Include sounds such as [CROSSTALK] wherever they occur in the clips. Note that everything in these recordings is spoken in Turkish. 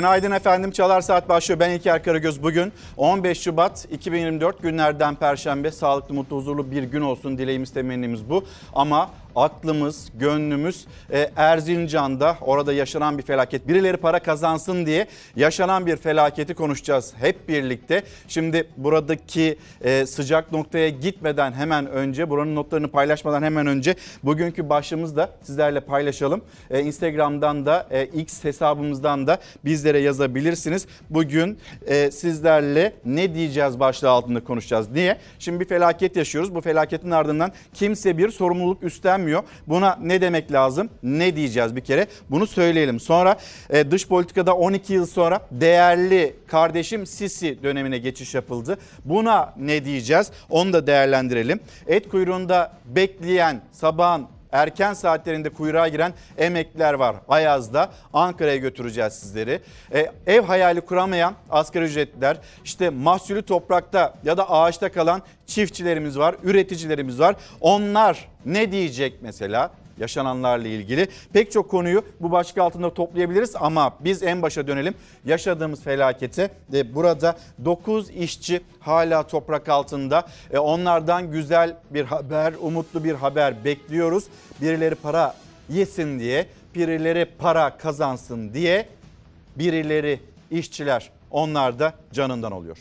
Günaydın efendim. Çalar Saat başlıyor. Ben İlker Karagöz. Bugün 15 Şubat 2024 günlerden Perşembe. Sağlıklı, mutlu, huzurlu bir gün olsun. Dileğimiz, temennimiz bu. Ama aklımız, gönlümüz e, Erzincan'da orada yaşanan bir felaket. Birileri para kazansın diye yaşanan bir felaketi konuşacağız hep birlikte. Şimdi buradaki e, sıcak noktaya gitmeden hemen önce, buranın notlarını paylaşmadan hemen önce bugünkü başlığımızı da sizlerle paylaşalım. E, Instagram'dan da X hesabımızdan da bizlere yazabilirsiniz. Bugün sizlerle ne diyeceğiz başlığı altında konuşacağız. Niye? Şimdi bir felaket yaşıyoruz. Bu felaketin ardından kimse bir sorumluluk üstlenmiyor. Buna ne demek lazım? Ne diyeceğiz bir kere? Bunu söyleyelim. Sonra e, dış politikada 12 yıl sonra değerli kardeşim Sisi dönemine geçiş yapıldı. Buna ne diyeceğiz? Onu da değerlendirelim. Et kuyruğunda bekleyen sabahın erken saatlerinde kuyruğa giren emekliler var. Ayaz'da Ankara'ya götüreceğiz sizleri. E, ev hayali kuramayan asgari ücretliler, işte mahsulü toprakta ya da ağaçta kalan çiftçilerimiz var, üreticilerimiz var. Onlar ne diyecek mesela? Yaşananlarla ilgili pek çok konuyu bu başlık altında toplayabiliriz ama biz en başa dönelim. Yaşadığımız felakete ve burada 9 işçi hala toprak altında. E, onlardan güzel bir haber, umutlu bir haber bekliyoruz. Birileri para yesin diye, birileri para kazansın diye birileri işçiler onlar da canından oluyor.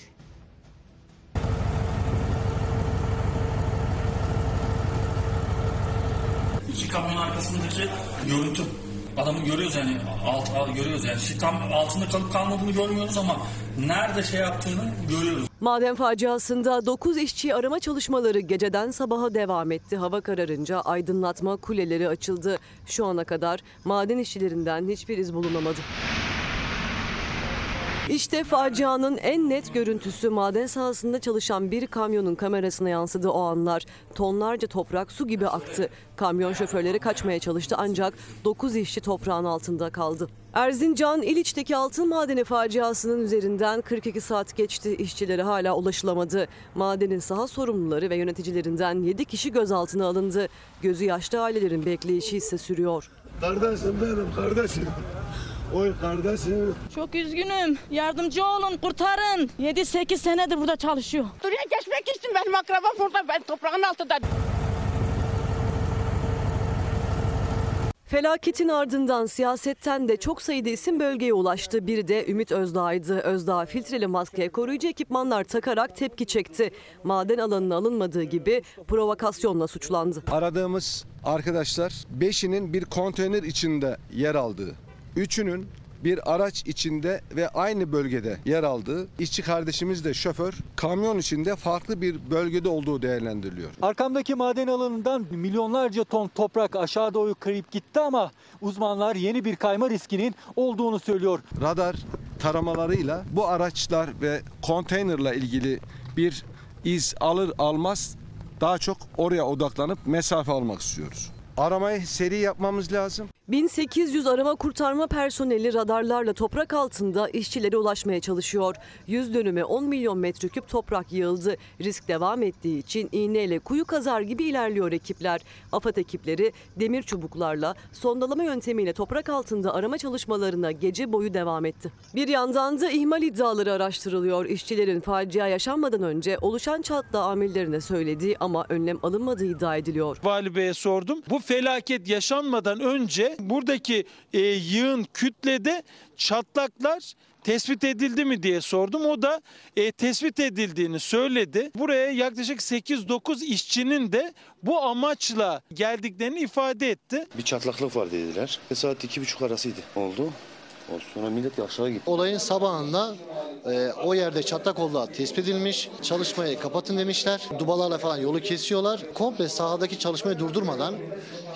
İki kamyon arkasındaki görüntü adamı görüyoruz yani alt, alt görüyoruz yani Şimdi tam altında kalıp kalmadığını görmüyoruz ama nerede şey yaptığını görüyoruz. Maden faciasında 9 işçi arama çalışmaları geceden sabaha devam etti. Hava kararınca aydınlatma kuleleri açıldı. Şu ana kadar maden işçilerinden hiçbir iz bulunamadı. İşte facianın en net görüntüsü maden sahasında çalışan bir kamyonun kamerasına yansıdı o anlar. Tonlarca toprak su gibi aktı. Kamyon şoförleri kaçmaya çalıştı ancak 9 işçi toprağın altında kaldı. Erzincan İliç'teki altın madeni faciasının üzerinden 42 saat geçti. İşçilere hala ulaşılamadı. Madenin saha sorumluları ve yöneticilerinden 7 kişi gözaltına alındı. Gözü yaşlı ailelerin bekleyişi ise sürüyor. Kardeşim benim kardeşim. Oy kardeşim. Çok üzgünüm. Yardımcı olun, kurtarın. 7-8 senedir burada çalışıyor. Buraya geçmek istedim. Benim akrabam burada. Ben toprağın altında. Felaketin ardından siyasetten de çok sayıda isim bölgeye ulaştı. Biri de Ümit Özdağ'ydı. Özdağ filtreli maskeye koruyucu ekipmanlar takarak tepki çekti. Maden alanına alınmadığı gibi provokasyonla suçlandı. Aradığımız arkadaşlar beşinin bir konteyner içinde yer aldığı, üçünün bir araç içinde ve aynı bölgede yer aldığı, işçi kardeşimiz de şoför, kamyon içinde farklı bir bölgede olduğu değerlendiriliyor. Arkamdaki maden alanından milyonlarca ton toprak aşağı doğru kayıp gitti ama uzmanlar yeni bir kayma riskinin olduğunu söylüyor. Radar taramalarıyla bu araçlar ve konteynerla ilgili bir iz alır almaz daha çok oraya odaklanıp mesafe almak istiyoruz. Aramayı seri yapmamız lazım. 1800 arama kurtarma personeli radarlarla toprak altında işçilere ulaşmaya çalışıyor. 100 dönüme 10 milyon metreküp toprak yığıldı. Risk devam ettiği için iğneyle kuyu kazar gibi ilerliyor ekipler. AFAD ekipleri demir çubuklarla sondalama yöntemiyle toprak altında arama çalışmalarına gece boyu devam etti. Bir yandan da ihmal iddiaları araştırılıyor. İşçilerin facia yaşanmadan önce oluşan çatla amirlerine söylediği ama önlem alınmadığı iddia ediliyor. Vali Bey'e sordum. Bu felaket yaşanmadan önce buradaki e, yığın kütlede çatlaklar tespit edildi mi diye sordum. O da e, tespit edildiğini söyledi. Buraya yaklaşık 8-9 işçinin de bu amaçla geldiklerini ifade etti. Bir çatlaklık var dediler. Saat iki buçuk arasıydı. Oldu. Sonra millet aşağı gitti. Olayın sabahında e, o yerde çatlak olduğu tespit edilmiş. Çalışmayı kapatın demişler. Dubalarla falan yolu kesiyorlar. Komple sahadaki çalışmayı durdurmadan,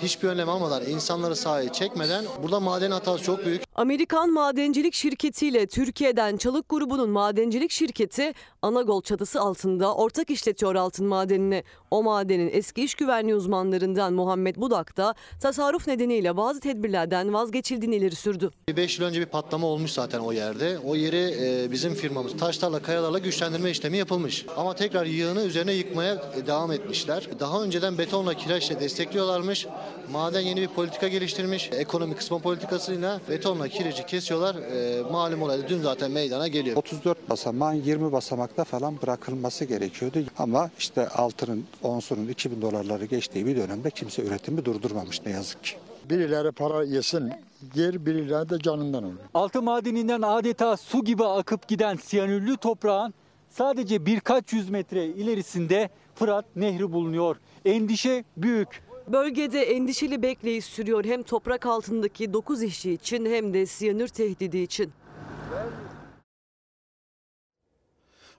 hiçbir önlem almadan, insanları sahaya çekmeden burada maden hatası çok büyük. Amerikan madencilik şirketiyle Türkiye'den Çalık grubunun madencilik şirketi Anagol çatısı altında ortak işletiyor altın madenini. O madenin eski iş güvenliği uzmanlarından Muhammed Budak da tasarruf nedeniyle bazı tedbirlerden vazgeçildiğini ileri sürdü. 5 yıl önce bir patlama olmuş zaten o yerde. O yeri e, bizim firmamız taşlarla kayalarla güçlendirme işlemi yapılmış. Ama tekrar yığını üzerine yıkmaya e, devam etmişler. Daha önceden betonla kireçle destekliyorlarmış. Maden yeni bir politika geliştirmiş. Ekonomi kısma politikasıyla betonla kireci kesiyorlar. E, malum olayda dün zaten meydana geliyor. 34 basamağın 20 basamakta falan bırakılması gerekiyordu. Ama işte altının onsunun 2000 dolarları geçtiği bir dönemde kimse üretimi durdurmamış ne yazık ki. Birileri para yesin, yer birileri de canından olur. Altın madeninden adeta su gibi akıp giden siyanürlü toprağın sadece birkaç yüz metre ilerisinde Fırat Nehri bulunuyor. Endişe büyük. Bölgede endişeli bekleyiş sürüyor hem toprak altındaki 9 işçi için hem de siyanür tehdidi için.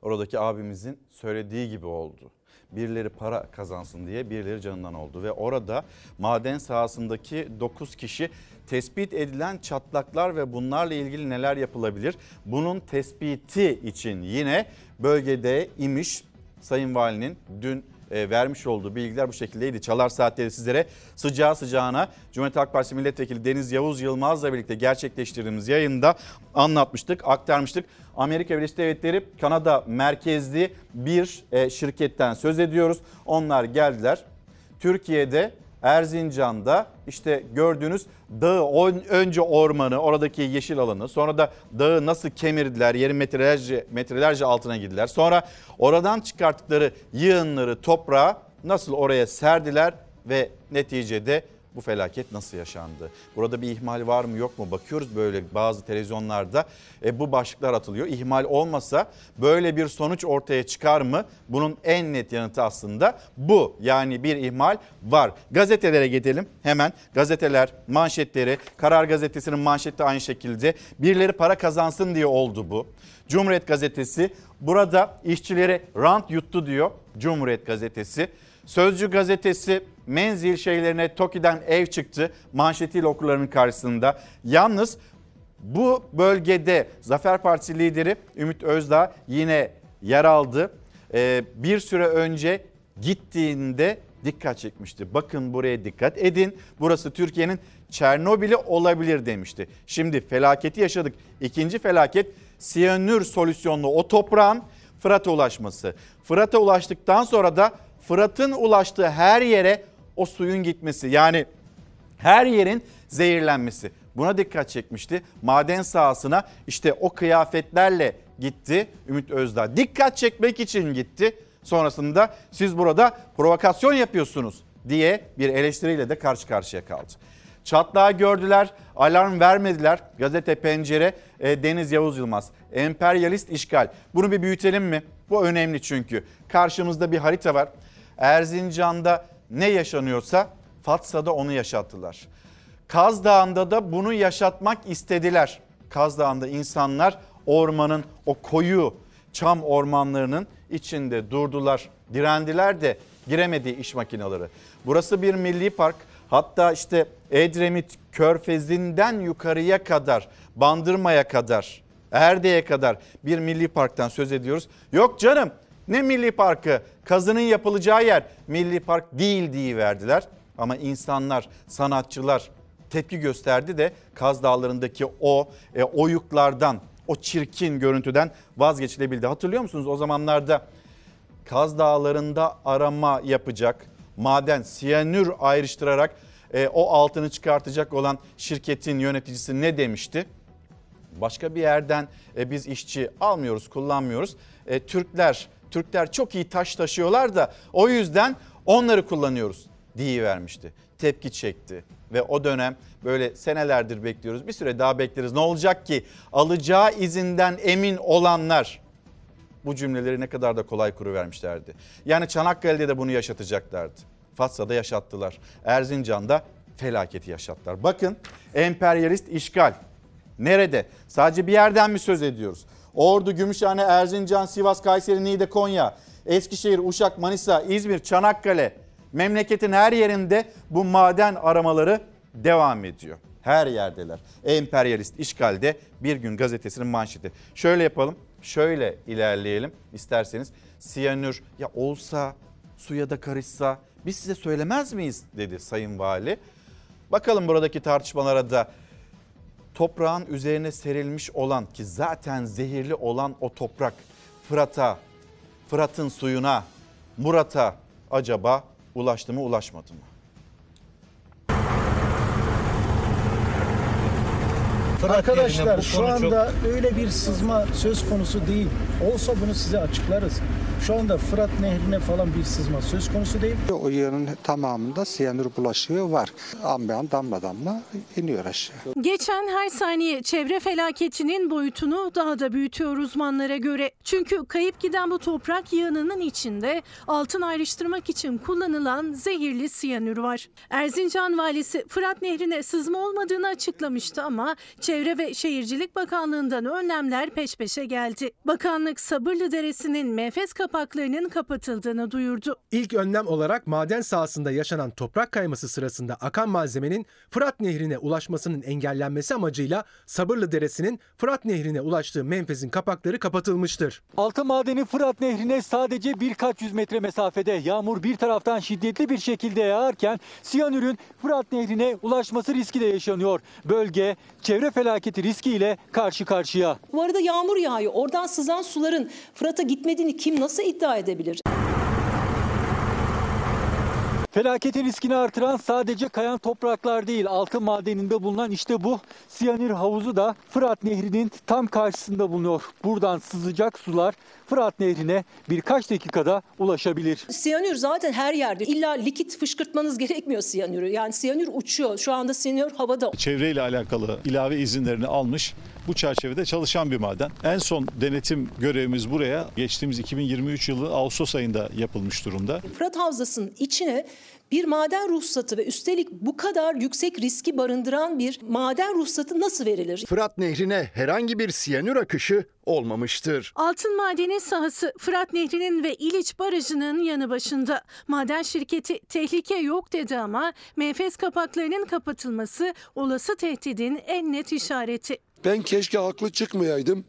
Oradaki abimizin söylediği gibi oldu. Birileri para kazansın diye birileri canından oldu ve orada maden sahasındaki 9 kişi tespit edilen çatlaklar ve bunlarla ilgili neler yapılabilir? Bunun tespiti için yine bölgede imiş Sayın Valinin dün vermiş olduğu bilgiler bu şekildeydi. Çalar Saatleri sizlere sıcağı sıcağına Cumhuriyet Halk Partisi Milletvekili Deniz Yavuz Yılmaz'la birlikte gerçekleştirdiğimiz yayında anlatmıştık, aktarmıştık. Amerika Birleşik Devletleri Kanada merkezli bir e, şirketten söz ediyoruz. Onlar geldiler. Türkiye'de Erzincan'da işte gördüğünüz dağı önce ormanı oradaki yeşil alanı sonra da dağı nasıl kemirdiler yerin metrelerce, metrelerce altına girdiler. Sonra oradan çıkarttıkları yığınları toprağa nasıl oraya serdiler ve neticede bu felaket nasıl yaşandı? Burada bir ihmal var mı yok mu? Bakıyoruz böyle bazı televizyonlarda e, bu başlıklar atılıyor. İhmal olmasa böyle bir sonuç ortaya çıkar mı? Bunun en net yanıtı aslında bu. Yani bir ihmal var. Gazetelere gidelim hemen. Gazeteler manşetleri Karar Gazetesi'nin manşeti aynı şekilde. Birileri para kazansın diye oldu bu. Cumhuriyet Gazetesi burada işçileri rant yuttu diyor Cumhuriyet Gazetesi. Sözcü gazetesi menzil şeylerine TOKİ'den ev çıktı manşetiyle okurlarının karşısında. Yalnız bu bölgede Zafer Partisi lideri Ümit Özdağ yine yer aldı. Ee, bir süre önce gittiğinde dikkat çekmişti. Bakın buraya dikkat edin. Burası Türkiye'nin Çernobil'i olabilir demişti. Şimdi felaketi yaşadık. İkinci felaket siyanür solüsyonlu o toprağın Fırat'a ulaşması. Fırat'a ulaştıktan sonra da Fırat'ın ulaştığı her yere o suyun gitmesi yani her yerin zehirlenmesi. Buna dikkat çekmişti. Maden sahasına işte o kıyafetlerle gitti Ümit Özdağ. Dikkat çekmek için gitti. Sonrasında siz burada provokasyon yapıyorsunuz diye bir eleştiriyle de karşı karşıya kaldı. Çatlağı gördüler, alarm vermediler. Gazete Pencere, e, Deniz Yavuz Yılmaz. Emperyalist işgal. Bunu bir büyütelim mi? Bu önemli çünkü. Karşımızda bir harita var. Erzincan'da ne yaşanıyorsa Fatsa'da onu yaşattılar. Kaz Dağı'nda da bunu yaşatmak istediler. Kaz Dağı'nda insanlar ormanın o koyu çam ormanlarının içinde durdular, direndiler de giremedi iş makineleri. Burası bir milli park. Hatta işte Edremit Körfezi'nden yukarıya kadar, Bandırma'ya kadar, Erde'ye kadar bir milli parktan söz ediyoruz. Yok canım ne milli parkı? Kazının yapılacağı yer milli park değil diye verdiler. Ama insanlar, sanatçılar tepki gösterdi de Kaz Dağları'ndaki o e, oyuklardan, o çirkin görüntüden vazgeçilebildi. Hatırlıyor musunuz o zamanlarda Kaz Dağları'nda arama yapacak, maden, siyanür ayrıştırarak e, o altını çıkartacak olan şirketin yöneticisi ne demişti? Başka bir yerden e, biz işçi almıyoruz, kullanmıyoruz. E, Türkler Türkler çok iyi taş taşıyorlar da o yüzden onları kullanıyoruz diye vermişti. Tepki çekti ve o dönem böyle senelerdir bekliyoruz. Bir süre daha bekleriz. Ne olacak ki? Alacağı izinden emin olanlar bu cümleleri ne kadar da kolay kuru vermişlerdi. Yani Çanakkale'de de bunu yaşatacaklardı. Fatsa'da yaşattılar. Erzincan'da felaketi yaşattılar. Bakın emperyalist işgal. Nerede? Sadece bir yerden mi söz ediyoruz? Ordu, Gümüşhane, Erzincan, Sivas, Kayseri, Niğde, Konya, Eskişehir, Uşak, Manisa, İzmir, Çanakkale memleketin her yerinde bu maden aramaları devam ediyor. Her yerdeler. Emperyalist işgalde bir gün gazetesinin manşeti. Şöyle yapalım, şöyle ilerleyelim isterseniz. Siyanür ya olsa suya da karışsa biz size söylemez miyiz dedi Sayın Vali. Bakalım buradaki tartışmalara da toprağın üzerine serilmiş olan ki zaten zehirli olan o toprak Fırat'a, Fırat'ın suyuna, Murat'a acaba ulaştı mı ulaşmadı mı? Arkadaşlar şu anda öyle bir sızma söz konusu değil. Olsa bunu size açıklarız. Şu anda Fırat Nehri'ne falan bir sızma söz konusu değil. O yığının tamamında siyanür bulaşığı var. An be an damla damla iniyor aşağı. Geçen her saniye çevre felaketinin boyutunu daha da büyütüyor uzmanlara göre. Çünkü kayıp giden bu toprak yığınının içinde altın ayrıştırmak için kullanılan zehirli siyanür var. Erzincan valisi Fırat Nehri'ne sızma olmadığını açıklamıştı ama Çevre ve Şehircilik Bakanlığı'ndan önlemler peş peşe geldi. Bakanlık Sabırlı Deresi'nin menfez kapaklarının kapatıldığını duyurdu. İlk önlem olarak maden sahasında yaşanan toprak kayması sırasında akan malzemenin Fırat Nehri'ne ulaşmasının engellenmesi amacıyla Sabırlı Deresi'nin Fırat Nehri'ne ulaştığı menfezin kapakları kapatılmıştır. Altın madeni Fırat Nehri'ne sadece birkaç yüz metre mesafede yağmur bir taraftan şiddetli bir şekilde yağarken siyanürün Fırat Nehri'ne ulaşması riski de yaşanıyor. Bölge çevre felaketi riskiyle karşı karşıya. Bu arada yağmur yağıyor. Oradan sızan suların Fırat'a gitmediğini kim nasıl iddia edebilir? Felaketin riskini artıran sadece kayan topraklar değil, altın madeninde bulunan işte bu siyanür havuzu da Fırat Nehri'nin tam karşısında bulunuyor. Buradan sızacak sular Fırat Nehri'ne birkaç dakikada ulaşabilir. Siyanür zaten her yerde. İlla likit fışkırtmanız gerekmiyor siyanürü. Yani siyanür uçuyor. Şu anda siyanür havada. Çevreyle alakalı ilave izinlerini almış. Bu çerçevede çalışan bir maden. En son denetim görevimiz buraya geçtiğimiz 2023 yılı Ağustos ayında yapılmış durumda. Fırat Havzası'nın içine bir maden ruhsatı ve üstelik bu kadar yüksek riski barındıran bir maden ruhsatı nasıl verilir? Fırat Nehri'ne herhangi bir siyanür akışı olmamıştır. Altın madeni sahası Fırat Nehri'nin ve İliç Barajı'nın yanı başında. Maden şirketi tehlike yok dedi ama menfez kapaklarının kapatılması olası tehdidin en net işareti. Ben keşke haklı çıkmayaydım.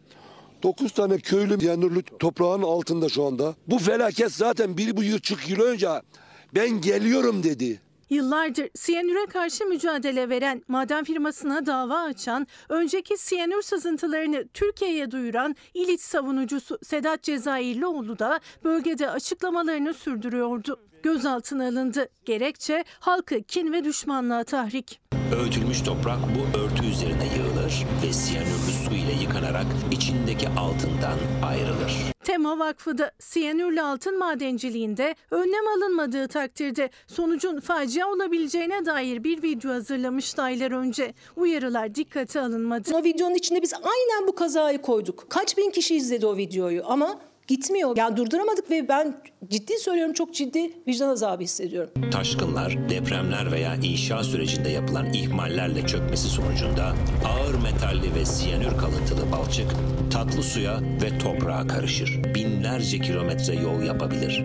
9 tane köylü yanırlı toprağın altında şu anda. Bu felaket zaten bir buçuk yıl önce ben geliyorum dedi. Yıllardır siyanüre karşı mücadele veren maden firmasına dava açan, önceki siyanür sızıntılarını Türkiye'ye duyuran İliç savunucusu Sedat Cezayirlioğlu da bölgede açıklamalarını sürdürüyordu. Gözaltına alındı. Gerekçe halkı kin ve düşmanlığa tahrik. Öğütülmüş toprak bu örtü üzerine yığılır ve siyanürlü su ile yıkanarak içindeki altından ayrılır. Tema Vakfı da siyanürlü altın madenciliğinde önlem alınmadığı takdirde sonucun facia olabileceğine dair bir video hazırlamıştı aylar önce. Uyarılar dikkate alınmadı. O videonun içinde biz aynen bu kazayı koyduk. Kaç bin kişi izledi o videoyu ama gitmiyor. Yani durduramadık ve ben ciddi söylüyorum çok ciddi vicdan azabı hissediyorum. Taşkınlar, depremler veya inşa sürecinde yapılan ihmallerle çökmesi sonucunda ağır metalli ve siyanür kalıntılı balçık tatlı suya ve toprağa karışır. Binlerce kilometre yol yapabilir.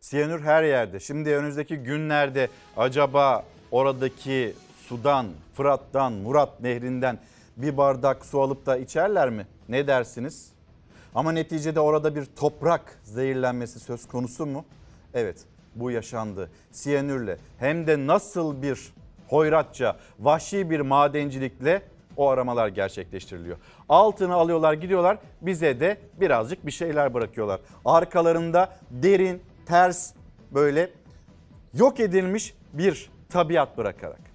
Siyanür her yerde. Şimdi önümüzdeki günlerde acaba oradaki sudan, Fırat'tan, Murat Nehri'nden bir bardak su alıp da içerler mi? Ne dersiniz? Ama neticede orada bir toprak zehirlenmesi söz konusu mu? Evet bu yaşandı. Siyanürle hem de nasıl bir hoyratça, vahşi bir madencilikle o aramalar gerçekleştiriliyor. Altını alıyorlar gidiyorlar bize de birazcık bir şeyler bırakıyorlar. Arkalarında derin, ters böyle yok edilmiş bir tabiat bırakarak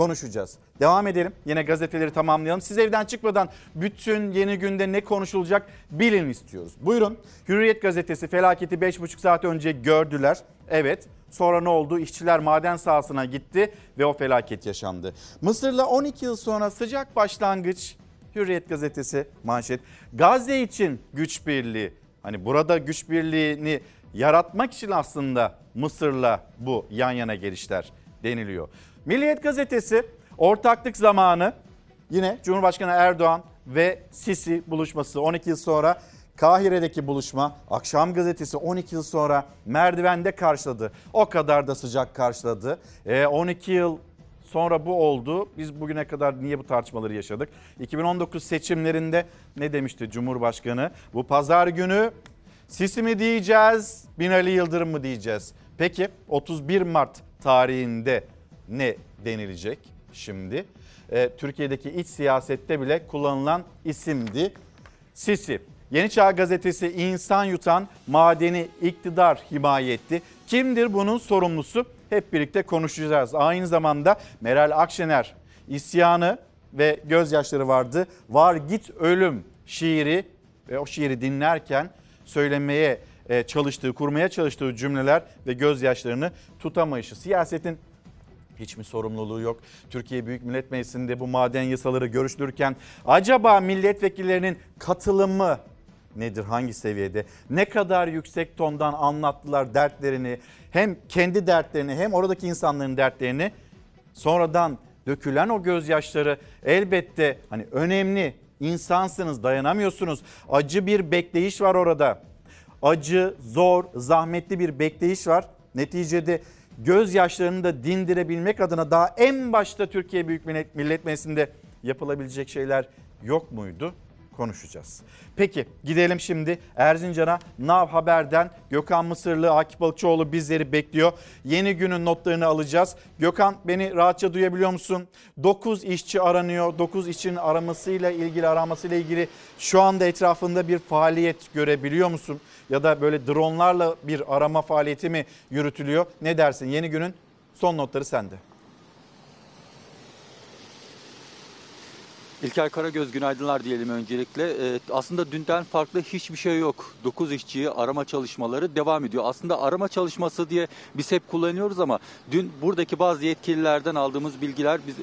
konuşacağız. Devam edelim. Yine gazeteleri tamamlayalım. Siz evden çıkmadan bütün yeni günde ne konuşulacak bilin istiyoruz. Buyurun. Hürriyet gazetesi felaketi 5,5 saat önce gördüler. Evet. Sonra ne oldu? İşçiler maden sahasına gitti ve o felaket yaşandı. Mısır'la 12 yıl sonra sıcak başlangıç. Hürriyet gazetesi manşet. Gazze için güç birliği. Hani burada güç birliğini yaratmak için aslında Mısır'la bu yan yana gelişler deniliyor. Milliyet gazetesi ortaklık zamanı yine Cumhurbaşkanı Erdoğan ve Sisi buluşması 12 yıl sonra Kahire'deki buluşma akşam gazetesi 12 yıl sonra merdivende karşıladı. O kadar da sıcak karşıladı. E, 12 yıl sonra bu oldu. Biz bugüne kadar niye bu tartışmaları yaşadık? 2019 seçimlerinde ne demişti Cumhurbaşkanı? Bu pazar günü Sisi mi diyeceğiz, Binali Yıldırım mı diyeceğiz? Peki 31 Mart tarihinde ne denilecek şimdi? Ee, Türkiye'deki iç siyasette bile kullanılan isimdi Sisi. Yeni Çağ Gazetesi insan yutan madeni iktidar himaye etti. Kimdir bunun sorumlusu? Hep birlikte konuşacağız. Aynı zamanda Meral Akşener isyanı ve gözyaşları vardı. Var git ölüm şiiri ve o şiiri dinlerken söylemeye e, çalıştığı, kurmaya çalıştığı cümleler ve gözyaşlarını tutamayışı. Siyasetin hiç mi sorumluluğu yok? Türkiye Büyük Millet Meclisi'nde bu maden yasaları görüşülürken acaba milletvekillerinin katılımı nedir, hangi seviyede? Ne kadar yüksek tondan anlattılar dertlerini, hem kendi dertlerini hem oradaki insanların dertlerini. Sonradan dökülen o gözyaşları elbette hani önemli insansınız, dayanamıyorsunuz. Acı bir bekleyiş var orada. Acı, zor, zahmetli bir bekleyiş var. Neticede gözyaşlarını da dindirebilmek adına daha en başta Türkiye Büyük Millet, Meclisi'nde yapılabilecek şeyler yok muydu? Konuşacağız. Peki gidelim şimdi Erzincan'a Nav Haber'den Gökhan Mısırlı, Akif Balıkçıoğlu bizleri bekliyor. Yeni günün notlarını alacağız. Gökhan beni rahatça duyabiliyor musun? 9 işçi aranıyor. 9 işçinin aramasıyla ilgili aramasıyla ilgili şu anda etrafında bir faaliyet görebiliyor musun? Ya da böyle dronlarla bir arama faaliyeti mi yürütülüyor? Ne dersin? Yeni günün son notları sende. İlker Karagöz günaydınlar diyelim öncelikle. Ee, aslında dünden farklı hiçbir şey yok. 9 işçiyi arama çalışmaları devam ediyor. Aslında arama çalışması diye biz hep kullanıyoruz ama dün buradaki bazı yetkililerden aldığımız bilgiler biz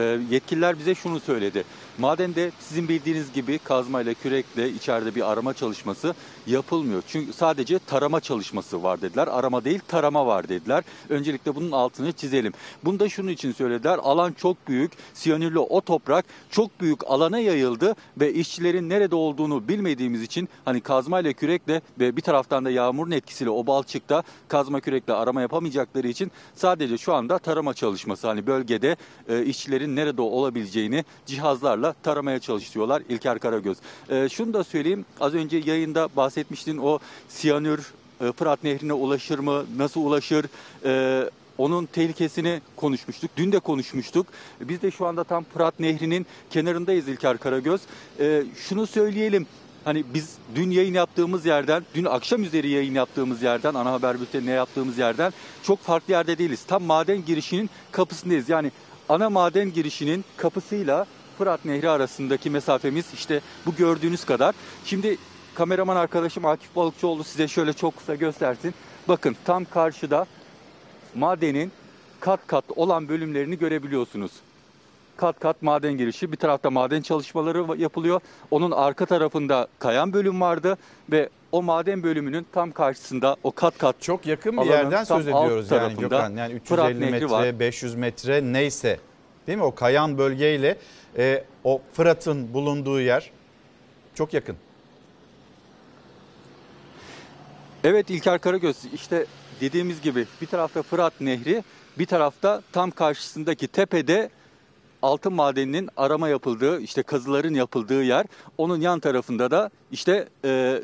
e, yetkililer bize şunu söyledi. Madende sizin bildiğiniz gibi kazmayla, kürekle içeride bir arama çalışması yapılmıyor. Çünkü sadece tarama çalışması var dediler. Arama değil tarama var dediler. Öncelikle bunun altını çizelim. Bunu da şunun için söylediler. Alan çok büyük. Siyanürlü o toprak çok büyük alana yayıldı ve işçilerin nerede olduğunu bilmediğimiz için hani kazmayla kürekle ve bir taraftan da yağmurun etkisiyle o balçıkta kazma kürekle arama yapamayacakları için sadece şu anda tarama çalışması hani bölgede e, işçilerin nerede olabileceğini cihazlarla taramaya çalışıyorlar İlker Karagöz. E, şunu da söyleyeyim az önce yayında bahsetmiştin o siyanür e, Fırat Nehri'ne ulaşır mı? Nasıl ulaşır? E, onun tehlikesini konuşmuştuk. Dün de konuşmuştuk. Biz de şu anda tam Fırat Nehri'nin kenarındayız İlker Karagöz. E, şunu söyleyelim. Hani biz dün yayın yaptığımız yerden, dün akşam üzeri yayın yaptığımız yerden, ana haber bültenine yaptığımız yerden çok farklı yerde değiliz. Tam maden girişinin kapısındayız. Yani ana maden girişinin kapısıyla Fırat Nehri arasındaki mesafemiz işte bu gördüğünüz kadar. Şimdi kameraman arkadaşım Akif Balıkçıoğlu size şöyle çok kısa göstersin. Bakın tam karşıda madenin kat kat olan bölümlerini görebiliyorsunuz. Kat kat maden girişi. Bir tarafta maden çalışmaları yapılıyor. Onun arka tarafında kayan bölüm vardı ve o maden bölümünün tam karşısında o kat kat çok yakın bir yerden söz ediyoruz yani Gökhan. Yani 350 metre, var. 500 metre neyse. Değil mi? O kayan bölgeyle e, o Fırat'ın bulunduğu yer çok yakın. Evet İlker Karagöz işte dediğimiz gibi bir tarafta Fırat Nehri bir tarafta tam karşısındaki tepede altın madeninin arama yapıldığı işte kazıların yapıldığı yer. Onun yan tarafında da işte e,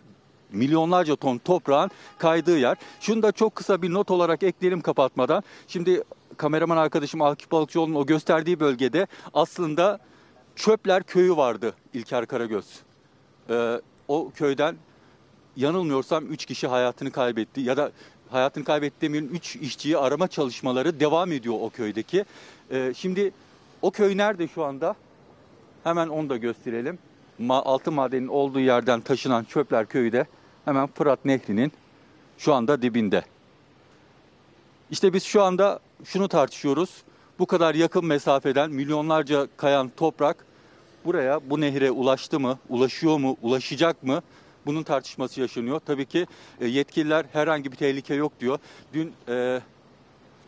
milyonlarca ton toprağın kaydığı yer. Şunu da çok kısa bir not olarak ekleyelim kapatmadan. Şimdi kameraman arkadaşım Akif Balıkçıoğlu'nun o gösterdiği bölgede aslında Çöpler Köyü vardı İlker Karagöz. Ee, o köyden yanılmıyorsam 3 kişi hayatını kaybetti ya da hayatını kaybetti demeyelim 3 işçiyi arama çalışmaları devam ediyor o köydeki. Ee, şimdi o köy nerede şu anda? Hemen onu da gösterelim. Ma altın madenin olduğu yerden taşınan Çöpler Köyü de hemen Fırat Nehri'nin şu anda dibinde. İşte biz şu anda şunu tartışıyoruz. Bu kadar yakın mesafeden milyonlarca kayan toprak buraya bu nehre ulaştı mı, ulaşıyor mu, ulaşacak mı? Bunun tartışması yaşanıyor. Tabii ki e, yetkililer herhangi bir tehlike yok diyor. Dün e,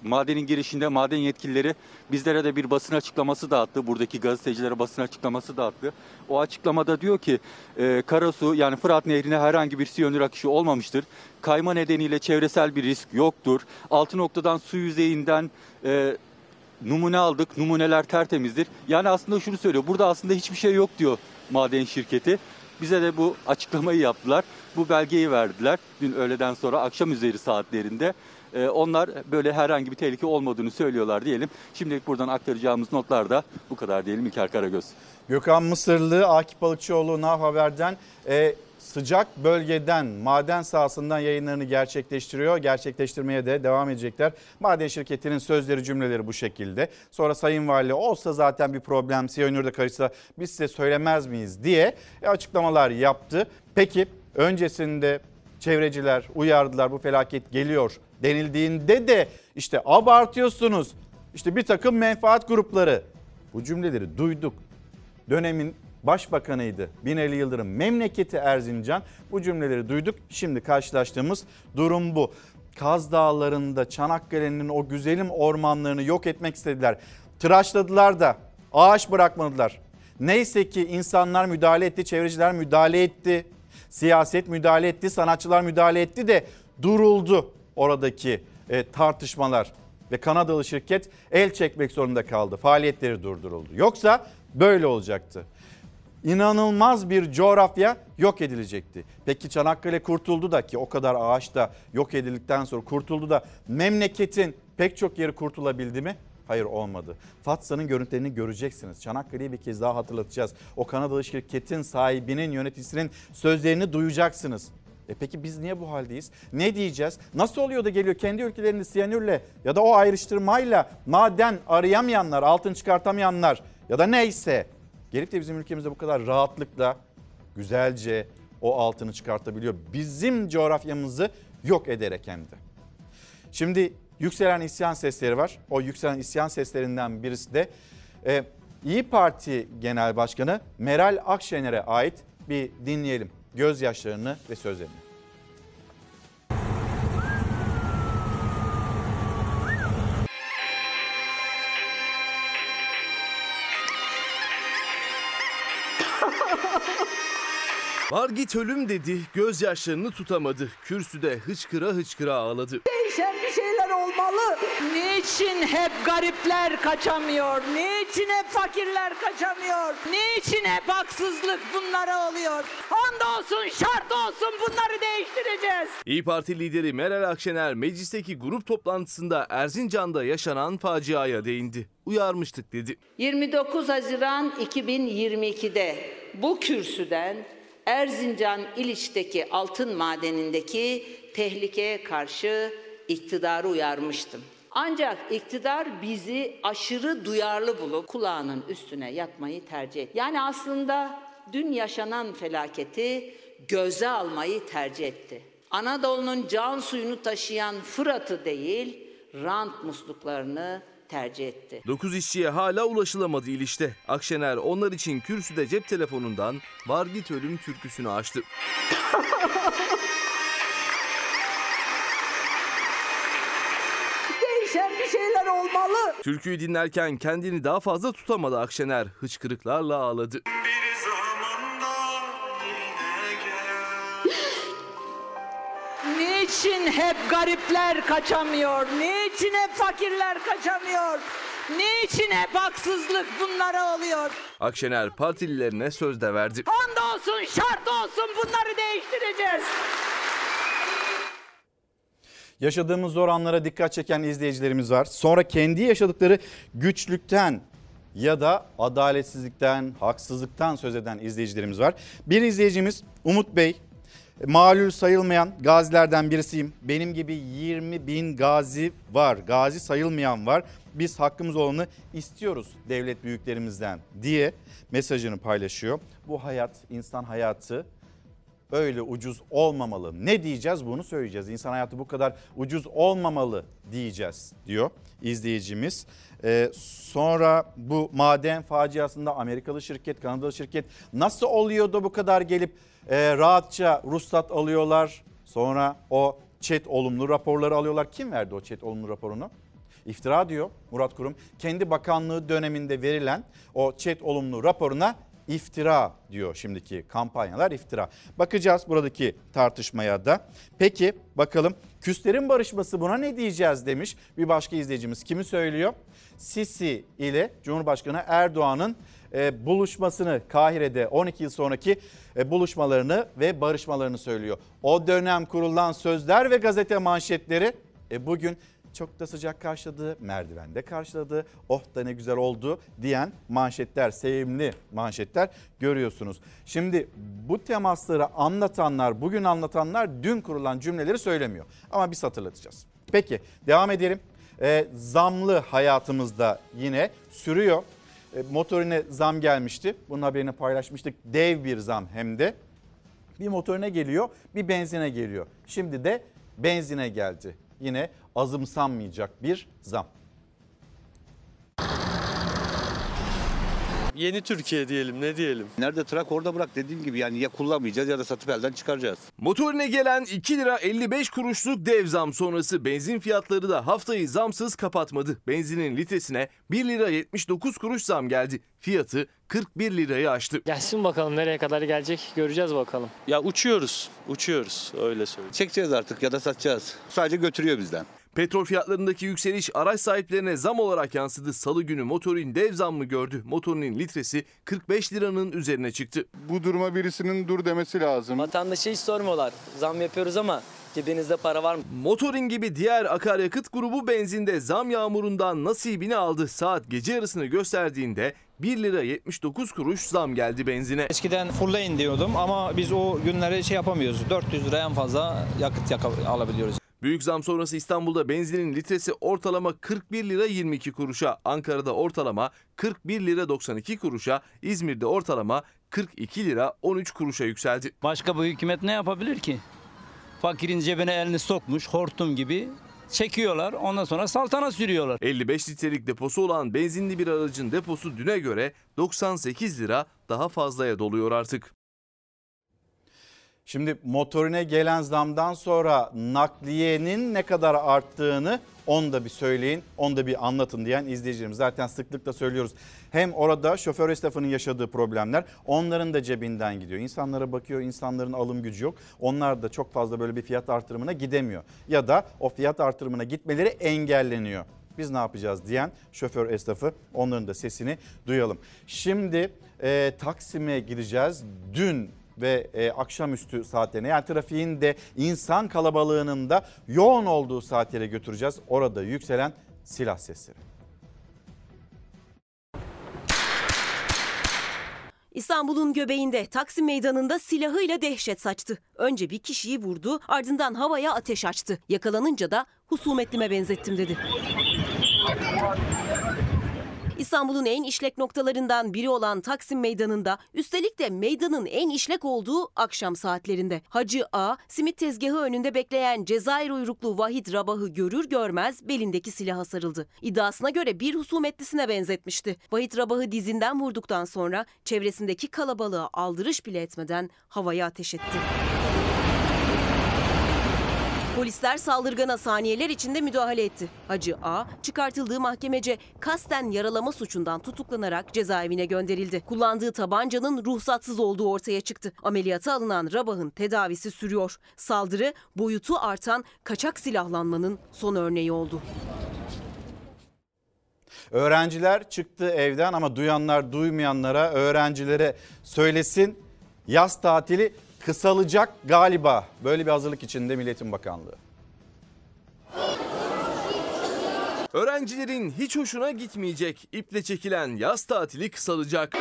madenin girişinde maden yetkilileri bizlere de bir basın açıklaması dağıttı. Buradaki gazetecilere basın açıklaması dağıttı. O açıklamada diyor ki e, Karasu yani Fırat Nehri'ne herhangi bir siyanür akışı olmamıştır. Kayma nedeniyle çevresel bir risk yoktur. Altı noktadan su yüzeyinden e, numune aldık. Numuneler tertemizdir. Yani aslında şunu söylüyor. Burada aslında hiçbir şey yok diyor maden şirketi. Bize de bu açıklamayı yaptılar. Bu belgeyi verdiler dün öğleden sonra akşam üzeri saatlerinde. Ee, onlar böyle herhangi bir tehlike olmadığını söylüyorlar diyelim. Şimdilik buradan aktaracağımız notlar da bu kadar diyelim İlker Karagöz. Gökhan Mısırlı, Akif Balıkçıoğlu, Nav Haber'den. E, sıcak bölgeden, maden sahasından yayınlarını gerçekleştiriyor. Gerçekleştirmeye de devam edecekler. Maden şirketinin sözleri cümleleri bu şekilde. Sonra Sayın Vali olsa zaten bir problem Siyanür de karışsa biz size söylemez miyiz diye açıklamalar yaptı. Peki öncesinde çevreciler uyardılar bu felaket geliyor denildiğinde de işte abartıyorsunuz. İşte bir takım menfaat grupları bu cümleleri duyduk. Dönemin başbakanıydı Binali Yıldırım memleketi Erzincan bu cümleleri duyduk. Şimdi karşılaştığımız durum bu. Kaz Dağları'nda Çanakkale'nin o güzelim ormanlarını yok etmek istediler. Tıraşladılar da ağaç bırakmadılar. Neyse ki insanlar müdahale etti, çevreciler müdahale etti. Siyaset müdahale etti, sanatçılar müdahale etti de duruldu oradaki e, tartışmalar. Ve Kanadalı şirket el çekmek zorunda kaldı. Faaliyetleri durduruldu. Yoksa böyle olacaktı. İnanılmaz bir coğrafya yok edilecekti. Peki Çanakkale kurtuldu da ki o kadar ağaç da yok edildikten sonra kurtuldu da memleketin pek çok yeri kurtulabildi mi? Hayır olmadı. Fatsa'nın görüntülerini göreceksiniz. Çanakkale'yi bir kez daha hatırlatacağız. O Kanadalı şirketin sahibinin, yöneticisinin sözlerini duyacaksınız. E peki biz niye bu haldeyiz? Ne diyeceğiz? Nasıl oluyor da geliyor kendi ülkelerinde siyanürle ya da o ayrıştırmayla maden arayamayanlar, altın çıkartamayanlar ya da neyse gelip de bizim ülkemizde bu kadar rahatlıkla güzelce o altını çıkartabiliyor. Bizim coğrafyamızı yok ederek hem de. Şimdi yükselen isyan sesleri var. O yükselen isyan seslerinden birisi de e, İyi Parti Genel Başkanı Meral Akşener'e ait bir dinleyelim gözyaşlarını ve sözlerini. Var git ölüm dedi, gözyaşlarını tutamadı. Kürsüde hıçkıra hıçkıra ağladı. Değişen bir şeyler olmalı. Niçin hep garipler kaçamıyor? Niçin hep fakirler kaçamıyor? Niçin hep haksızlık bunlara oluyor? Andolsun şart olsun bunları değiştireceğiz. İyi Parti lideri Meral Akşener meclisteki grup toplantısında Erzincan'da yaşanan faciaya değindi. Uyarmıştık dedi. 29 Haziran 2022'de bu kürsüden Erzincan İliç'teki altın madenindeki tehlikeye karşı iktidarı uyarmıştım. Ancak iktidar bizi aşırı duyarlı bulup kulağının üstüne yatmayı tercih etti. Yani aslında dün yaşanan felaketi göze almayı tercih etti. Anadolu'nun can suyunu taşıyan Fırat'ı değil, rant musluklarını tercih etti. 9 işçiye hala ulaşılamadı ilişte. Akşener onlar için kürsüde cep telefonundan Var git ölüm türküsünü açtı. Değişen bir şeyler olmalı. Türküyü dinlerken kendini daha fazla tutamadı Akşener. Hıçkırıklarla ağladı. Niçin hep garipler kaçamıyor? Niçin hep fakirler kaçamıyor? Niçin hep haksızlık bunlara oluyor? Akşener partililerine söz de verdi. Andolsun şart olsun bunları değiştireceğiz. Yaşadığımız zor anlara dikkat çeken izleyicilerimiz var. Sonra kendi yaşadıkları güçlükten ya da adaletsizlikten, haksızlıktan söz eden izleyicilerimiz var. Bir izleyicimiz Umut Bey, malul sayılmayan gazilerden birisiyim. Benim gibi 20 bin gazi var, gazi sayılmayan var. Biz hakkımız olanı istiyoruz devlet büyüklerimizden diye mesajını paylaşıyor. Bu hayat, insan hayatı öyle ucuz olmamalı. Ne diyeceğiz bunu söyleyeceğiz. İnsan hayatı bu kadar ucuz olmamalı diyeceğiz diyor izleyicimiz. Ee, sonra bu maden faciasında Amerikalı şirket, Kanadalı şirket nasıl oluyor da bu kadar gelip e, rahatça ruhsat alıyorlar. Sonra o çet olumlu raporları alıyorlar. Kim verdi o çet olumlu raporunu? İftira diyor Murat Kurum. Kendi bakanlığı döneminde verilen o çet olumlu raporuna iftira diyor şimdiki kampanyalar iftira. Bakacağız buradaki tartışmaya da. Peki bakalım küslerin barışması buna ne diyeceğiz demiş bir başka izleyicimiz. Kimi söylüyor? Sisi ile Cumhurbaşkanı Erdoğan'ın buluşmasını Kahire'de 12 yıl sonraki e, buluşmalarını ve barışmalarını söylüyor. O dönem kurulan sözler ve gazete manşetleri e, bugün çok da sıcak karşıladı, merdivende karşıladı, oh da ne güzel oldu diyen manşetler, sevimli manşetler görüyorsunuz. Şimdi bu temasları anlatanlar, bugün anlatanlar dün kurulan cümleleri söylemiyor. Ama biz hatırlatacağız. Peki devam edelim. Ee, zamlı hayatımızda yine sürüyor. Ee, motorine zam gelmişti. Bunun haberini paylaşmıştık. Dev bir zam hem de. Bir motorine geliyor, bir benzine geliyor. Şimdi de benzine geldi. Yine azımsanmayacak bir zam. Yeni Türkiye diyelim ne diyelim. Nerede trak orada bırak dediğim gibi yani ya kullanmayacağız ya da satıp elden çıkaracağız. Motorine gelen 2 lira 55 kuruşluk dev zam sonrası benzin fiyatları da haftayı zamsız kapatmadı. Benzinin litresine 1 lira 79 kuruş zam geldi. Fiyatı 41 lirayı aştı. Gelsin bakalım nereye kadar gelecek göreceğiz bakalım. Ya uçuyoruz, uçuyoruz öyle söyleyeyim. Çekeceğiz artık ya da satacağız. Sadece götürüyor bizden. Petrol fiyatlarındaki yükseliş araç sahiplerine zam olarak yansıdı. Salı günü motorin dev zammı gördü. Motorinin litresi 45 liranın üzerine çıktı. Bu duruma birisinin dur demesi lazım. Vatandaşa hiç sormuyorlar. Zam yapıyoruz ama cebinizde para var mı? Motorin gibi diğer akaryakıt grubu benzinde zam yağmurundan nasibini aldı. Saat gece yarısını gösterdiğinde 1 lira 79 kuruş zam geldi benzine. Eskiden fullleyin diyordum ama biz o günleri şey yapamıyoruz. 400 lira en fazla yakıt yaka- alabiliyoruz. Büyük zam sonrası İstanbul'da benzinin litresi ortalama 41 lira 22 kuruşa, Ankara'da ortalama 41 lira 92 kuruşa, İzmir'de ortalama 42 lira 13 kuruşa yükseldi. Başka bu hükümet ne yapabilir ki? Fakirin cebine elini sokmuş hortum gibi çekiyorlar ondan sonra saltana sürüyorlar. 55 litrelik deposu olan benzinli bir aracın deposu düne göre 98 lira daha fazlaya doluyor artık. Şimdi motorine gelen zamdan sonra nakliyenin ne kadar arttığını onu da bir söyleyin, onu da bir anlatın diyen izleyicilerimiz. Zaten sıklıkla söylüyoruz. Hem orada şoför esnafının yaşadığı problemler onların da cebinden gidiyor. İnsanlara bakıyor, insanların alım gücü yok. Onlar da çok fazla böyle bir fiyat artırımına gidemiyor. Ya da o fiyat artırımına gitmeleri engelleniyor. Biz ne yapacağız diyen şoför esnafı onların da sesini duyalım. Şimdi e, Taksim'e gideceğiz. Dün ve e, akşamüstü saatlerine yani trafiğin de insan kalabalığının da yoğun olduğu saatlere götüreceğiz. Orada yükselen silah sesleri. İstanbul'un göbeğinde Taksim Meydanı'nda silahıyla dehşet saçtı. Önce bir kişiyi vurdu ardından havaya ateş açtı. Yakalanınca da husumetlime benzettim dedi. İstanbul'un en işlek noktalarından biri olan Taksim Meydanı'nda üstelik de meydanın en işlek olduğu akşam saatlerinde. Hacı A, simit tezgahı önünde bekleyen Cezayir uyruklu Vahit Rabah'ı görür görmez belindeki silaha sarıldı. İddiasına göre bir husumetlisine benzetmişti. Vahit Rabah'ı dizinden vurduktan sonra çevresindeki kalabalığa aldırış bile etmeden havaya ateş etti. Polisler saldırgana saniyeler içinde müdahale etti. Hacı A çıkartıldığı mahkemece kasten yaralama suçundan tutuklanarak cezaevine gönderildi. Kullandığı tabancanın ruhsatsız olduğu ortaya çıktı. Ameliyata alınan Rabah'ın tedavisi sürüyor. Saldırı boyutu artan kaçak silahlanmanın son örneği oldu. Öğrenciler çıktı evden ama duyanlar duymayanlara öğrencilere söylesin. Yaz tatili kısalacak galiba. Böyle bir hazırlık içinde Milliyetin Bakanlığı. Öğrencilerin hiç hoşuna gitmeyecek. İple çekilen yaz tatili kısalacak.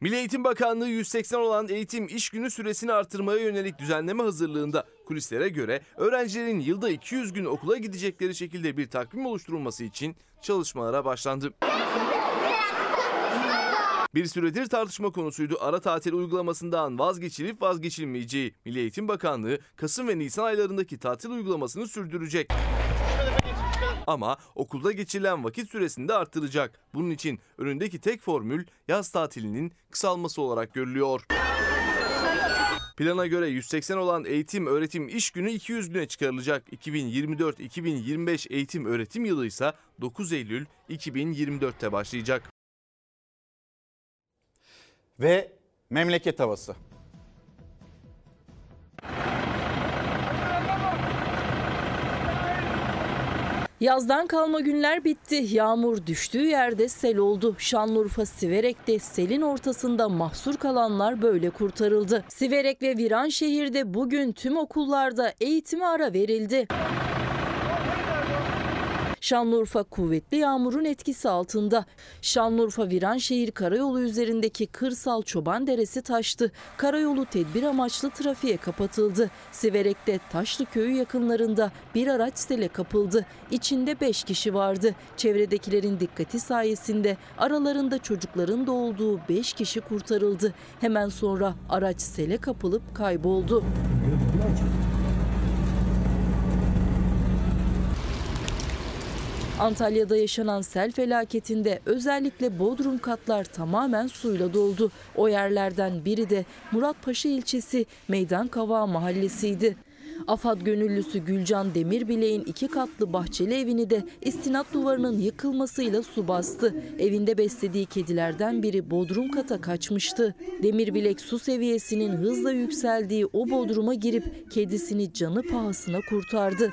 Milli Eğitim Bakanlığı 180 olan eğitim iş günü süresini artırmaya yönelik düzenleme hazırlığında kulislere göre öğrencilerin yılda 200 gün okula gidecekleri şekilde bir takvim oluşturulması için çalışmalara başlandı. Bir süredir tartışma konusuydu ara tatil uygulamasından vazgeçilip vazgeçilmeyeceği. Milli Eğitim Bakanlığı Kasım ve Nisan aylarındaki tatil uygulamasını sürdürecek. Ama okulda geçirilen vakit süresini de arttıracak. Bunun için önündeki tek formül yaz tatilinin kısalması olarak görülüyor. Plana göre 180 olan eğitim öğretim iş günü 200 güne çıkarılacak. 2024-2025 eğitim öğretim yılı ise 9 Eylül 2024'te başlayacak. Ve memleket havası. Yazdan kalma günler bitti. Yağmur düştüğü yerde sel oldu. Şanlıurfa Siverek'te selin ortasında mahsur kalanlar böyle kurtarıldı. Siverek ve Viranşehir'de bugün tüm okullarda eğitime ara verildi. Şanlıurfa kuvvetli yağmurun etkisi altında. Şanlıurfa Viranşehir Karayolu üzerindeki Kırsal Çoban Deresi taştı. Karayolu tedbir amaçlı trafiğe kapatıldı. Siverek'te Taşlı Köyü yakınlarında bir araç sele kapıldı. İçinde 5 kişi vardı. Çevredekilerin dikkati sayesinde aralarında çocukların da olduğu 5 kişi kurtarıldı. Hemen sonra araç sele kapılıp kayboldu. Antalya'da yaşanan sel felaketinde özellikle Bodrum katlar tamamen suyla doldu. O yerlerden biri de Muratpaşa ilçesi Meydan Kavağı mahallesiydi. AFAD gönüllüsü Gülcan Demirbilek'in iki katlı bahçeli evini de istinat duvarının yıkılmasıyla su bastı. Evinde beslediği kedilerden biri bodrum kata kaçmıştı. Demirbilek su seviyesinin hızla yükseldiği o bodruma girip kedisini canı pahasına kurtardı.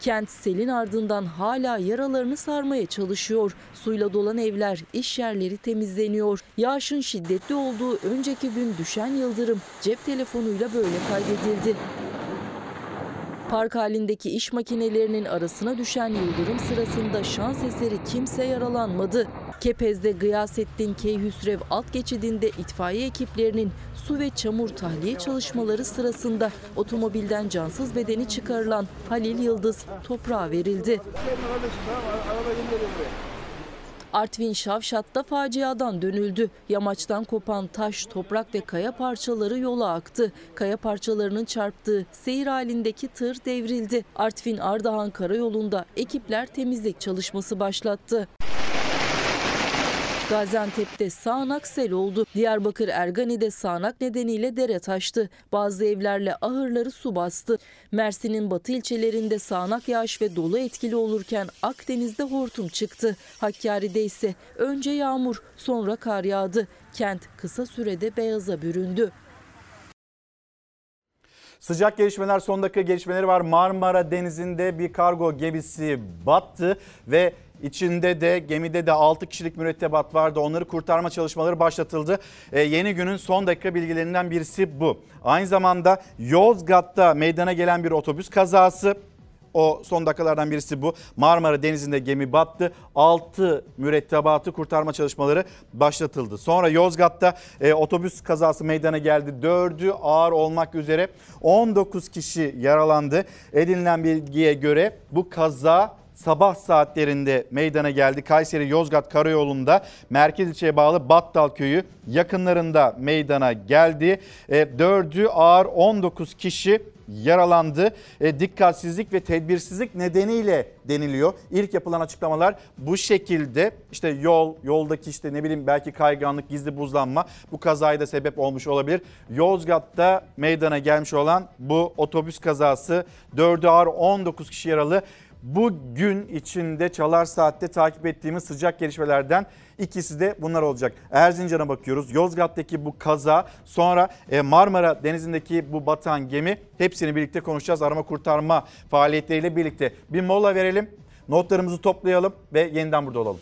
Kent selin ardından hala yaralarını sarmaya çalışıyor. Suyla dolan evler, iş yerleri temizleniyor. Yağışın şiddetli olduğu önceki gün düşen yıldırım cep telefonuyla böyle kaydedildi. Park halindeki iş makinelerinin arasına düşen yıldırım sırasında şans eseri kimse yaralanmadı. Kepez'de Gıyasettin Keyhüsrev alt geçidinde itfaiye ekiplerinin su ve çamur tahliye çalışmaları sırasında otomobilden cansız bedeni çıkarılan Halil Yıldız toprağa verildi. Artvin Şavşat'ta faciadan dönüldü. Yamaçtan kopan taş, toprak ve kaya parçaları yola aktı. Kaya parçalarının çarptığı seyir halindeki tır devrildi. Artvin Ardahan Karayolu'nda ekipler temizlik çalışması başlattı. Gaziantep'te sağanak sel oldu. Diyarbakır Ergani'de sağanak nedeniyle dere taştı. Bazı evlerle ahırları su bastı. Mersin'in batı ilçelerinde sağanak yağış ve dolu etkili olurken Akdeniz'de hortum çıktı. Hakkari'de ise önce yağmur sonra kar yağdı. Kent kısa sürede beyaza büründü. Sıcak gelişmeler son dakika gelişmeleri var. Marmara Denizi'nde bir kargo gemisi battı ve İçinde de gemide de 6 kişilik mürettebat vardı. Onları kurtarma çalışmaları başlatıldı. Ee, yeni günün son dakika bilgilerinden birisi bu. Aynı zamanda Yozgat'ta meydana gelen bir otobüs kazası. O son dakikalardan birisi bu. Marmara Denizi'nde gemi battı. 6 mürettebatı kurtarma çalışmaları başlatıldı. Sonra Yozgat'ta e, otobüs kazası meydana geldi. 4'ü ağır olmak üzere 19 kişi yaralandı. Edinilen bilgiye göre bu kaza sabah saatlerinde meydana geldi. Kayseri Yozgat Karayolu'nda merkez ilçeye bağlı Battal Köyü yakınlarında meydana geldi. E, dördü ağır 19 kişi yaralandı. E, dikkatsizlik ve tedbirsizlik nedeniyle deniliyor. İlk yapılan açıklamalar bu şekilde işte yol, yoldaki işte ne bileyim belki kayganlık, gizli buzlanma bu kazaya da sebep olmuş olabilir. Yozgat'ta meydana gelmiş olan bu otobüs kazası 4'ü ağır 19 kişi yaralı. Bugün içinde Çalar Saat'te takip ettiğimiz sıcak gelişmelerden ikisi de bunlar olacak. Erzincan'a bakıyoruz. Yozgat'taki bu kaza sonra e, Marmara Denizi'ndeki bu batan gemi hepsini birlikte konuşacağız. Arama kurtarma faaliyetleriyle birlikte. Bir mola verelim. Notlarımızı toplayalım ve yeniden burada olalım.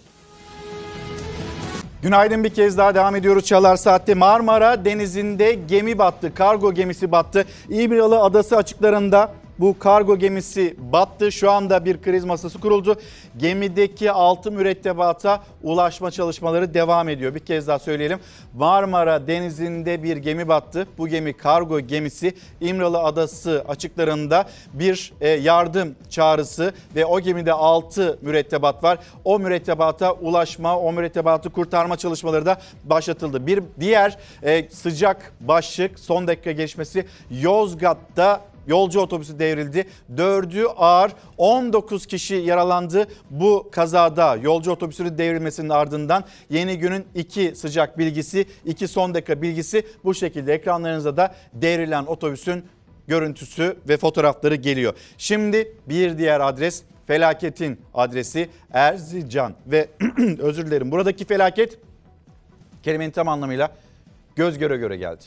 Günaydın bir kez daha devam ediyoruz Çalar Saat'te. Marmara Denizi'nde gemi battı. Kargo gemisi battı. İmralı Adası açıklarında bu kargo gemisi battı. Şu anda bir kriz masası kuruldu. Gemideki altı mürettebata ulaşma çalışmaları devam ediyor. Bir kez daha söyleyelim. Marmara Denizi'nde bir gemi battı. Bu gemi kargo gemisi İmralı Adası açıklarında bir e, yardım çağrısı ve o gemide 6 mürettebat var. O mürettebata ulaşma, o mürettebatı kurtarma çalışmaları da başlatıldı. Bir diğer e, sıcak başlık son dakika gelişmesi Yozgat'ta Yolcu otobüsü devrildi. Dördü ağır 19 kişi yaralandı. Bu kazada yolcu otobüsünün devrilmesinin ardından yeni günün iki sıcak bilgisi, iki son dakika bilgisi bu şekilde ekranlarınızda da devrilen otobüsün görüntüsü ve fotoğrafları geliyor. Şimdi bir diğer adres felaketin adresi Erzincan ve [CLEARS THROAT] özür dilerim buradaki felaket kelimenin tam anlamıyla göz göre göre geldi.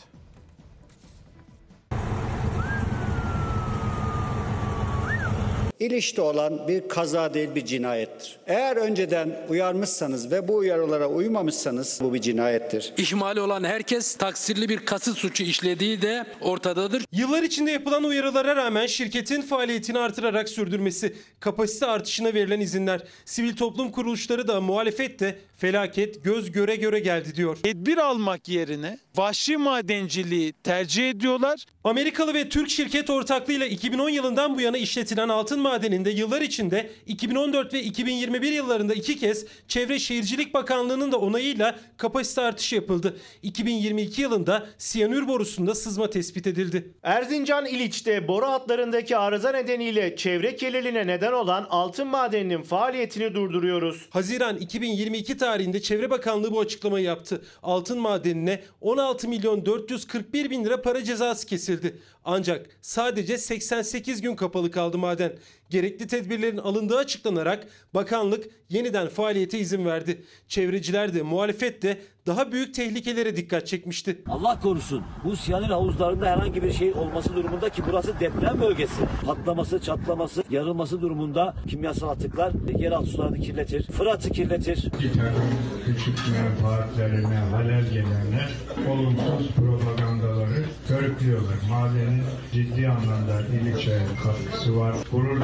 İlişte olan bir kaza değil bir cinayettir. Eğer önceden uyarmışsanız ve bu uyarılara uymamışsanız bu bir cinayettir. İhmali olan herkes taksirli bir kasıt suçu işlediği de ortadadır. Yıllar içinde yapılan uyarılara rağmen şirketin faaliyetini artırarak sürdürmesi, kapasite artışına verilen izinler, sivil toplum kuruluşları da muhalefet de felaket göz göre göre geldi diyor. Tedbir almak yerine vahşi madenciliği tercih ediyorlar. Amerikalı ve Türk şirket ortaklığıyla 2010 yılından bu yana işletilen altın madeninde yıllar içinde 2014 ve 2021 yıllarında iki kez Çevre Şehircilik Bakanlığı'nın da onayıyla kapasite artışı yapıldı. 2022 yılında siyanür borusunda sızma tespit edildi. Erzincan İliç'te boru hatlarındaki arıza nedeniyle çevre kirliliğine neden olan altın madeninin faaliyetini durduruyoruz. Haziran 2022 tarihinde Çevre Bakanlığı bu açıklamayı yaptı. Altın madenine 16 milyon 441 bin lira para cezası kesildi. Ancak sadece 88 gün kapalı kaldı maden. Gerekli tedbirlerin alındığı açıklanarak bakanlık yeniden faaliyete izin verdi. Çevreciler de muhalefet de daha büyük tehlikelere dikkat çekmişti. Allah korusun bu siyanür havuzlarında herhangi bir şey olması durumunda ki burası deprem bölgesi. Patlaması, çatlaması, yarılması durumunda kimyasal atıklar yeraltı sularını kirletir. Fırat'ı kirletir. Bir takım küçük menfaatlerine halel gelenler olumsuz propagandaları körüklüyorlar. Madenin ciddi anlamda İliç'e katkısı var. Gurur.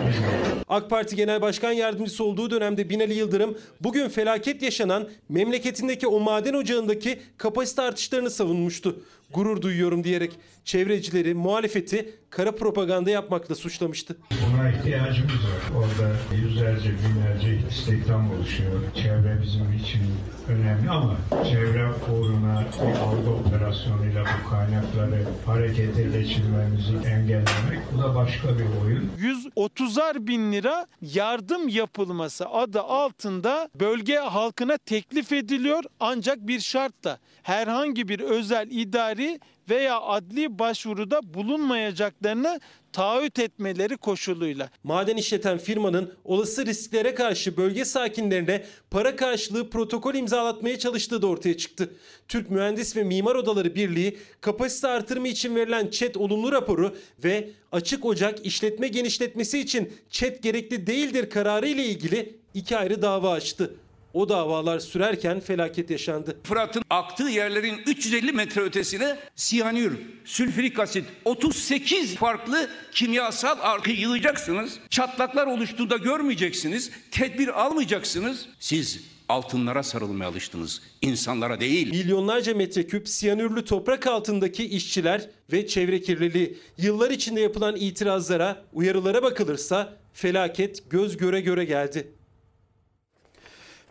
AK Parti Genel Başkan Yardımcısı olduğu dönemde Binali Yıldırım bugün felaket yaşanan memleketindeki o maden ocağındaki kapasite artışlarını savunmuştu. Gurur duyuyorum diyerek çevrecileri, muhalefeti kara propaganda yapmakla suçlamıştı. Buna ihtiyacımız var. Orada yüzlerce, binlerce istihdam oluşuyor. Çevre bizim için önemli ama çevre uğruna bir algı operasyonuyla bu kaynakları harekete geçirmemizi engellemek bu da başka bir oyun. 130'ar bin lira yardım yapılması adı altında bölge halkına teklif ediliyor ancak bir şartla herhangi bir özel idari veya adli başvuruda bulunmayacaklarını taahhüt etmeleri koşuluyla. Maden işleten firmanın olası risklere karşı bölge sakinlerine para karşılığı protokol imzalatmaya çalıştığı da ortaya çıktı. Türk Mühendis ve Mimar Odaları Birliği kapasite artırımı için verilen ÇED olumlu raporu ve açık ocak işletme genişletmesi için ÇED gerekli değildir kararı ile ilgili iki ayrı dava açtı. O davalar sürerken felaket yaşandı. Fırat'ın aktığı yerlerin 350 metre ötesine siyanür, sülfürik asit, 38 farklı kimyasal artı yığacaksınız. Çatlaklar oluştuğunda görmeyeceksiniz. Tedbir almayacaksınız. Siz altınlara sarılmaya alıştınız. insanlara değil. Milyonlarca metreküp siyanürlü toprak altındaki işçiler ve çevre kirliliği. Yıllar içinde yapılan itirazlara, uyarılara bakılırsa felaket göz göre göre geldi.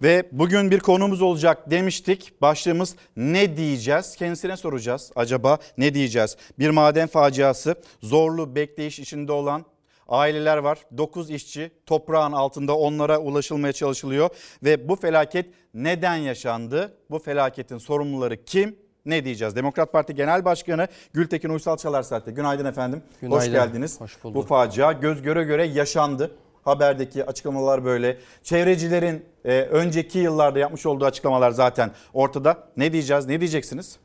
Ve bugün bir konumuz olacak demiştik. Başlığımız ne diyeceğiz? Kendisine soracağız. Acaba ne diyeceğiz? Bir maden faciası, zorlu bekleyiş içinde olan aileler var. 9 işçi toprağın altında onlara ulaşılmaya çalışılıyor. Ve bu felaket neden yaşandı? Bu felaketin sorumluları kim? Ne diyeceğiz? Demokrat Parti Genel Başkanı Gültekin Uysal Çalar Saat'te. Günaydın efendim. Günaydın. Hoş geldiniz. Hoş bulduk. Bu facia göz göre göre yaşandı. Haberdeki açıklamalar böyle. Çevrecilerin e, önceki yıllarda yapmış olduğu açıklamalar zaten ortada. Ne diyeceğiz? Ne diyeceksiniz?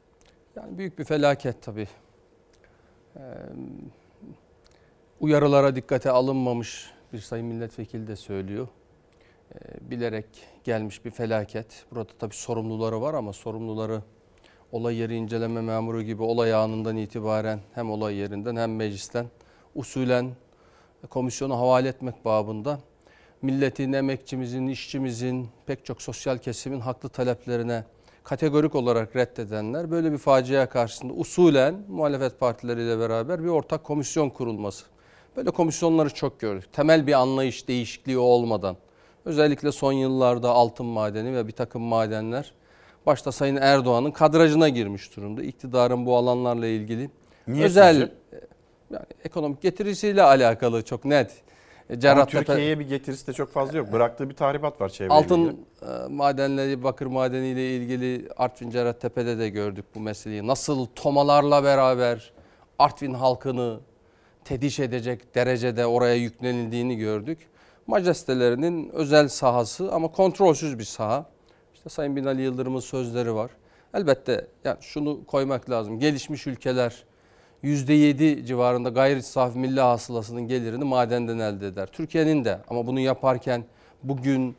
Yani büyük bir felaket tabii. Ee, uyarılara dikkate alınmamış bir sayın milletvekili de söylüyor. Ee, bilerek gelmiş bir felaket. Burada tabii sorumluları var ama sorumluları olay yeri inceleme memuru gibi olay anından itibaren hem olay yerinden hem meclisten usulen komisyona havale etmek babında milletin, emekçimizin, işçimizin, pek çok sosyal kesimin haklı taleplerine kategorik olarak reddedenler böyle bir facia karşısında usulen muhalefet partileriyle beraber bir ortak komisyon kurulması. Böyle komisyonları çok gördük. Temel bir anlayış değişikliği olmadan özellikle son yıllarda altın madeni ve bir takım madenler başta Sayın Erdoğan'ın kadrajına girmiş durumda. İktidarın bu alanlarla ilgili Niye özel sizce? Yani ekonomik getirisiyle alakalı çok net. E, Cerrahtepe- Türkiye'ye bir getirisi de çok fazla yok. Bıraktığı bir tahribat var çevreyle Altın ilgili. e, madenleri, bakır madeniyle ilgili Artvin Cerrahtepe'de de gördük bu meseleyi. Nasıl tomalarla beraber Artvin halkını tediş edecek derecede oraya yüklenildiğini gördük. Majestelerinin özel sahası ama kontrolsüz bir saha. İşte Sayın Binali Yıldırım'ın sözleri var. Elbette yani şunu koymak lazım. Gelişmiş ülkeler %7 civarında gayri safi milli hasılasının gelirini madenden elde eder. Türkiye'nin de ama bunu yaparken bugün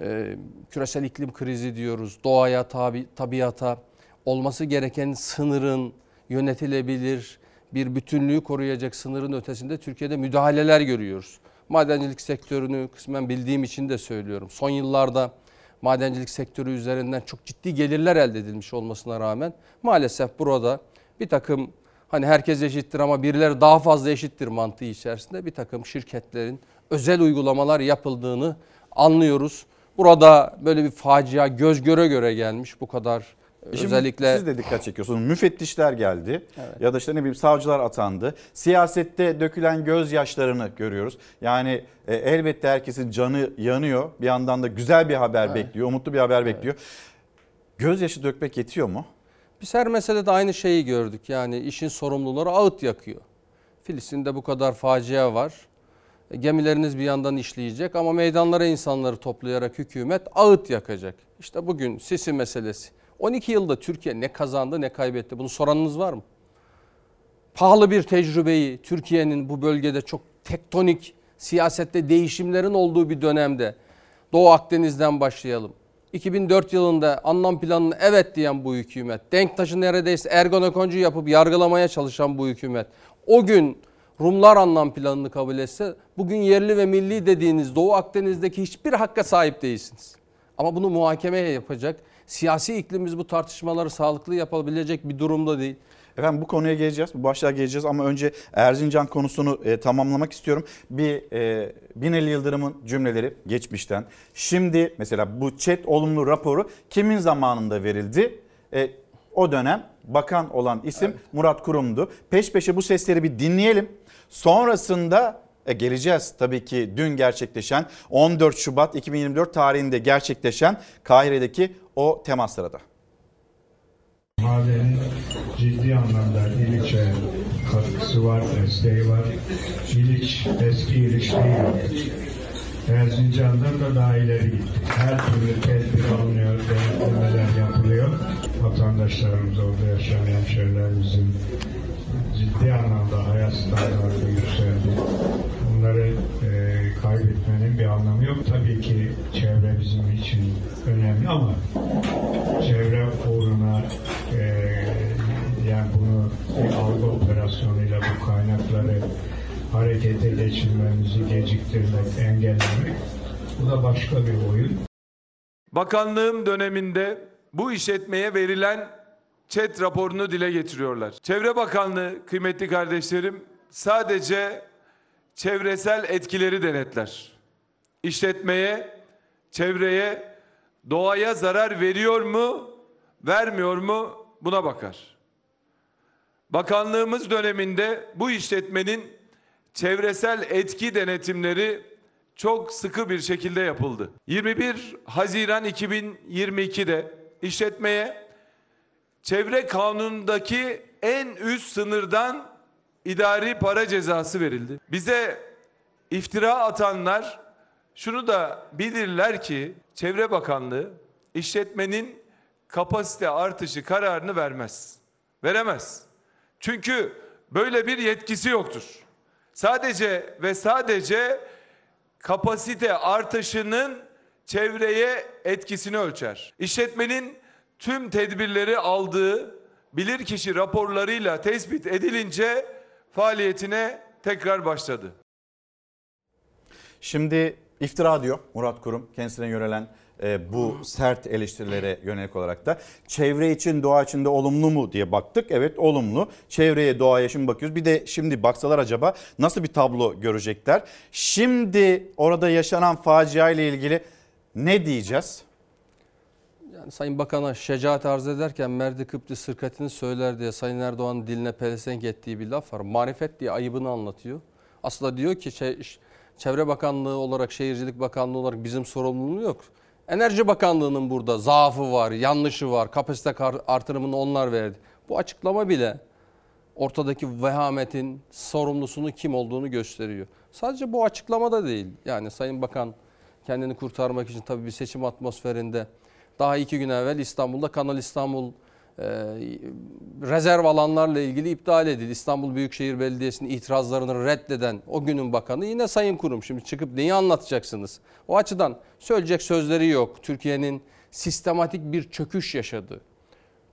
e, küresel iklim krizi diyoruz. Doğaya, tabi, tabiata olması gereken sınırın yönetilebilir bir bütünlüğü koruyacak sınırın ötesinde Türkiye'de müdahaleler görüyoruz. Madencilik sektörünü kısmen bildiğim için de söylüyorum. Son yıllarda madencilik sektörü üzerinden çok ciddi gelirler elde edilmiş olmasına rağmen maalesef burada bir takım hani herkes eşittir ama birileri daha fazla eşittir mantığı içerisinde bir takım şirketlerin özel uygulamalar yapıldığını anlıyoruz. Burada böyle bir facia göz göre göre gelmiş bu kadar E Şimdi özellikle siz de dikkat çekiyorsunuz. Müfettişler geldi ya da işte ne bileyim savcılar atandı. Siyasette dökülen gözyaşlarını görüyoruz. Yani e, elbette herkesin canı yanıyor. Bir yandan da güzel bir haber Evet. bekliyor, umutlu bir haber bekliyor. Gözyaşı dökmek yetiyor mu? Biz her meselede aynı şeyi gördük. Yani işin sorumluları ağıt yakıyor. Filistin'de bu kadar facia var. E, Gemileriniz bir yandan işleyecek ama meydanlara insanları toplayarak hükümet ağıt yakacak. İşte bugün Sisi meselesi. 12 yılda Türkiye ne kazandı ne kaybetti bunu soranınız var mı? Pahalı bir tecrübeyi Türkiye'nin bu bölgede çok tektonik siyasette değişimlerin olduğu bir dönemde Doğu Akdeniz'den başlayalım. 2004 yılında anlam planını evet diyen bu hükümet, Denktaş'ı neredeyse ergonokoncu yapıp yargılamaya çalışan bu hükümet, o gün Rumlar anlam planını kabul etse bugün yerli ve milli dediğiniz Doğu Akdeniz'deki hiçbir hakka sahip değilsiniz. Ama bunu muhakemeye yapacak, siyasi iklimimiz bu tartışmaları sağlıklı yapabilecek bir durumda değil. Efendim bu konuya geleceğiz, bu başlığa geleceğiz ama önce Erzincan konusunu e, tamamlamak istiyorum. Bir e, Binali Yıldırım'ın cümleleri geçmişten. Şimdi mesela bu chat olumlu raporu kimin zamanında verildi? E, o dönem bakan olan isim Murat Kurum'du. Peş peşe bu sesleri bir dinleyelim. Sonrasında e, geleceğiz tabii ki dün gerçekleşen 14 Şubat 2024 tarihinde gerçekleşen Kahire'deki o temaslara da. Madenin ciddi anlamda İliç'e katkısı var, desteği var. İliç eski İliç değil. Erzincan'dan da daha ileri gitti. Her türlü tedbir alınıyor, denetlemeler yapılıyor. Vatandaşlarımız, orada yaşayan hemşehrilerimizin ciddi anlamda hayat standartı yükseldi. Bunları e, kaybetmenin bir anlamı yok. Tabii ki çevre bizim için önemli ama çevre uğruna e, yani bunu bir algı operasyonuyla bu kaynakları harekete geçirmemizi geciktirmek, engellemek bu da başka bir oyun. Bakanlığım döneminde bu işletmeye verilen ÇED raporunu dile getiriyorlar. Çevre Bakanlığı kıymetli kardeşlerim sadece çevresel etkileri denetler. İşletmeye, çevreye, doğaya zarar veriyor mu, vermiyor mu buna bakar. Bakanlığımız döneminde bu işletmenin çevresel etki denetimleri çok sıkı bir şekilde yapıldı. 21 Haziran 2022'de işletmeye çevre kanunundaki en üst sınırdan idari para cezası verildi. Bize iftira atanlar şunu da bilirler ki Çevre Bakanlığı işletmenin kapasite artışı kararını vermez. Veremez. Çünkü böyle bir yetkisi yoktur. Sadece ve sadece kapasite artışının çevreye etkisini ölçer. İşletmenin tüm tedbirleri aldığı bilirkişi raporlarıyla tespit edilince faaliyetine tekrar başladı. Şimdi iftira diyor Murat Kurum kendisine yönelen e, bu sert eleştirilere yönelik olarak da çevre için doğa için de olumlu mu diye baktık. Evet olumlu. Çevreye doğaya şimdi bakıyoruz. Bir de şimdi baksalar acaba nasıl bir tablo görecekler? Şimdi orada yaşanan facia ile ilgili ne diyeceğiz? Yani Sayın Bakan'a şecaat arz ederken Merdi Kıpti sırkatini söyler diye Sayın Erdoğan'ın diline pelesenk ettiği bir laf var. Marifet diye ayıbını anlatıyor. Aslında diyor ki şey, Çevre Bakanlığı olarak, Şehircilik Bakanlığı olarak bizim sorumluluğu yok. Enerji Bakanlığı'nın burada zaafı var, yanlışı var, kapasite artırımını onlar verdi. Bu açıklama bile ortadaki vehametin sorumlusunu kim olduğunu gösteriyor. Sadece bu açıklamada değil. Yani Sayın Bakan kendini kurtarmak için tabii bir seçim atmosferinde daha iki gün evvel İstanbul'da Kanal İstanbul e, rezerv alanlarla ilgili iptal edildi. İstanbul Büyükşehir Belediyesi'nin itirazlarını reddeden o günün bakanı yine Sayın Kurum. Şimdi çıkıp neyi anlatacaksınız? O açıdan söyleyecek sözleri yok. Türkiye'nin sistematik bir çöküş yaşadığı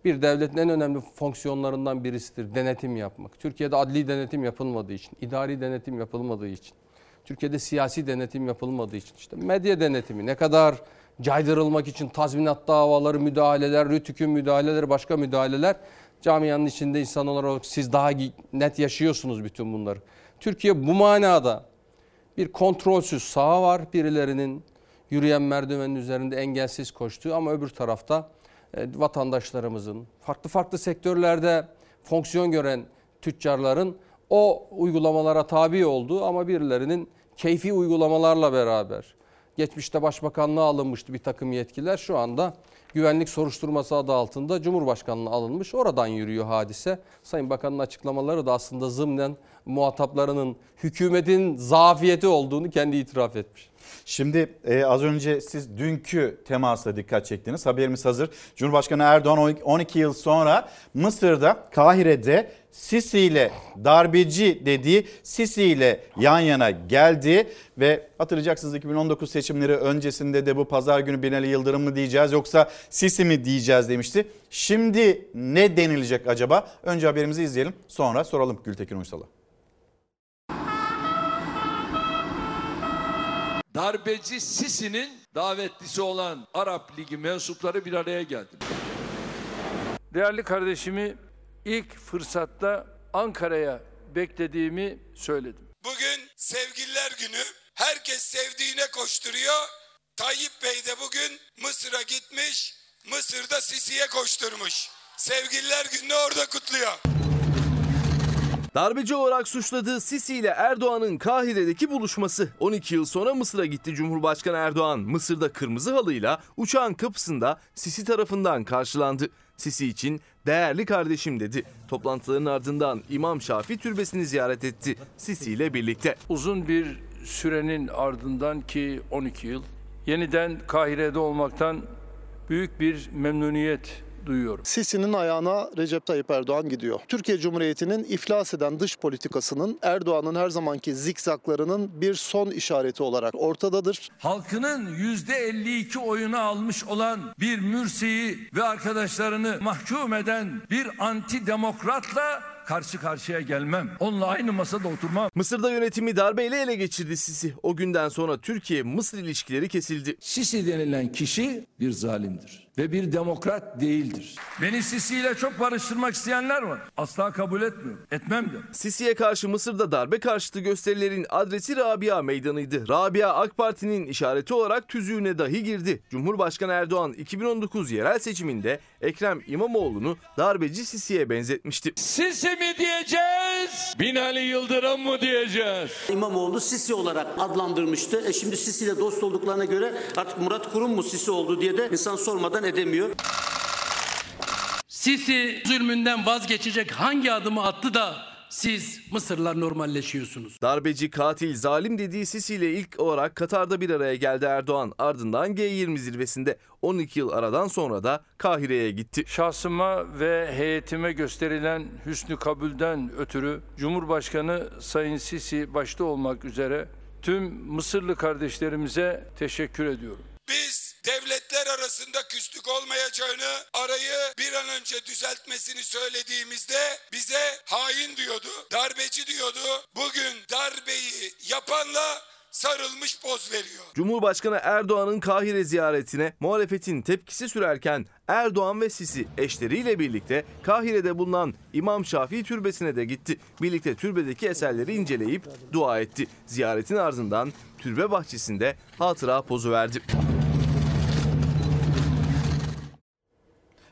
bir devletin en önemli fonksiyonlarından birisidir denetim yapmak. Türkiye'de adli denetim yapılmadığı için, idari denetim yapılmadığı için, Türkiye'de siyasi denetim yapılmadığı için, işte medya denetimi ne kadar caydırılmak için tazminat davaları, müdahaleler, rütükün müdahaleleri, başka müdahaleler camianın içinde insan olarak siz daha net yaşıyorsunuz bütün bunları. Türkiye bu manada bir kontrolsüz saha var. Birilerinin yürüyen merdivenin üzerinde engelsiz koştuğu ama öbür tarafta e, vatandaşlarımızın, farklı farklı sektörlerde fonksiyon gören tüccarların o uygulamalara tabi olduğu ama birilerinin keyfi uygulamalarla beraber geçmişte başbakanlığa alınmıştı bir takım yetkiler şu anda güvenlik soruşturması adı altında Cumhurbaşkanlığı alınmış. Oradan yürüyor hadise. Sayın Bakan'ın açıklamaları da aslında zımnen muhataplarının hükümetin zafiyeti olduğunu kendi itiraf etmiş. Şimdi e, az önce siz dünkü temasla dikkat çektiniz. Haberimiz hazır. Cumhurbaşkanı Erdoğan 12 yıl sonra Mısır'da Kahire'de Sisi ile darbeci dediği Sisi ile yan yana geldi ve hatırlayacaksınız 2019 seçimleri öncesinde de bu pazar günü Binali Yıldırım mı diyeceğiz yoksa Sisi mi diyeceğiz demişti. Şimdi ne denilecek acaba? Önce haberimizi izleyelim sonra soralım Gültekin Uysal'a. Darbeci Sisi'nin davetlisi olan Arap Ligi mensupları bir araya geldi. Değerli kardeşimi ilk fırsatta Ankara'ya beklediğimi söyledim. Bugün sevgililer günü. Herkes sevdiğine koşturuyor. Tayyip Bey de bugün Mısır'a gitmiş. Mısır'da Sisi'ye koşturmuş. Sevgililer gününü orada kutluyor. Darbeci olarak suçladığı Sisi ile Erdoğan'ın Kahire'deki buluşması. 12 yıl sonra Mısır'a gitti Cumhurbaşkanı Erdoğan. Mısır'da kırmızı halıyla uçağın kapısında Sisi tarafından karşılandı. Sisi için değerli kardeşim dedi. Toplantıların ardından İmam Şafii Türbesi'ni ziyaret etti Sisi ile birlikte. Uzun bir sürenin ardından ki 12 yıl yeniden Kahire'de olmaktan büyük bir memnuniyet duyuyorum. Sisi'nin ayağına Recep Tayyip Erdoğan gidiyor. Türkiye Cumhuriyeti'nin iflas eden dış politikasının Erdoğan'ın her zamanki zikzaklarının bir son işareti olarak ortadadır. Halkının %52 oyunu almış olan bir Mürsi'yi ve arkadaşlarını mahkum eden bir anti demokratla karşı karşıya gelmem. Onunla aynı masada oturmam. Mısır'da yönetimi darbeyle ele geçirdi Sisi. O günden sonra Türkiye-Mısır ilişkileri kesildi. Sisi denilen kişi bir zalimdir ve bir demokrat değildir. Beni Sisi ile çok barıştırmak isteyenler var. Asla kabul etmiyorum. Etmem de. Sisi'ye karşı Mısır'da darbe karşıtı gösterilerin adresi Rabia Meydanı'ydı. Rabia AK Parti'nin işareti olarak tüzüğüne dahi girdi. Cumhurbaşkanı Erdoğan 2019 yerel seçiminde Ekrem İmamoğlu'nu darbeci Sisi'ye benzetmişti. Sisi mi diyeceğiz? Binali Yıldırım mı diyeceğiz? İmamoğlu Sisi olarak adlandırmıştı. E şimdi Sisi ile dost olduklarına göre artık Murat Kurum mu Sisi oldu diye de insan sormadan edemiyor. Sisi zulmünden vazgeçecek hangi adımı attı da siz Mısırlar normalleşiyorsunuz. Darbeci, katil, zalim dediği Sisi ile ilk olarak Katar'da bir araya geldi Erdoğan. Ardından G20 zirvesinde 12 yıl aradan sonra da Kahire'ye gitti. Şahsıma ve heyetime gösterilen hüsnü kabulden ötürü Cumhurbaşkanı Sayın Sisi başta olmak üzere tüm Mısırlı kardeşlerimize teşekkür ediyorum. Biz devletler arasında küslük olmayacağını, arayı bir an önce düzeltmesini söylediğimizde bize hain diyordu, darbeci diyordu. Bugün darbeyi yapanla sarılmış poz veriyor. Cumhurbaşkanı Erdoğan'ın Kahire ziyaretine muhalefetin tepkisi sürerken Erdoğan ve Sisi eşleriyle birlikte Kahire'de bulunan İmam Şafii Türbesi'ne de gitti. Birlikte türbedeki eserleri inceleyip dua etti. Ziyaretin ardından türbe bahçesinde hatıra pozu verdi.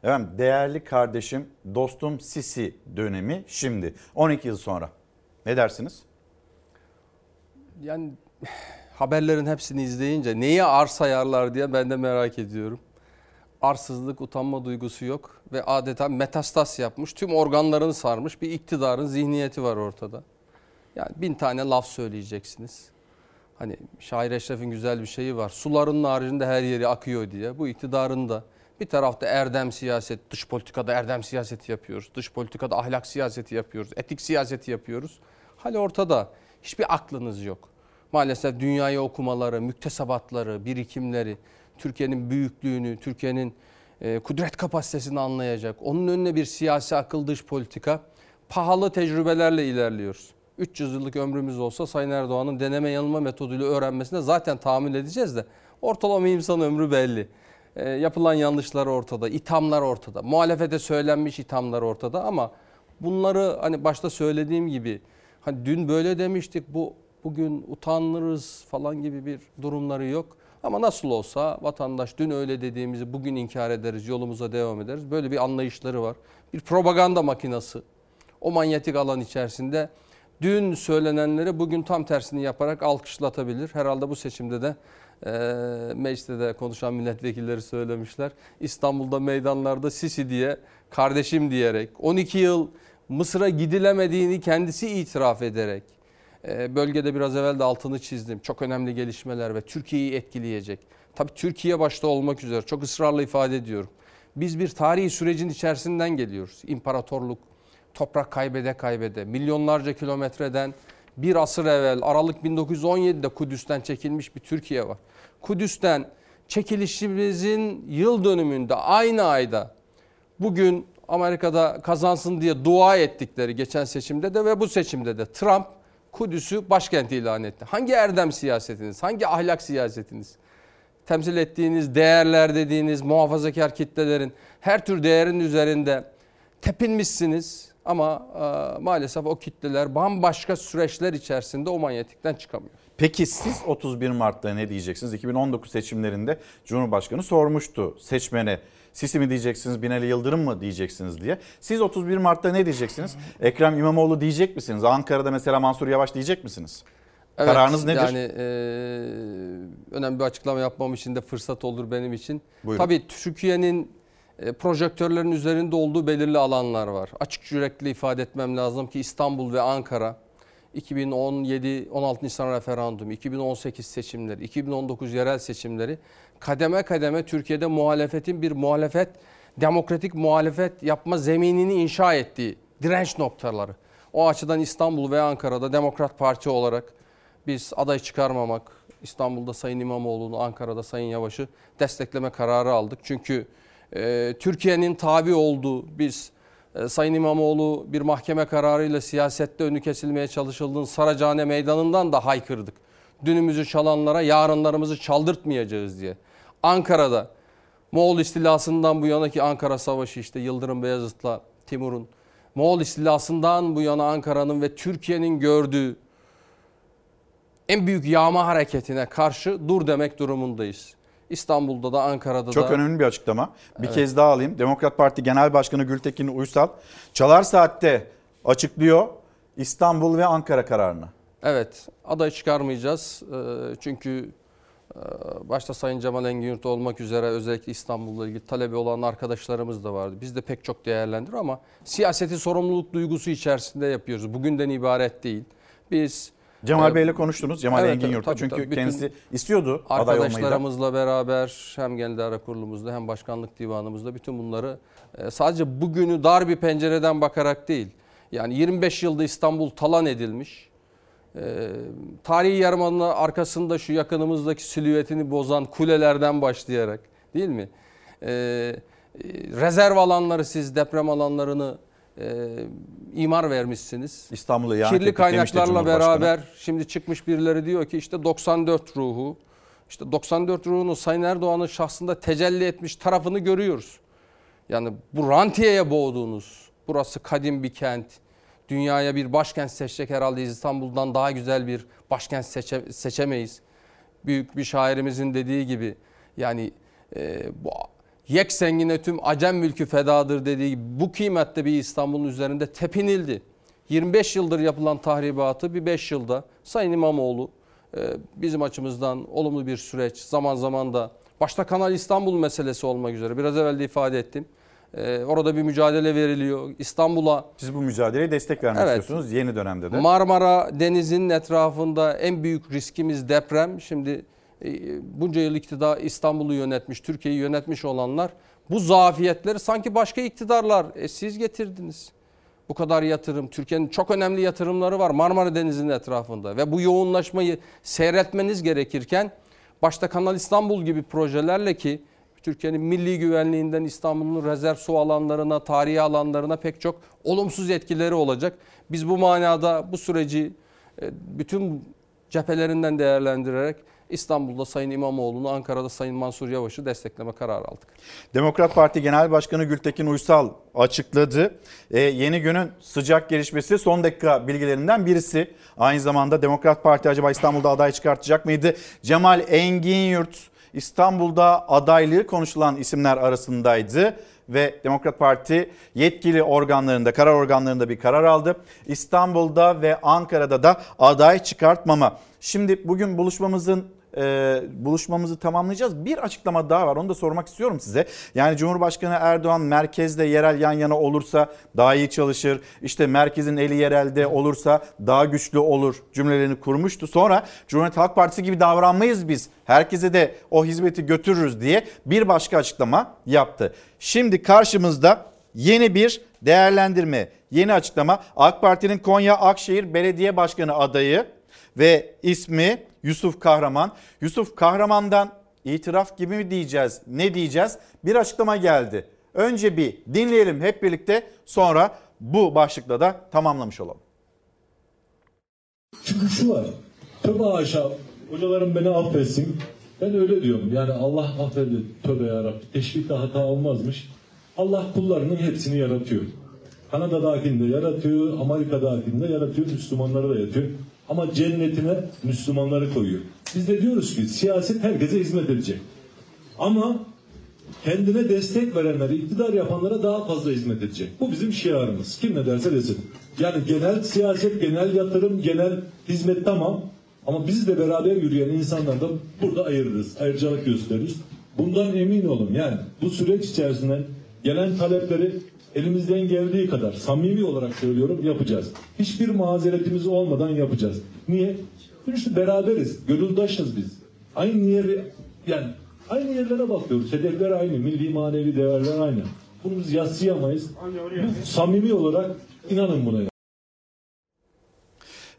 Efendim değerli kardeşim, dostum Sisi dönemi şimdi 12 yıl sonra. Ne dersiniz? Yani [SIGHS] haberlerin hepsini izleyince neyi arz sayarlar diye ben de merak ediyorum. Arsızlık, utanma duygusu yok ve adeta metastas yapmış, tüm organlarını sarmış bir iktidarın zihniyeti var ortada. Yani bin tane laf söyleyeceksiniz. Hani şair Eşref'in güzel bir şeyi var. Suların haricinde her yeri akıyor diye. Bu iktidarın da Bir tarafta erdem siyaset, dış politikada erdem siyaseti yapıyoruz. Dış politikada ahlak siyaseti yapıyoruz. Etik siyaseti yapıyoruz. Hali ortada. Hiçbir aklınız yok. Maalesef dünyayı okumaları, müktesebatları, birikimleri, Türkiye'nin büyüklüğünü, Türkiye'nin e, kudret kapasitesini anlayacak. Onun önüne bir siyasi akıl dış politika pahalı tecrübelerle ilerliyoruz. 300 yıllık ömrümüz olsa Sayın Erdoğan'ın deneme yanılma metoduyla öğrenmesine zaten tahammül edeceğiz de ortalama insan ömrü belli. E, yapılan yanlışlar ortada, ithamlar ortada. Muhalefete söylenmiş ithamlar ortada ama bunları hani başta söylediğim gibi hani dün böyle demiştik bu bugün utanırız falan gibi bir durumları yok. Ama nasıl olsa vatandaş dün öyle dediğimizi bugün inkar ederiz, yolumuza devam ederiz. Böyle bir anlayışları var. Bir propaganda makinası. O manyetik alan içerisinde dün söylenenleri bugün tam tersini yaparak alkışlatabilir. Herhalde bu seçimde de e, mecliste de konuşan milletvekilleri söylemişler. İstanbul'da meydanlarda Sisi diye, kardeşim diyerek, 12 yıl Mısır'a gidilemediğini kendisi itiraf ederek, e, bölgede biraz evvel de altını çizdim. Çok önemli gelişmeler ve Türkiye'yi etkileyecek. Tabii Türkiye başta olmak üzere çok ısrarla ifade ediyorum. Biz bir tarihi sürecin içerisinden geliyoruz. İmparatorluk, toprak kaybede kaybede, milyonlarca kilometreden bir asır evvel Aralık 1917'de Kudüs'ten çekilmiş bir Türkiye var. Kudüs'ten çekilişimizin yıl dönümünde aynı ayda bugün Amerika'da kazansın diye dua ettikleri geçen seçimde de ve bu seçimde de Trump Kudüs'ü başkent ilan etti. Hangi erdem siyasetiniz, hangi ahlak siyasetiniz? Temsil ettiğiniz değerler dediğiniz muhafazakar kitlelerin her tür değerin üzerinde tepinmişsiniz ama e, maalesef o kitleler bambaşka süreçler içerisinde o manyetikten çıkamıyor. Peki siz 31 Mart'ta ne diyeceksiniz? 2019 seçimlerinde Cumhurbaşkanı sormuştu seçmene. Sisi mi diyeceksiniz, Binali Yıldırım mı diyeceksiniz diye. Siz 31 Mart'ta ne diyeceksiniz? Ekrem İmamoğlu diyecek misiniz? Ankara'da mesela Mansur Yavaş diyecek misiniz? Evet, Kararınız nedir? Yani e, önemli bir açıklama yapmam için de fırsat olur benim için. Buyurun. Tabii Türkiye'nin projektörlerin üzerinde olduğu belirli alanlar var. Açık yürekli ifade etmem lazım ki İstanbul ve Ankara 2017-16 Nisan referandumu, 2018 seçimleri, 2019 yerel seçimleri kademe kademe Türkiye'de muhalefetin bir muhalefet, demokratik muhalefet yapma zeminini inşa ettiği direnç noktaları. O açıdan İstanbul ve Ankara'da Demokrat Parti olarak biz aday çıkarmamak, İstanbul'da Sayın İmamoğlu'nu, Ankara'da Sayın Yavaş'ı destekleme kararı aldık. Çünkü e, Türkiye'nin tabi olduğu biz e, Sayın İmamoğlu bir mahkeme kararıyla siyasette önü kesilmeye çalışıldığın Saracane Meydanı'ndan da haykırdık. Dünümüzü çalanlara yarınlarımızı çaldırtmayacağız diye. Ankara'da Moğol istilasından bu yanaki Ankara Savaşı işte Yıldırım Beyazıt'la Timur'un Moğol istilasından bu yana Ankara'nın ve Türkiye'nin gördüğü en büyük yağma hareketine karşı dur demek durumundayız. İstanbul'da da Ankara'da Çok da. önemli bir açıklama. Bir Evet. kez daha alayım. Demokrat Parti Genel Başkanı Gültekin Uysal Çalar Saat'te açıklıyor İstanbul ve Ankara kararını. Evet aday çıkarmayacağız. Ee, Çünkü e, başta Sayın Cemal Engin olmak üzere özellikle İstanbul'la ilgili talebi olan arkadaşlarımız da vardı. Biz de pek çok değerlendir ama siyaseti sorumluluk duygusu içerisinde yapıyoruz. Bugünden ibaret değil. Biz Cemal Bey'le konuştunuz. Cemal Evet, Engin tabii, Çünkü tabii. Kendisi istiyordu aday olmayı da. Arkadaşlarımızla beraber hem Genel İdare Kurulumuzda hem Başkanlık Divanımızda bütün bunları e, sadece bugünü dar bir pencereden bakarak değil. Yani 25 yılda İstanbul talan edilmiş. E, tarihi yarımanın arkasında şu yakınımızdaki silüetini bozan kulelerden başlayarak değil mi? E, rezerv alanları siz deprem alanlarını e, imar vermişsiniz. İstanbul'a ihanet Kirli kaynaklarla beraber şimdi çıkmış birileri diyor ki işte 94 ruhu. İşte 94 ruhunu Sayın Erdoğan'ın şahsında tecelli etmiş tarafını görüyoruz. Yani bu rantiyeye boğduğunuz, burası kadim bir kent, dünyaya bir başkent seçecek herhalde İstanbul'dan daha güzel bir başkent seçe- seçemeyiz. Büyük bir şairimizin dediği gibi yani e, bu yek sengine tüm acem mülkü fedadır dediği bu kıymette bir İstanbul'un üzerinde tepinildi. 25 yıldır yapılan tahribatı bir 5 yılda Sayın İmamoğlu e, bizim açımızdan olumlu bir süreç zaman zaman da başta Kanal İstanbul meselesi olmak üzere biraz evvel de ifade ettim. E, orada bir mücadele veriliyor. İstanbul'a Siz bu mücadeleye destek vermek Evet. istiyorsunuz yeni dönemde de. Marmara Denizi'nin etrafında en büyük riskimiz deprem. Şimdi bunca yıl iktidar İstanbul'u yönetmiş, Türkiye'yi yönetmiş olanlar Bu zafiyetleri sanki başka iktidarlar e, siz getirdiniz. Bu kadar yatırım, Türkiye'nin çok önemli yatırımları var Marmara Denizi'nin etrafında ve bu yoğunlaşmayı seyretmeniz gerekirken başta Kanal İstanbul gibi projelerle ki Türkiye'nin milli güvenliğinden İstanbul'un rezerv su alanlarına, tarihi alanlarına pek çok olumsuz etkileri olacak. Biz bu manada bu süreci e, bütün cephelerinden değerlendirerek İstanbul'da Sayın İmamoğlu'nu, Ankara'da Sayın Mansur Yavaş'ı destekleme kararı aldık. Demokrat Parti Genel Başkanı Gültekin Uysal açıkladı. Ee, yeni günün sıcak gelişmesi son dakika bilgilerinden birisi. Aynı zamanda Demokrat Parti acaba İstanbul'da aday çıkartacak mıydı? Cemal Engin Yurt İstanbul'da adaylığı konuşulan isimler arasındaydı ve Demokrat Parti yetkili organlarında, karar organlarında bir karar aldı. İstanbul'da ve Ankara'da da aday çıkartmama. Şimdi bugün buluşmamızın e, buluşmamızı tamamlayacağız. Bir açıklama daha var. Onu da sormak istiyorum size. Yani Cumhurbaşkanı Erdoğan merkezde yerel yan yana olursa daha iyi çalışır. İşte merkezin eli yerelde olursa daha güçlü olur cümlelerini kurmuştu. Sonra Cumhuriyet Halk Partisi gibi davranmayız biz. Herkese de o hizmeti götürürüz diye bir başka açıklama yaptı. Şimdi karşımızda yeni bir değerlendirme, yeni açıklama. AK Parti'nin Konya Akşehir Belediye Başkanı adayı ve ismi Yusuf Kahraman. Yusuf Kahraman'dan itiraf gibi mi diyeceğiz? Ne diyeceğiz? Bir açıklama geldi. Önce bir dinleyelim hep birlikte sonra bu başlıkla da tamamlamış olalım. Çünkü var. Tövbe haşa hocalarım beni affetsin. Ben öyle diyorum. Yani Allah affeder. Tövbe yarabbim. Teşbihte hata olmazmış. Allah kullarının hepsini yaratıyor. Kanada'dakini de yaratıyor, Amerika'dakini de yaratıyor, Müslümanları da yaratıyor. Ama cennetine Müslümanları koyuyor. Biz de diyoruz ki siyaset herkese hizmet edecek. Ama kendine destek verenlere, iktidar yapanlara daha fazla hizmet edecek. Bu bizim şiarımız. Kim ne derse desin. Yani genel siyaset, genel yatırım, genel hizmet tamam. Ama bizle beraber yürüyen insanlar da burada ayırırız. Ayrıcalık gösteririz. Bundan emin olun. Yani bu süreç içerisinde gelen talepleri elimizden geldiği kadar samimi olarak söylüyorum yapacağız. Hiçbir mazeretimiz olmadan yapacağız. Niye? Çünkü beraberiz. Gönüldaşız biz. Aynı yeri yani aynı yerlere bakıyoruz. Hedefler aynı. Milli manevi değerler aynı. Bunu biz yatsıyamayız. Bu samimi olarak inanın buna.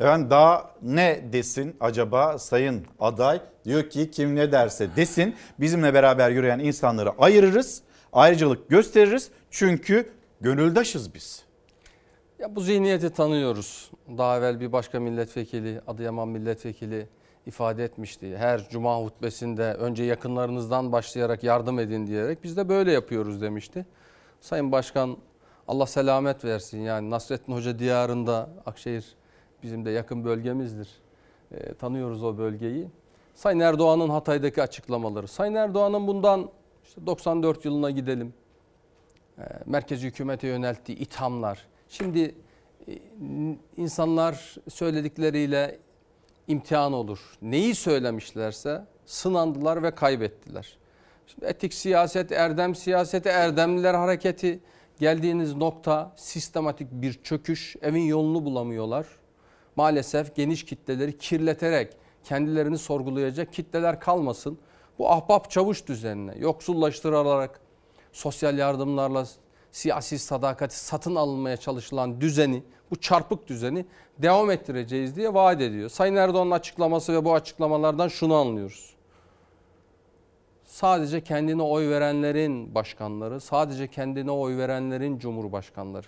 Efendim daha ne desin acaba sayın aday? Diyor ki kim ne derse desin bizimle beraber yürüyen insanları ayırırız. Ayrıcalık gösteririz çünkü gönüldaşız biz. Ya bu zihniyeti tanıyoruz. Daha evvel bir başka milletvekili, Adıyaman milletvekili ifade etmişti. Her cuma hutbesinde önce yakınlarınızdan başlayarak yardım edin diyerek biz de böyle yapıyoruz demişti. Sayın Başkan Allah selamet versin. Yani Nasrettin Hoca diyarında Akşehir bizim de yakın bölgemizdir. E, tanıyoruz o bölgeyi. Sayın Erdoğan'ın Hatay'daki açıklamaları. Sayın Erdoğan'ın bundan işte 94 yılına gidelim. E, merkezi hükümete yönelttiği ithamlar. Şimdi e, insanlar söyledikleriyle imtihan olur. Neyi söylemişlerse sınandılar ve kaybettiler. Şimdi etik siyaset, erdem siyaseti, erdemliler hareketi geldiğiniz nokta sistematik bir çöküş, evin yolunu bulamıyorlar. Maalesef geniş kitleleri kirleterek kendilerini sorgulayacak kitleler kalmasın. Bu ahbap çavuş düzenine yoksullaştırılarak sosyal yardımlarla siyasi sadakati satın alınmaya çalışılan düzeni, bu çarpık düzeni devam ettireceğiz diye vaat ediyor. Sayın Erdoğan'ın açıklaması ve bu açıklamalardan şunu anlıyoruz. Sadece kendine oy verenlerin başkanları, sadece kendine oy verenlerin cumhurbaşkanları.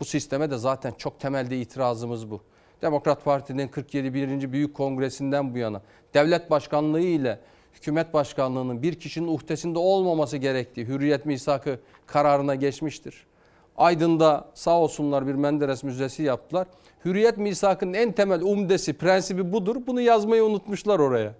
Bu sisteme de zaten çok temelde itirazımız bu. Demokrat Parti'nin 47. 1. Büyük Kongresi'nden bu yana devlet başkanlığı ile hükümet başkanlığının bir kişinin uhdesinde olmaması gerektiği hürriyet misakı kararına geçmiştir. Aydın'da sağ olsunlar bir Menderes Müzesi yaptılar. Hürriyet misakının en temel umdesi, prensibi budur. Bunu yazmayı unutmuşlar oraya.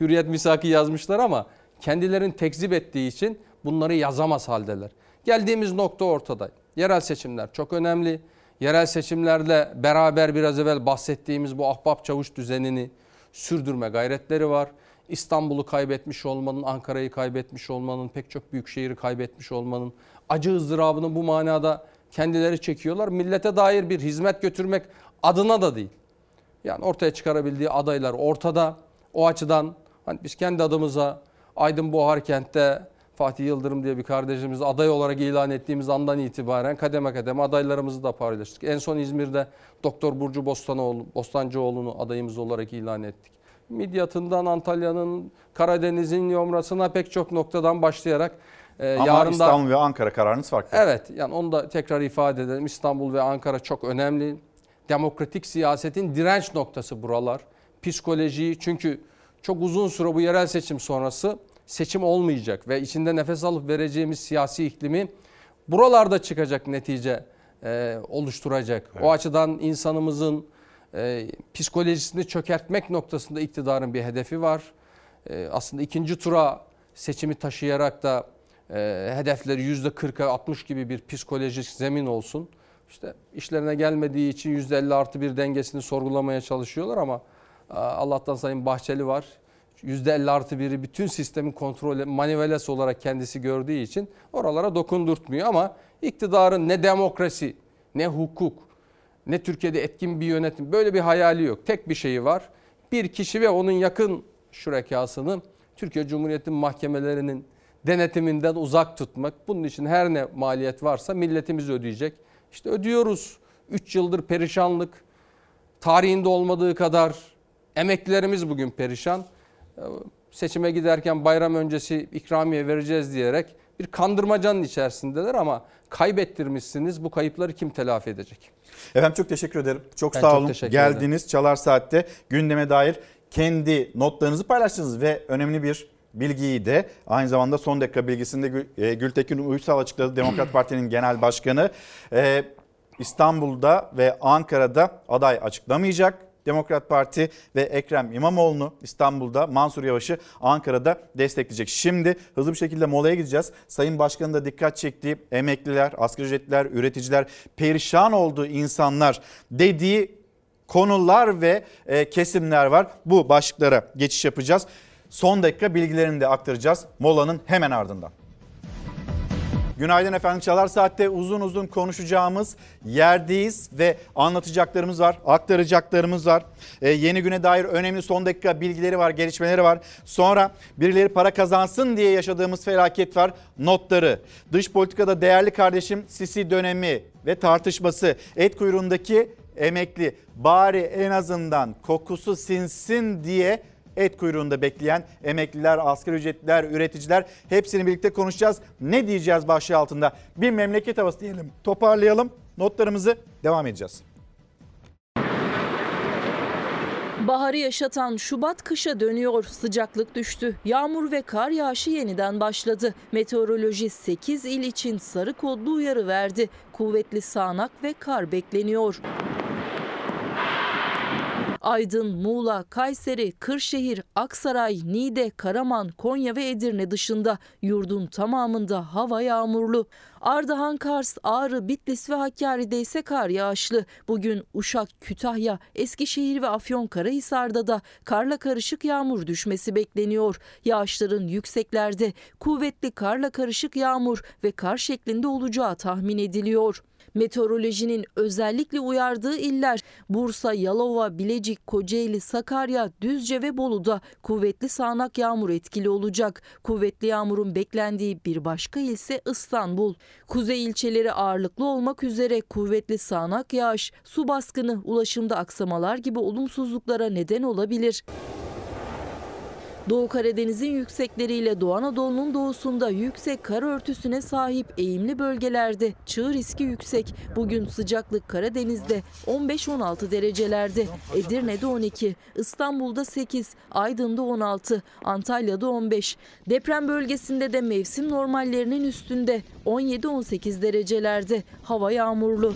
Hürriyet misakı yazmışlar ama kendilerini tekzip ettiği için bunları yazamaz haldeler. Geldiğimiz nokta ortada. Yerel seçimler çok önemli. Yerel seçimlerle beraber biraz evvel bahsettiğimiz bu ahbap çavuş düzenini sürdürme gayretleri var. İstanbul'u kaybetmiş olmanın, Ankara'yı kaybetmiş olmanın, pek çok büyük şehri kaybetmiş olmanın acı ızdırabını bu manada kendileri çekiyorlar. Millete dair bir hizmet götürmek adına da değil. Yani ortaya çıkarabildiği adaylar ortada. O açıdan hani biz kendi adımıza Aydın Buhar kentte Fatih Yıldırım diye bir kardeşimizi aday olarak ilan ettiğimiz andan itibaren kademe kademe adaylarımızı da paylaştık. En son İzmir'de Doktor Burcu Bostanoğlu, Bostancıoğlu'nu adayımız olarak ilan ettik. Midyat'ından Antalya'nın, Karadeniz'in Yomra'sına pek çok noktadan başlayarak e, Ama yarın da- İstanbul ve Ankara kararınız farklı. Evet yani onu da tekrar ifade edelim. İstanbul ve Ankara çok önemli. Demokratik siyasetin direnç noktası buralar. Psikolojiyi çünkü çok uzun süre bu yerel seçim sonrası seçim olmayacak ve içinde nefes alıp vereceğimiz siyasi iklimi buralarda çıkacak netice e, oluşturacak. O açıdan insanımızın e, psikolojisini çökertmek noktasında iktidarın bir hedefi var. E, aslında ikinci tura seçimi taşıyarak da e, hedefleri yüzde 40'a 60 gibi bir psikolojik zemin olsun. İşte işlerine gelmediği için yüzde 50 artı bir dengesini sorgulamaya çalışıyorlar ama a, Allah'tan Sayın Bahçeli var. Yüzde 50 artı biri bütün sistemin kontrolü maniveles olarak kendisi gördüğü için oralara dokundurtmuyor ama iktidarın ne demokrasi ne hukuk ne Türkiye'de etkin bir yönetim böyle bir hayali yok. Tek bir şeyi var. Bir kişi ve onun yakın şurekasını Türkiye Cumhuriyeti mahkemelerinin denetiminden uzak tutmak. Bunun için her ne maliyet varsa milletimiz ödeyecek. İşte ödüyoruz. 3 yıldır perişanlık. Tarihinde olmadığı kadar emeklilerimiz bugün perişan. Seçime giderken bayram öncesi ikramiye vereceğiz diyerek bir kandırmacanın içerisindeler ama kaybettirmişsiniz. Bu kayıpları kim telafi edecek? Efendim çok teşekkür ederim. Çok Ben sağ çok olun. teşekkür ederim. Geldiniz Çalar Saat'te gündeme dair kendi notlarınızı paylaştınız ve önemli bir bilgiyi de aynı zamanda son dakika bilgisinde e, Gültekin Uysal açıkladı. [CLEARS THROAT] Demokrat Parti'nin genel başkanı E, İstanbul'da ve Ankara'da aday açıklamayacak. Demokrat Parti ve Ekrem İmamoğlu'nu İstanbul'da, Mansur Yavaş'ı Ankara'da destekleyecek. Şimdi hızlı bir şekilde molaya gideceğiz. Sayın Başkan'ın da dikkat çektiği emekliler, asgari ücretliler, üreticiler, perişan olduğu insanlar dediği konular ve e, kesimler var. Bu başlıklara geçiş yapacağız. Son dakika bilgilerini de aktaracağız molanın hemen ardından. Günaydın efendim. Çalar Saat'te uzun uzun konuşacağımız yerdeyiz ve anlatacaklarımız var, aktaracaklarımız var. Ee, yeni güne dair önemli son dakika bilgileri var, gelişmeleri var. Sonra birileri para kazansın diye yaşadığımız felaket var, notları. Dış politikada değerli kardeşim Sisi dönemi ve tartışması. Et kuyruğundaki emekli bari en azından kokusu sinsin diye et kuyruğunda bekleyen emekliler, asgari ücretliler, üreticiler hepsini birlikte konuşacağız. Ne diyeceğiz başlığı altında? Bir memleket havası diyelim. Toparlayalım. Notlarımızı devam edeceğiz. Baharı yaşatan Şubat kışa dönüyor. Sıcaklık düştü. Yağmur ve kar yağışı yeniden başladı. Meteoroloji 8 il için sarı kodlu uyarı verdi. Kuvvetli sağanak ve kar bekleniyor. Aydın, Muğla, Kayseri, Kırşehir, Aksaray, Niğde, Karaman, Konya ve Edirne dışında yurdun tamamında hava yağmurlu. Ardahan, Kars, Ağrı, Bitlis ve Hakkari'de ise kar yağışlı. Bugün Uşak, Kütahya, Eskişehir ve Afyonkarahisar'da da karla karışık yağmur düşmesi bekleniyor. Yağışların yükseklerde kuvvetli karla karışık yağmur ve kar şeklinde olacağı tahmin ediliyor. Meteorolojinin özellikle uyardığı iller Bursa, Yalova, Bilecik, Kocaeli, Sakarya, Düzce ve Bolu'da kuvvetli sağanak yağmur etkili olacak. Kuvvetli yağmurun beklendiği bir başka il ise İstanbul. Kuzey ilçeleri ağırlıklı olmak üzere kuvvetli sağanak yağış, su baskını, ulaşımda aksamalar gibi olumsuzluklara neden olabilir. Doğu Karadeniz'in yüksekleriyle Doğu Anadolu'nun doğusunda yüksek kar örtüsüne sahip eğimli bölgelerde çığ riski yüksek. Bugün sıcaklık Karadeniz'de 15-16 derecelerde, Edirne'de 12, İstanbul'da 8, Aydın'da 16, Antalya'da 15. Deprem bölgesinde de mevsim normallerinin üstünde 17-18 derecelerde hava yağmurlu.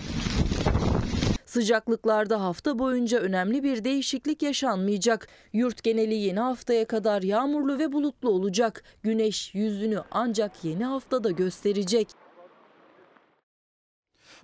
Sıcaklıklarda hafta boyunca önemli bir değişiklik yaşanmayacak. Yurt geneli yeni haftaya kadar yağmurlu ve bulutlu olacak. Güneş yüzünü ancak yeni haftada gösterecek.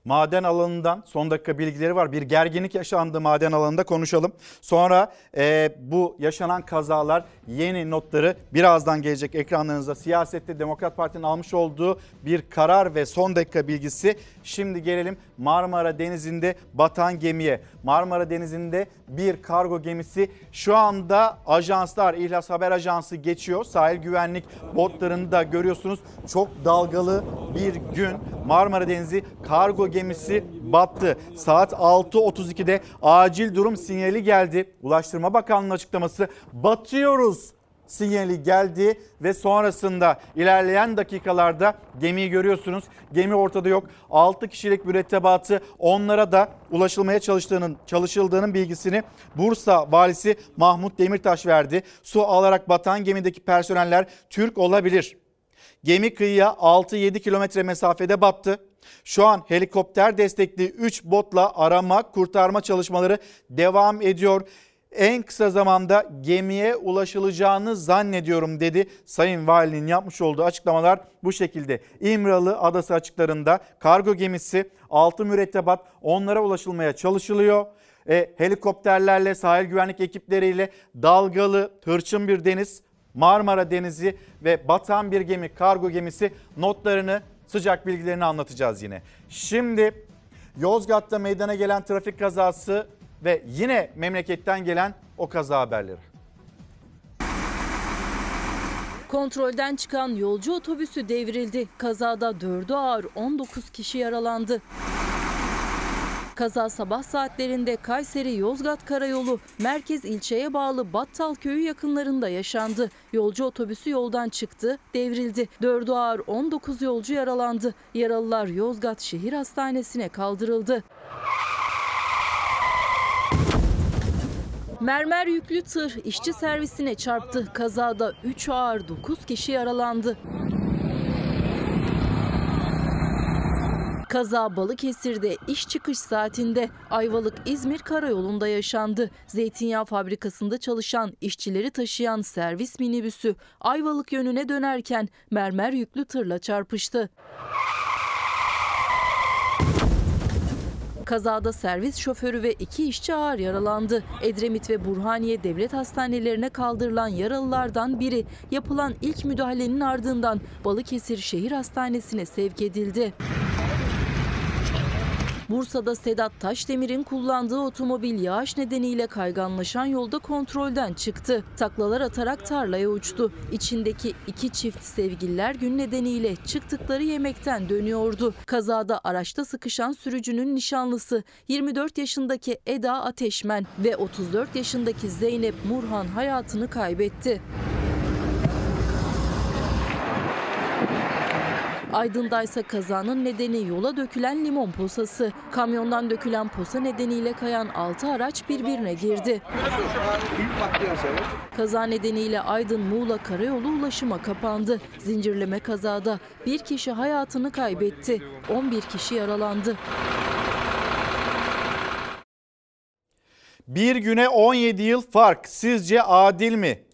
Maden alanından son dakika bilgileri var. Bir gerginlik yaşandı maden alanında konuşalım. Sonra e, bu yaşanan kazalar yeni notları birazdan gelecek ekranlarınıza. Siyasette Demokrat Parti'nin almış olduğu bir karar ve son dakika bilgisi. Şimdi gelelim Marmara Denizi'nde batan gemiye. Marmara Denizi'nde bir kargo gemisi şu anda ajanslar İhlas Haber Ajansı geçiyor. Sahil güvenlik botlarını da görüyorsunuz. Çok dalgalı bir gün Marmara Denizi kargo gemisi battı. Saat 6.32'de acil durum sinyali geldi. Ulaştırma Bakanlığı'nın açıklaması batıyoruz sinyali geldi ve sonrasında ilerleyen dakikalarda gemiyi görüyorsunuz. Gemi ortada yok. 6 kişilik mürettebatı onlara da ulaşılmaya çalıştığının çalışıldığının bilgisini Bursa valisi Mahmut Demirtaş verdi. Su alarak batan gemideki personeller Türk olabilir. Gemi kıyıya 6-7 kilometre mesafede battı. Şu an helikopter destekli 3 botla arama kurtarma çalışmaları devam ediyor en kısa zamanda gemiye ulaşılacağını zannediyorum dedi. Sayın Valinin yapmış olduğu açıklamalar bu şekilde. İmralı Adası açıklarında kargo gemisi 6 mürettebat onlara ulaşılmaya çalışılıyor. E, helikopterlerle sahil güvenlik ekipleriyle dalgalı hırçın bir deniz Marmara Denizi ve batan bir gemi kargo gemisi notlarını sıcak bilgilerini anlatacağız yine. Şimdi Yozgat'ta meydana gelen trafik kazası ve yine memleketten gelen o kaza haberleri. Kontrolden çıkan yolcu otobüsü devrildi. Kazada 4'ü ağır 19 kişi yaralandı. Kaza sabah saatlerinde Kayseri Yozgat Karayolu merkez ilçeye bağlı Battal köyü yakınlarında yaşandı. Yolcu otobüsü yoldan çıktı, devrildi. 4'ü ağır 19 yolcu yaralandı. Yaralılar Yozgat Şehir Hastanesi'ne kaldırıldı. Mermer yüklü tır işçi servisine çarptı. Kazada 3 ağır 9 kişi yaralandı. Kaza Balıkesir'de iş çıkış saatinde Ayvalık İzmir karayolunda yaşandı. Zeytinyağı fabrikasında çalışan işçileri taşıyan servis minibüsü Ayvalık yönüne dönerken mermer yüklü tırla çarpıştı. Kazada servis şoförü ve iki işçi ağır yaralandı. Edremit ve Burhaniye devlet hastanelerine kaldırılan yaralılardan biri yapılan ilk müdahalenin ardından Balıkesir Şehir Hastanesi'ne sevk edildi. Bursa'da Sedat Taşdemir'in kullandığı otomobil yağış nedeniyle kayganlaşan yolda kontrolden çıktı. Taklalar atarak tarlaya uçtu. İçindeki iki çift sevgililer gün nedeniyle çıktıkları yemekten dönüyordu. Kazada araçta sıkışan sürücünün nişanlısı 24 yaşındaki Eda Ateşmen ve 34 yaşındaki Zeynep Murhan hayatını kaybetti. Aydın'da ise kazanın nedeni yola dökülen limon posası. Kamyondan dökülen posa nedeniyle kayan 6 araç birbirine girdi. Kaza nedeniyle Aydın-Muğla karayolu ulaşıma kapandı. Zincirleme kazada bir kişi hayatını kaybetti. 11 kişi yaralandı. Bir güne 17 yıl fark sizce adil mi?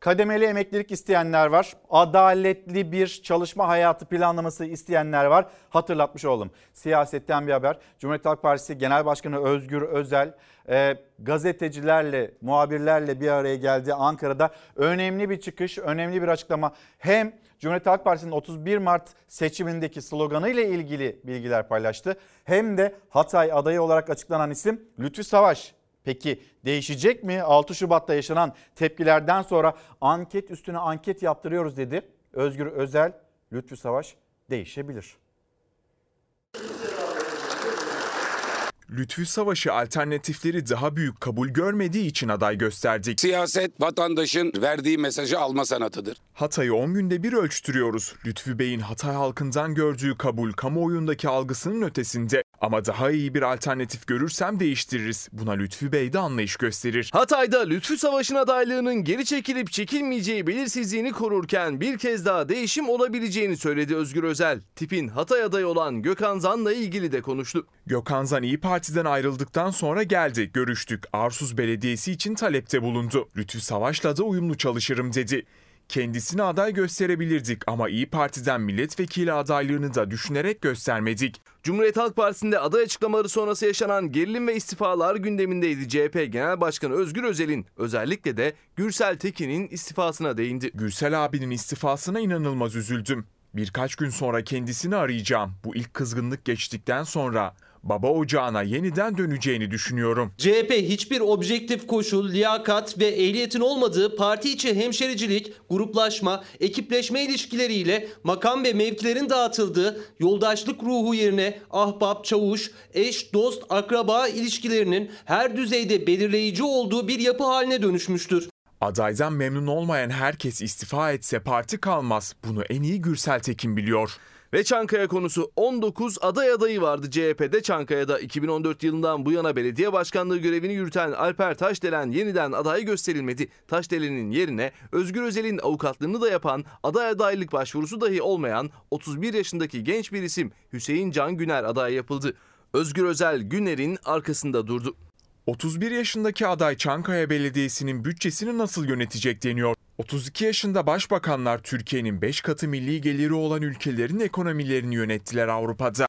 Kademeli emeklilik isteyenler var. Adaletli bir çalışma hayatı planlaması isteyenler var. Hatırlatmış oldum. Siyasetten bir haber. Cumhuriyet Halk Partisi Genel Başkanı Özgür Özel e, gazetecilerle, muhabirlerle bir araya geldi Ankara'da. Önemli bir çıkış, önemli bir açıklama. Hem Cumhuriyet Halk Partisi'nin 31 Mart seçimindeki sloganı ile ilgili bilgiler paylaştı. Hem de Hatay adayı olarak açıklanan isim Lütfü Savaş. Peki değişecek mi? 6 Şubat'ta yaşanan tepkilerden sonra anket üstüne anket yaptırıyoruz dedi. Özgür Özel, Lütfü Savaş değişebilir. Lütfü Savaşı alternatifleri daha büyük kabul görmediği için aday gösterdik. Siyaset vatandaşın verdiği mesajı alma sanatıdır. Hatay'ı 10 günde bir ölçtürüyoruz. Lütfü Bey'in Hatay halkından gördüğü kabul kamuoyundaki algısının ötesinde. Ama daha iyi bir alternatif görürsem değiştiririz. Buna Lütfü Bey de anlayış gösterir. Hatay'da Lütfü Savaş'ın adaylığının geri çekilip çekilmeyeceği belirsizliğini korurken bir kez daha değişim olabileceğini söyledi Özgür Özel. Tipin Hatay adayı olan Gökhan Zan'la ilgili de konuştu. Gökhan Zan İyi Parti'den ayrıldıktan sonra geldi, görüştük. Arsuz Belediyesi için talepte bulundu. Lütfü Savaş'la da uyumlu çalışırım dedi. Kendisini aday gösterebilirdik ama İyi Parti'den milletvekili adaylığını da düşünerek göstermedik. Cumhuriyet Halk Partisi'nde aday açıklamaları sonrası yaşanan gerilim ve istifalar gündemindeydi. CHP Genel Başkanı Özgür Özel'in özellikle de Gürsel Tekin'in istifasına değindi. Gürsel abinin istifasına inanılmaz üzüldüm. Birkaç gün sonra kendisini arayacağım. Bu ilk kızgınlık geçtikten sonra baba ocağına yeniden döneceğini düşünüyorum. CHP hiçbir objektif koşul, liyakat ve ehliyetin olmadığı parti içi hemşericilik, gruplaşma, ekipleşme ilişkileriyle makam ve mevkilerin dağıtıldığı yoldaşlık ruhu yerine ahbap, çavuş, eş, dost, akraba ilişkilerinin her düzeyde belirleyici olduğu bir yapı haline dönüşmüştür. Adaydan memnun olmayan herkes istifa etse parti kalmaz. Bunu en iyi Gürsel Tekin biliyor. Ve Çankaya konusu 19 aday adayı vardı CHP'de. Çankaya'da 2014 yılından bu yana belediye başkanlığı görevini yürüten Alper Taşdelen yeniden aday gösterilmedi. Taşdelen'in yerine Özgür Özel'in avukatlığını da yapan, aday adaylık başvurusu dahi olmayan 31 yaşındaki genç bir isim Hüseyin Can Güner aday yapıldı. Özgür Özel Güner'in arkasında durdu. 31 yaşındaki aday Çankaya Belediyesi'nin bütçesini nasıl yönetecek deniyor. 32 yaşında başbakanlar Türkiye'nin 5 katı milli geliri olan ülkelerin ekonomilerini yönettiler Avrupa'da.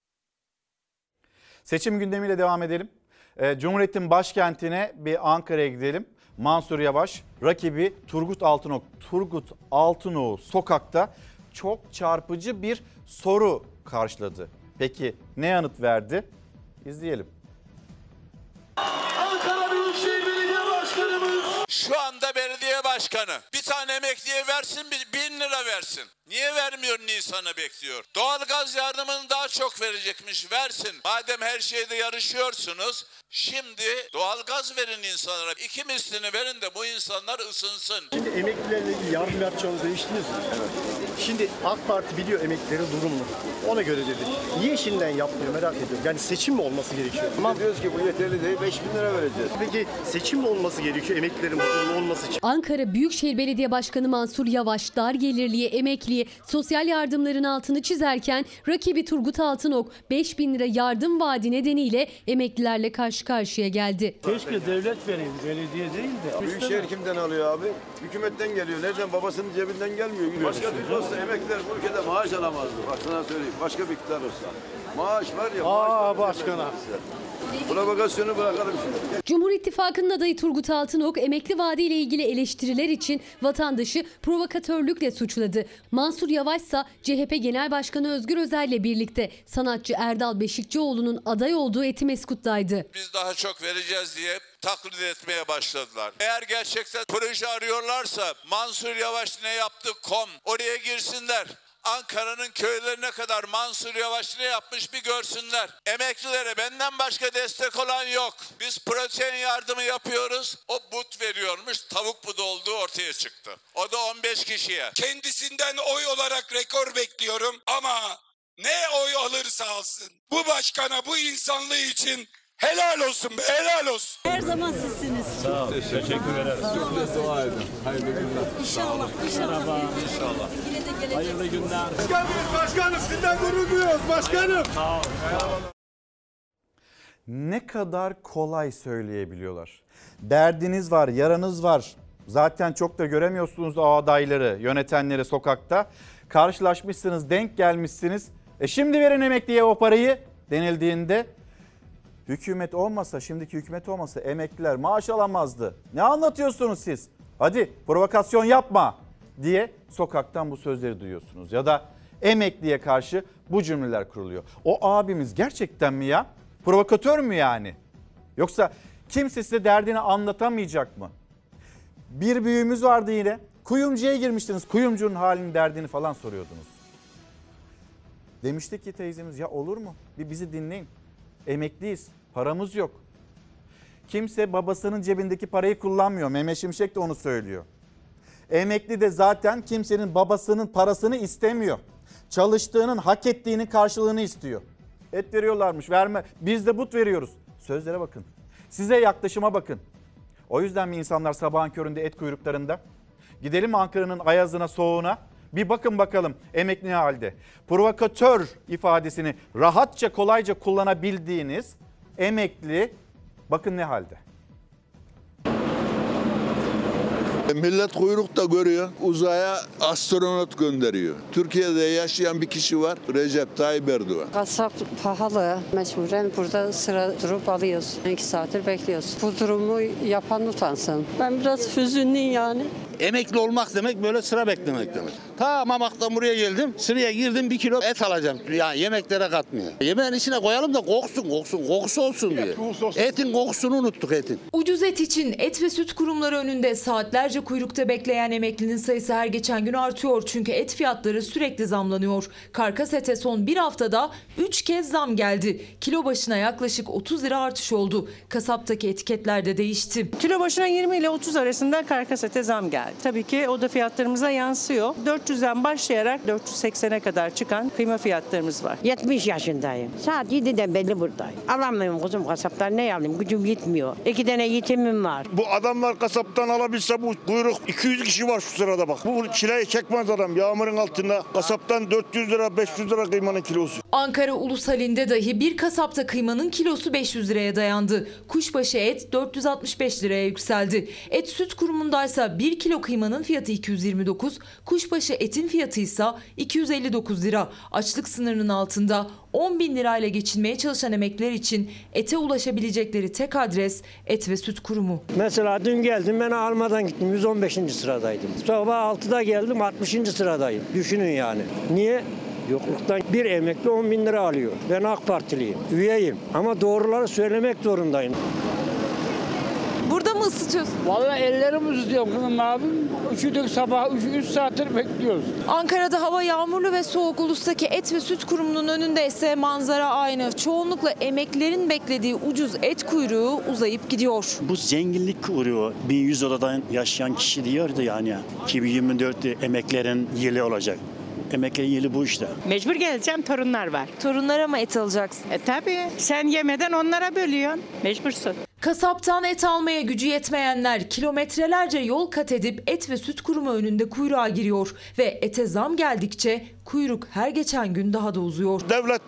Seçim gündemiyle devam edelim. Ee, Cumhuriyet'in başkentine bir Ankara'ya gidelim. Mansur Yavaş rakibi Turgut Altınok. Turgut Altınok sokakta çok çarpıcı bir soru karşıladı. Peki ne yanıt verdi? İzleyelim. Şu anda belediye başkanı bir tane emekliye versin bir bin lira versin. Niye vermiyor Nisan'ı bekliyor? Doğalgaz yardımını daha çok verecekmiş versin. Madem her şeyde yarışıyorsunuz şimdi doğalgaz verin insanlara. İki mislini verin de bu insanlar ısınsın. Şimdi emeklilerle ilgili yardım yapacağınızı değiştiniz mi? Şimdi AK Parti biliyor emeklilerin durumunu. Ona göre dedi. Niye şimdiden yapmıyor merak ediyorum. Yani seçim mi olması gerekiyor? Tamam. Diyoruz ki bu yeterli değil 5 bin lira vereceğiz. Peki seçim mi olması gerekiyor emeklilerin huzurlu olması için? Ankara Büyükşehir Belediye Başkanı Mansur Yavaş dar gelirliye, emekliye, sosyal yardımların altını çizerken rakibi Turgut Altınok 5 bin lira yardım vaadi nedeniyle emeklilerle karşı karşıya geldi. Keşke devlet vereyim, belediye değil de. Büyükşehir kimden alıyor abi? Hükümetten geliyor. Nereden? Babasının cebinden gelmiyor. Başka türlü olsa emekliler bu ülkede maaş alamazdı. Bak sana söyleyeyim. Başka bir iktidar olsa. Maaş var ya. Aa, başkana. Provokasyonu bırakalım şimdi. Cumhur İttifakı'nın adayı Turgut Altınok emekli vaadi ile ilgili eleştiriler için vatandaşı provokatörlükle suçladı. Mansur Yavaş ise CHP Genel Başkanı Özgür Özel'le birlikte sanatçı Erdal Beşikçioğlu'nun aday olduğu Etimeskut'taydı. Biz daha çok vereceğiz diye taklit etmeye başladılar. Eğer gerçekten proje arıyorlarsa Mansur Yavaş ne yaptı kom oraya girsinler. Ankara'nın köylerine kadar Mansur Yavaş ne yapmış bir görsünler. Emeklilere benden başka destek olan yok. Biz protein yardımı yapıyoruz. O but veriyormuş. Tavuk budu olduğu ortaya çıktı. O da 15 kişiye. Kendisinden oy olarak rekor bekliyorum ama ne oy alırsa alsın. Bu başkana bu insanlığı için helal olsun be helal olsun. Her zaman sizsiniz. Sağ ol. Teşekkür ederiz. Çok da dua edin. Hayırlı günler. İnşallah, inşallah. İnşallah. Yine de geleceğiz. Hayırlı günler. Başkanım sizden gurur duyuyoruz başkanım. ne kadar kolay söyleyebiliyorlar. Derdiniz var, yaranız var. Zaten çok da göremiyorsunuz o adayları, yönetenleri sokakta. Karşılaşmışsınız, denk gelmişsiniz. E şimdi verin emekliye o parayı denildiğinde hükümet olmasa, şimdiki hükümet olmasa emekliler maaş alamazdı. Ne anlatıyorsunuz siz? Hadi provokasyon yapma diye sokaktan bu sözleri duyuyorsunuz. Ya da emekliye karşı bu cümleler kuruluyor. O abimiz gerçekten mi ya? Provokatör mü yani? Yoksa kimse size derdini anlatamayacak mı? Bir büyüğümüz vardı yine. Kuyumcuya girmiştiniz. Kuyumcunun halini derdini falan soruyordunuz. Demiştik ki teyzemiz ya olur mu? Bir bizi dinleyin. Emekliyiz. Paramız yok. Kimse babasının cebindeki parayı kullanmıyor. Mehmet Şimşek de onu söylüyor. Emekli de zaten kimsenin babasının parasını istemiyor. Çalıştığının hak ettiğinin karşılığını istiyor. Et veriyorlarmış verme. Biz de but veriyoruz. Sözlere bakın. Size yaklaşıma bakın. O yüzden mi insanlar sabahın köründe et kuyruklarında? Gidelim Ankara'nın ayazına soğuğuna. Bir bakın bakalım emekli ne halde. Provokatör ifadesini rahatça kolayca kullanabildiğiniz emekli bakın ne halde. Millet kuyrukta görüyor. Uzaya astronot gönderiyor. Türkiye'de yaşayan bir kişi var. Recep Tayyip Erdoğan. Kasap pahalı. Mecburen burada sıra durup alıyoruz. İki saattir bekliyoruz. Bu durumu yapan utansın. Ben biraz hüzünlüyüm yani. Emekli olmak demek böyle sıra beklemek demek. Ta Mamak'tan buraya geldim. Sıraya girdim bir kilo et alacağım. Yani yemeklere katmıyor. Yemeğin içine koyalım da koksun koksun. Kokusu olsun diye. Etin kokusunu unuttuk etin. Ucuz et için et ve süt kurumları önünde saatlerce kuyrukta bekleyen emeklinin sayısı her geçen gün artıyor. Çünkü et fiyatları sürekli zamlanıyor. Karkas ete son bir haftada 3 kez zam geldi. Kilo başına yaklaşık 30 lira artış oldu. Kasaptaki etiketler de değişti. Kilo başına 20 ile 30 arasında karkas ete zam geldi. Tabii ki o da fiyatlarımıza yansıyor. 400'den başlayarak 480'e kadar çıkan kıyma fiyatlarımız var. 70 yaşındayım. Saat 7'de belli buradayım. Alamıyorum kuzum kasaptan ne alayım gücüm yetmiyor. İki tane yetimim var. Bu adamlar kasaptan alabilse bu kuyruk 200 kişi var şu sırada bak. Bu çileyi çekmez adam yağmurun altında. Kasaptan 400 lira 500 lira kıymanın kilosu. Ankara Ulus Halinde dahi bir kasapta kıymanın kilosu 500 liraya dayandı. Kuşbaşı et 465 liraya yükseldi. Et süt kurumundaysa 1 kilo kıymanın fiyatı 229, kuşbaşı etin fiyatı ise 259 lira. Açlık sınırının altında 10 bin lirayla geçinmeye çalışan emekliler için ete ulaşabilecekleri tek adres et ve süt kurumu. Mesela dün geldim ben almadan gittim 115. sıradaydım. Sabah 6'da geldim 60. sıradayım. Düşünün yani. Niye? Yokluktan bir emekli 10 bin lira alıyor. Ben AK Partiliyim, üyeyim ama doğruları söylemek zorundayım. Burada mı ısıtıyorsun? Vallahi ellerimiz ısıtıyorum kızım ne yapayım? Üşüdük sabah 3 saattir bekliyoruz. Ankara'da hava yağmurlu ve soğuk. Ulustaki et ve süt kurumunun önünde ise manzara aynı. Çoğunlukla emeklilerin beklediği ucuz et kuyruğu uzayıp gidiyor. Bu zenginlik kuyruğu 1100 odadan yaşayan kişi diyordu yani 2024 emeklerin yılı olacak. Yılı bu işte. Mecbur geleceğim torunlar var. Torunlara mı et alacaksın? E tabii sen yemeden onlara bölüyorsun. Mecbursun. Kasaptan et almaya gücü yetmeyenler kilometrelerce yol kat edip et ve süt kurumu önünde kuyruğa giriyor ve ete zam geldikçe kuyruk her geçen gün daha da uzuyor. Devlet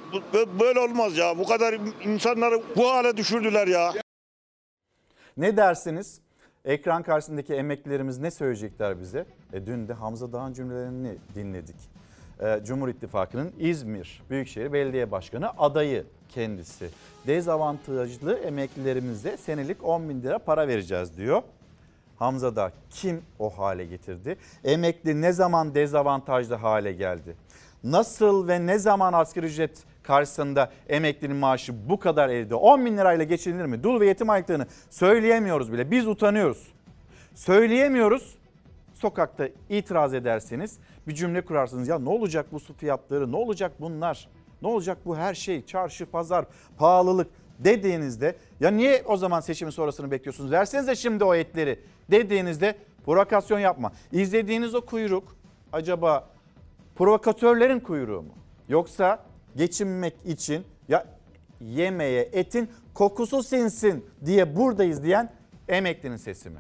böyle olmaz ya. Bu kadar insanları bu hale düşürdüler ya. Ne dersiniz? Ekran karşısındaki emeklilerimiz ne söyleyecekler bize? E, dün de Hamza Dağ'ın cümlelerini dinledik. E, Cumhur İttifakı'nın İzmir Büyükşehir Belediye Başkanı adayı kendisi. Dezavantajlı emeklilerimize senelik 10 bin lira para vereceğiz diyor. Hamza Dağ kim o hale getirdi? Emekli ne zaman dezavantajlı hale geldi? Nasıl ve ne zaman asgari ücret karşısında emeklinin maaşı bu kadar elde 10 bin lirayla geçinilir mi? Dul ve yetim aylıklarını söyleyemiyoruz bile. Biz utanıyoruz. Söyleyemiyoruz. Sokakta itiraz ederseniz bir cümle kurarsınız. Ya ne olacak bu su fiyatları? Ne olacak bunlar? Ne olacak bu her şey? Çarşı, pazar, pahalılık dediğinizde ya niye o zaman seçimin sonrasını bekliyorsunuz? Versenize şimdi o etleri dediğinizde provokasyon yapma. İzlediğiniz o kuyruk acaba provokatörlerin kuyruğu mu? Yoksa geçinmek için ya yemeye etin kokusu sinsin diye buradayız diyen emeklinin sesi mi?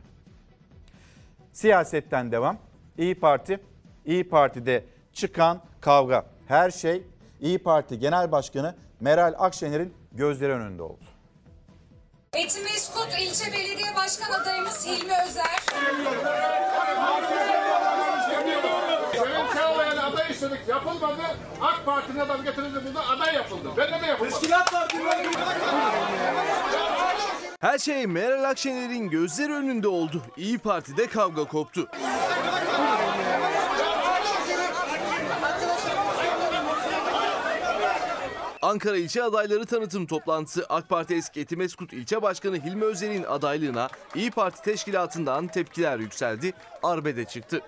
Siyasetten devam. İyi Parti, İyi Parti'de çıkan kavga. Her şey İyi Parti Genel Başkanı Meral Akşener'in gözleri önünde oldu. Etimeskut ilçe belediye başkan adayımız Hilmi Özer. Aday istedik yapılmadı. AK Parti'nin adam getirildi burada aday yapıldı. Ben de yapılmadı. Teşkilat var. Her şey Meral Akşener'in gözleri önünde oldu. İyi Parti'de kavga koptu. Ankara ilçe adayları tanıtım toplantısı AK Parti eski Etimeskut ilçe başkanı Hilmi Özer'in adaylığına İyi Parti teşkilatından tepkiler yükseldi. Arbede çıktı.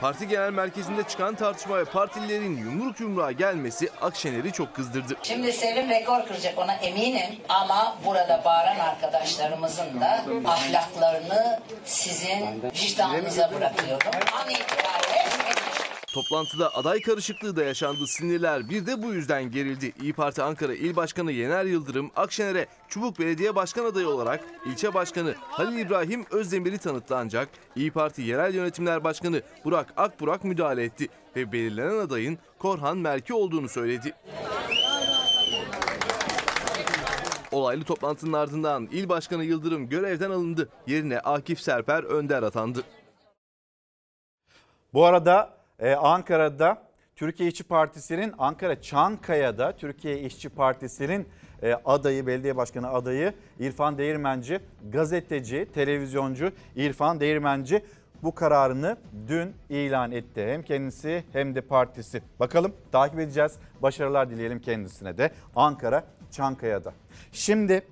Parti genel merkezinde çıkan tartışma ve partililerin yumruk yumruğa gelmesi Akşener'i çok kızdırdı. Şimdi Sevim rekor kıracak ona eminim ama burada bağıran arkadaşlarımızın da ahlaklarını sizin vicdanınıza bırakıyorum. An itibariyle Toplantıda aday karışıklığı da yaşandı. Sinirler bir de bu yüzden gerildi. İyi Parti Ankara İl Başkanı Yener Yıldırım Akşener'e Çubuk Belediye Başkan adayı olarak ilçe başkanı Halil İbrahim Özdemir'i tanıttı ancak İyi Parti Yerel Yönetimler Başkanı Burak Akburak müdahale etti ve belirlenen adayın Korhan Merki olduğunu söyledi. Olaylı toplantının ardından İl Başkanı Yıldırım görevden alındı. Yerine Akif Serper Önder atandı. Bu arada e, Ankara'da Türkiye İşçi Partisi'nin Ankara Çankaya'da Türkiye İşçi Partisi'nin e, adayı, belediye başkanı adayı İrfan Değirmenci, gazeteci, televizyoncu İrfan Değirmenci bu kararını dün ilan etti. Hem kendisi hem de partisi. Bakalım takip edeceğiz. Başarılar dileyelim kendisine de Ankara Çankaya'da. Şimdi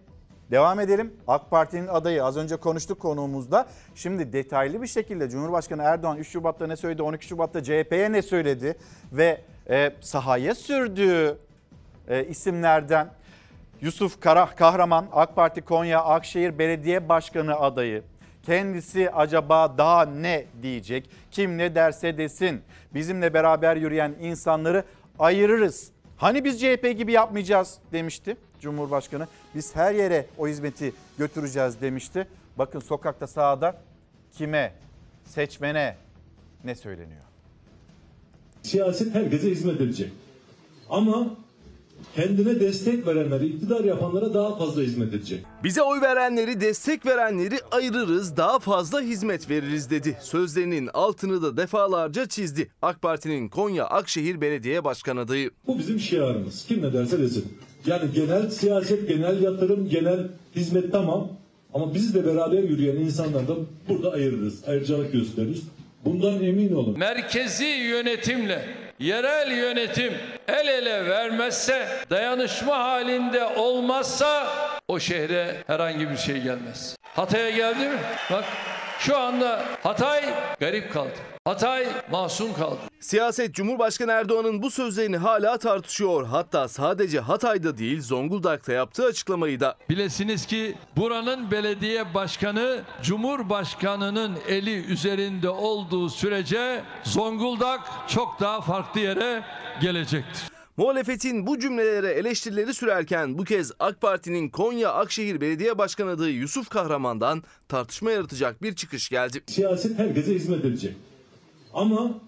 Devam edelim. AK Parti'nin adayı az önce konuştuk konuğumuzda. Şimdi detaylı bir şekilde Cumhurbaşkanı Erdoğan 3 Şubat'ta ne söyledi, 12 Şubat'ta CHP'ye ne söyledi ve e, sahaya sürdüğü e, isimlerden Yusuf Kara Kahraman AK Parti Konya Akşehir Belediye Başkanı adayı. Kendisi acaba daha ne diyecek? Kim ne derse desin. Bizimle beraber yürüyen insanları ayırırız. Hani biz CHP gibi yapmayacağız demişti Cumhurbaşkanı. Biz her yere o hizmeti götüreceğiz demişti. Bakın sokakta sahada kime, seçmene ne söyleniyor? Siyaset herkese hizmet edecek. Ama kendine destek verenleri, iktidar yapanlara daha fazla hizmet edecek. Bize oy verenleri, destek verenleri ayırırız, daha fazla hizmet veririz dedi. Sözlerinin altını da defalarca çizdi. AK Parti'nin Konya Akşehir Belediye Başkan adayı. Bu bizim şiarımız. Kim ne derse desin. Yani genel siyaset, genel yatırım, genel hizmet tamam. Ama bizle beraber yürüyen insanlar da burada ayırırız. Ayrıcalık gösteririz. Bundan emin olun. Merkezi yönetimle yerel yönetim el ele vermezse, dayanışma halinde olmazsa o şehre herhangi bir şey gelmez. Hatay'a geldi mi? Bak şu anda Hatay garip kaldı. Hatay masum kaldı. Siyaset Cumhurbaşkanı Erdoğan'ın bu sözlerini hala tartışıyor. Hatta sadece Hatay'da değil Zonguldak'ta yaptığı açıklamayı da. Bilesiniz ki buranın belediye başkanı Cumhurbaşkanı'nın eli üzerinde olduğu sürece Zonguldak çok daha farklı yere gelecektir. Muhalefetin bu cümlelere eleştirileri sürerken bu kez AK Parti'nin Konya Akşehir Belediye Başkan adayı Yusuf Kahraman'dan tartışma yaratacak bir çıkış geldi. Siyaset herkese hizmet edecek. Ama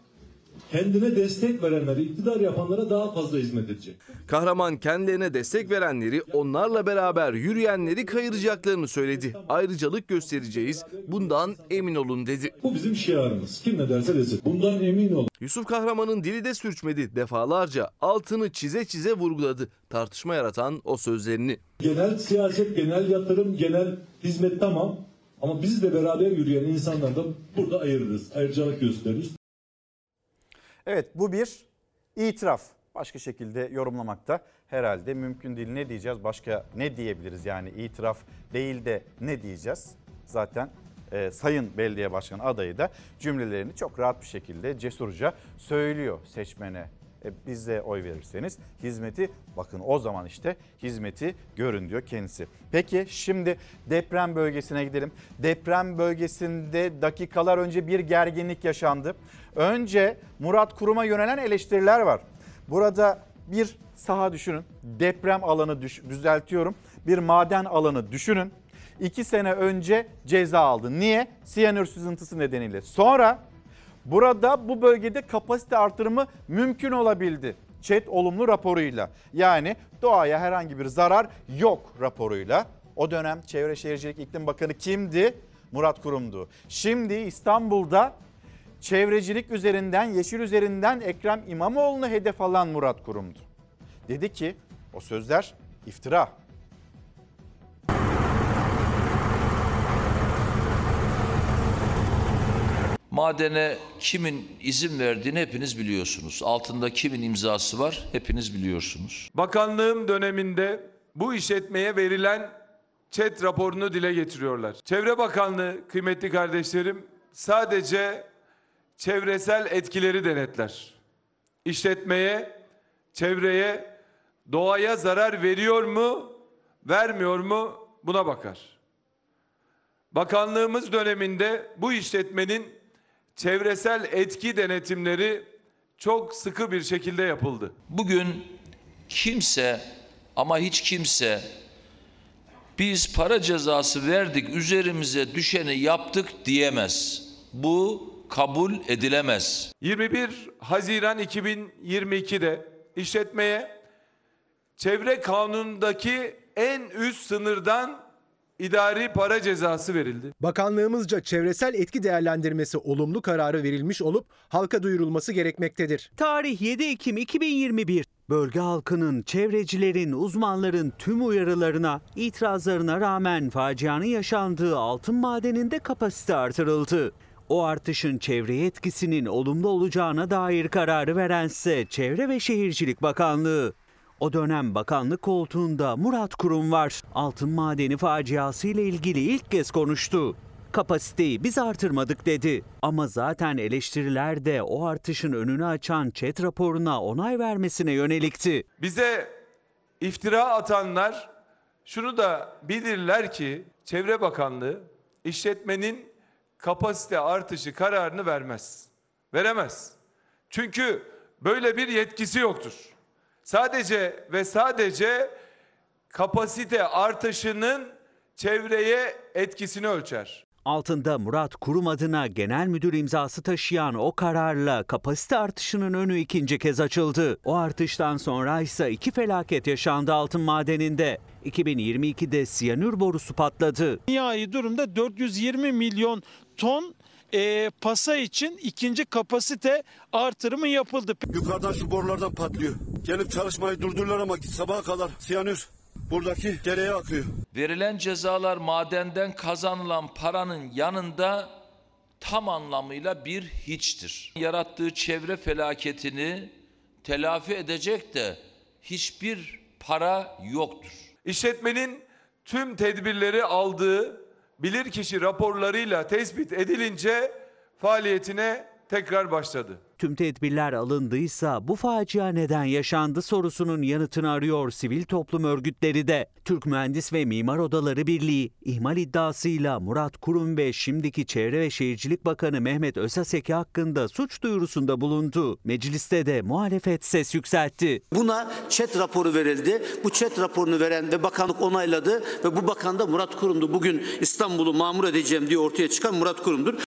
kendine destek verenleri, iktidar yapanlara daha fazla hizmet edecek. Kahraman kendilerine destek verenleri, onlarla beraber yürüyenleri kayıracaklarını söyledi. Ayrıcalık göstereceğiz, bundan emin olun dedi. Bu bizim şiarımız. Kim ne derse desin. Bundan emin olun. Yusuf Kahraman'ın dili de sürçmedi. Defalarca altını çize çize vurguladı. Tartışma yaratan o sözlerini. Genel siyaset, genel yatırım, genel hizmet tamam. Ama bizle beraber yürüyen insanlar da burada ayırırız. Ayrıcalık gösteririz. Evet bu bir itiraf. Başka şekilde yorumlamakta herhalde mümkün değil. Ne diyeceğiz? Başka ne diyebiliriz? Yani itiraf değil de ne diyeceğiz? Zaten e, Sayın Belediye Başkanı adayı da cümlelerini çok rahat bir şekilde cesurca söylüyor seçmene. E, bize oy verirseniz hizmeti bakın o zaman işte hizmeti görün diyor kendisi. Peki şimdi deprem bölgesine gidelim. Deprem bölgesinde dakikalar önce bir gerginlik yaşandı. Önce Murat Kurum'a yönelen eleştiriler var. Burada bir saha düşünün. Deprem alanı düş, düzeltiyorum. Bir maden alanı düşünün. İki sene önce ceza aldı. Niye? Siyanür sızıntısı nedeniyle. Sonra burada bu bölgede kapasite artırımı mümkün olabildi. ÇED olumlu raporuyla. Yani doğaya herhangi bir zarar yok raporuyla. O dönem Çevre Şehircilik İklim Bakanı kimdi? Murat Kurum'du. Şimdi İstanbul'da çevrecilik üzerinden, yeşil üzerinden Ekrem İmamoğlu'nu hedef alan Murat Kurum'du. Dedi ki o sözler iftira. Madene kimin izin verdiğini hepiniz biliyorsunuz. Altında kimin imzası var hepiniz biliyorsunuz. Bakanlığım döneminde bu işletmeye verilen ÇED raporunu dile getiriyorlar. Çevre Bakanlığı kıymetli kardeşlerim sadece çevresel etkileri denetler. İşletmeye, çevreye, doğaya zarar veriyor mu, vermiyor mu buna bakar. Bakanlığımız döneminde bu işletmenin çevresel etki denetimleri çok sıkı bir şekilde yapıldı. Bugün kimse ama hiç kimse biz para cezası verdik üzerimize düşeni yaptık diyemez. Bu kabul edilemez. 21 Haziran 2022'de işletmeye çevre kanunundaki en üst sınırdan idari para cezası verildi. Bakanlığımızca çevresel etki değerlendirmesi olumlu kararı verilmiş olup halka duyurulması gerekmektedir. Tarih 7 Ekim 2021. Bölge halkının, çevrecilerin, uzmanların tüm uyarılarına, itirazlarına rağmen facianın yaşandığı altın madeninde kapasite artırıldı. O artışın çevreye etkisinin olumlu olacağına dair kararı verense Çevre ve Şehircilik Bakanlığı. O dönem bakanlık koltuğunda Murat Kurum var. Altın madeni faciası ile ilgili ilk kez konuştu. Kapasiteyi biz artırmadık dedi. Ama zaten eleştiriler de o artışın önünü açan ÇED raporuna onay vermesine yönelikti. Bize iftira atanlar şunu da bilirler ki Çevre Bakanlığı işletmenin kapasite artışı kararını vermez. Veremez. Çünkü böyle bir yetkisi yoktur. Sadece ve sadece kapasite artışının çevreye etkisini ölçer. Altında Murat Kurum adına genel müdür imzası taşıyan o kararla kapasite artışının önü ikinci kez açıldı. O artıştan sonra ise iki felaket yaşandı altın madeninde. 2022'de siyanür borusu patladı. Nihai durumda 420 milyon ton e, pasa için ikinci kapasite artırımı yapıldı. Yukarıdan şu borulardan patlıyor. Gelip çalışmayı durdururlar ama sabaha kadar siyanür buradaki dereye akıyor. Verilen cezalar madenden kazanılan paranın yanında tam anlamıyla bir hiçtir. Yarattığı çevre felaketini telafi edecek de hiçbir para yoktur. İşletmenin tüm tedbirleri aldığı bilirkişi raporlarıyla tespit edilince faaliyetine tekrar başladı. Tüm tedbirler alındıysa bu facia neden yaşandı sorusunun yanıtını arıyor sivil toplum örgütleri de. Türk Mühendis ve Mimar Odaları Birliği ihmal iddiasıyla Murat Kurum ve şimdiki Çevre ve Şehircilik Bakanı Mehmet Özaseki hakkında suç duyurusunda bulundu. Mecliste de muhalefet ses yükseltti. Buna ÇED raporu verildi. Bu ÇED raporunu veren ve bakanlık onayladı ve bu bakan da Murat Kurum'du. Bugün İstanbul'u mamur edeceğim diye ortaya çıkan Murat Kurum'dur.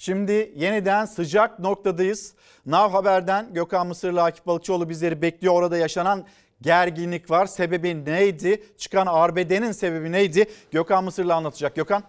Şimdi yeniden sıcak noktadayız. Nav Haber'den Gökhan Mısırlı Akif Balıkçıoğlu bizleri bekliyor. Orada yaşanan gerginlik var. Sebebi neydi? Çıkan arbedenin sebebi neydi? Gökhan Mısırlı anlatacak. Gökhan.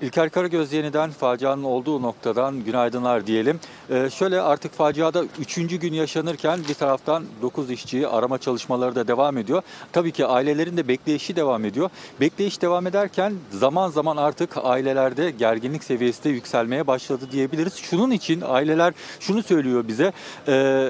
İlker Karagöz yeniden facianın olduğu noktadan günaydınlar diyelim. Ee, şöyle artık faciada 3. gün yaşanırken bir taraftan 9 işçiyi arama çalışmaları da devam ediyor. Tabii ki ailelerin de bekleyişi devam ediyor. Bekleyiş devam ederken zaman zaman artık ailelerde gerginlik seviyesi de yükselmeye başladı diyebiliriz. Şunun için aileler şunu söylüyor bize. E,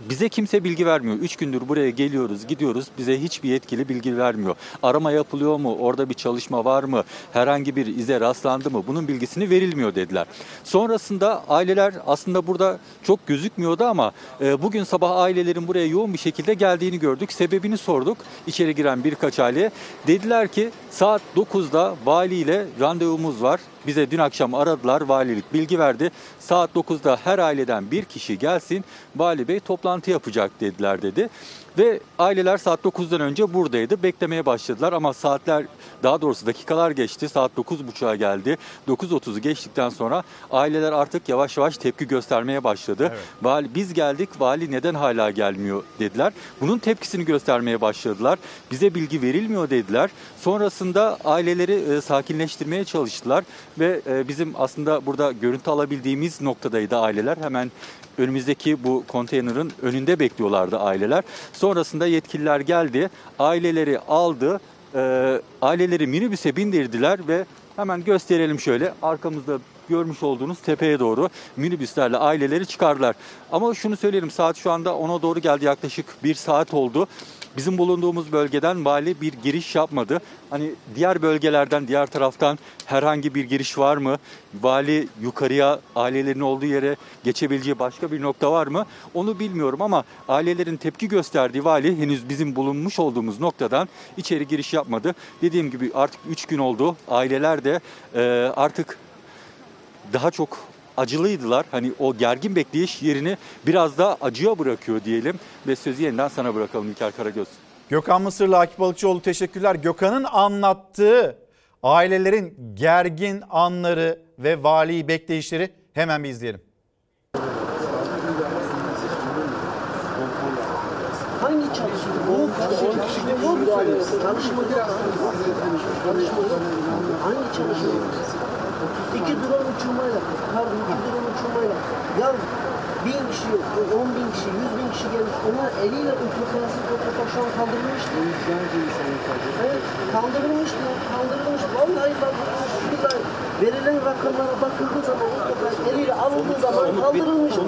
bize kimse bilgi vermiyor. Üç gündür buraya geliyoruz, gidiyoruz. Bize hiçbir yetkili bilgi vermiyor. Arama yapılıyor mu? Orada bir çalışma var mı? Herhangi bir ize rastlandı mı? Bunun bilgisini verilmiyor dediler. Sonrasında aileler aslında burada çok gözükmüyordu ama e, bugün sabah ailelerin buraya yoğun bir şekilde geldiğini gördük. Sebebini sorduk. İçeri giren birkaç aile. Dediler ki saat 9'da valiyle randevumuz var. Bize dün akşam aradılar, valilik bilgi verdi. Saat 9'da her aileden bir kişi gelsin, vali bey toplantı yapacak dediler dedi. Ve aileler saat 9'dan önce buradaydı. Beklemeye başladılar ama saatler daha doğrusu dakikalar geçti. Saat 9.30'a geldi. 9.30'u geçtikten sonra aileler artık yavaş yavaş tepki göstermeye başladı. Evet. Vali biz geldik, vali neden hala gelmiyor dediler. Bunun tepkisini göstermeye başladılar. Bize bilgi verilmiyor dediler. Sonrasında aileleri e, sakinleştirmeye çalıştılar ve e, bizim aslında burada görüntü alabildiğimiz noktadaydı aileler. Hemen önümüzdeki bu konteynerin önünde bekliyorlardı aileler. Sonrasında yetkililer geldi, aileleri aldı, e, aileleri minibüse bindirdiler ve hemen gösterelim şöyle arkamızda görmüş olduğunuz tepeye doğru minibüslerle aileleri çıkardılar. Ama şunu söyleyelim saat şu anda ona doğru geldi yaklaşık bir saat oldu. Bizim bulunduğumuz bölgeden vali bir giriş yapmadı. Hani diğer bölgelerden, diğer taraftan herhangi bir giriş var mı? Vali yukarıya ailelerin olduğu yere geçebileceği başka bir nokta var mı? Onu bilmiyorum ama ailelerin tepki gösterdiği vali henüz bizim bulunmuş olduğumuz noktadan içeri giriş yapmadı. Dediğim gibi artık 3 gün oldu. Aileler de e, artık daha çok acılıydılar. Hani o gergin bekleyiş yerini biraz daha acıya bırakıyor diyelim. Ve sözü yeniden sana bırakalım İlker Karagöz. Gökhan Mısırlı, Akif Balıkçıoğlu teşekkürler. Gökhan'ın anlattığı ailelerin gergin anları ve vali bekleyişleri hemen bir izleyelim. Hangi işte. Yok Çalışma yok. Çalışma. Hangi çalışma yok? İki drone uçurmayla. Pardon iki drone uçurmayla. Ya bin kişi. On bin kişi, yüz bin kişi gelmiş. Onlar eliyle o toprağı şu an kaldırılmıştı. Yüzlerce insanı Evet, kaldırılmıştı. Kaldırılmış. Vallahi bak. billahi Verilen rakamlara bakıldığı zaman toprak eliyle alındığı zaman kaldırılmıştı.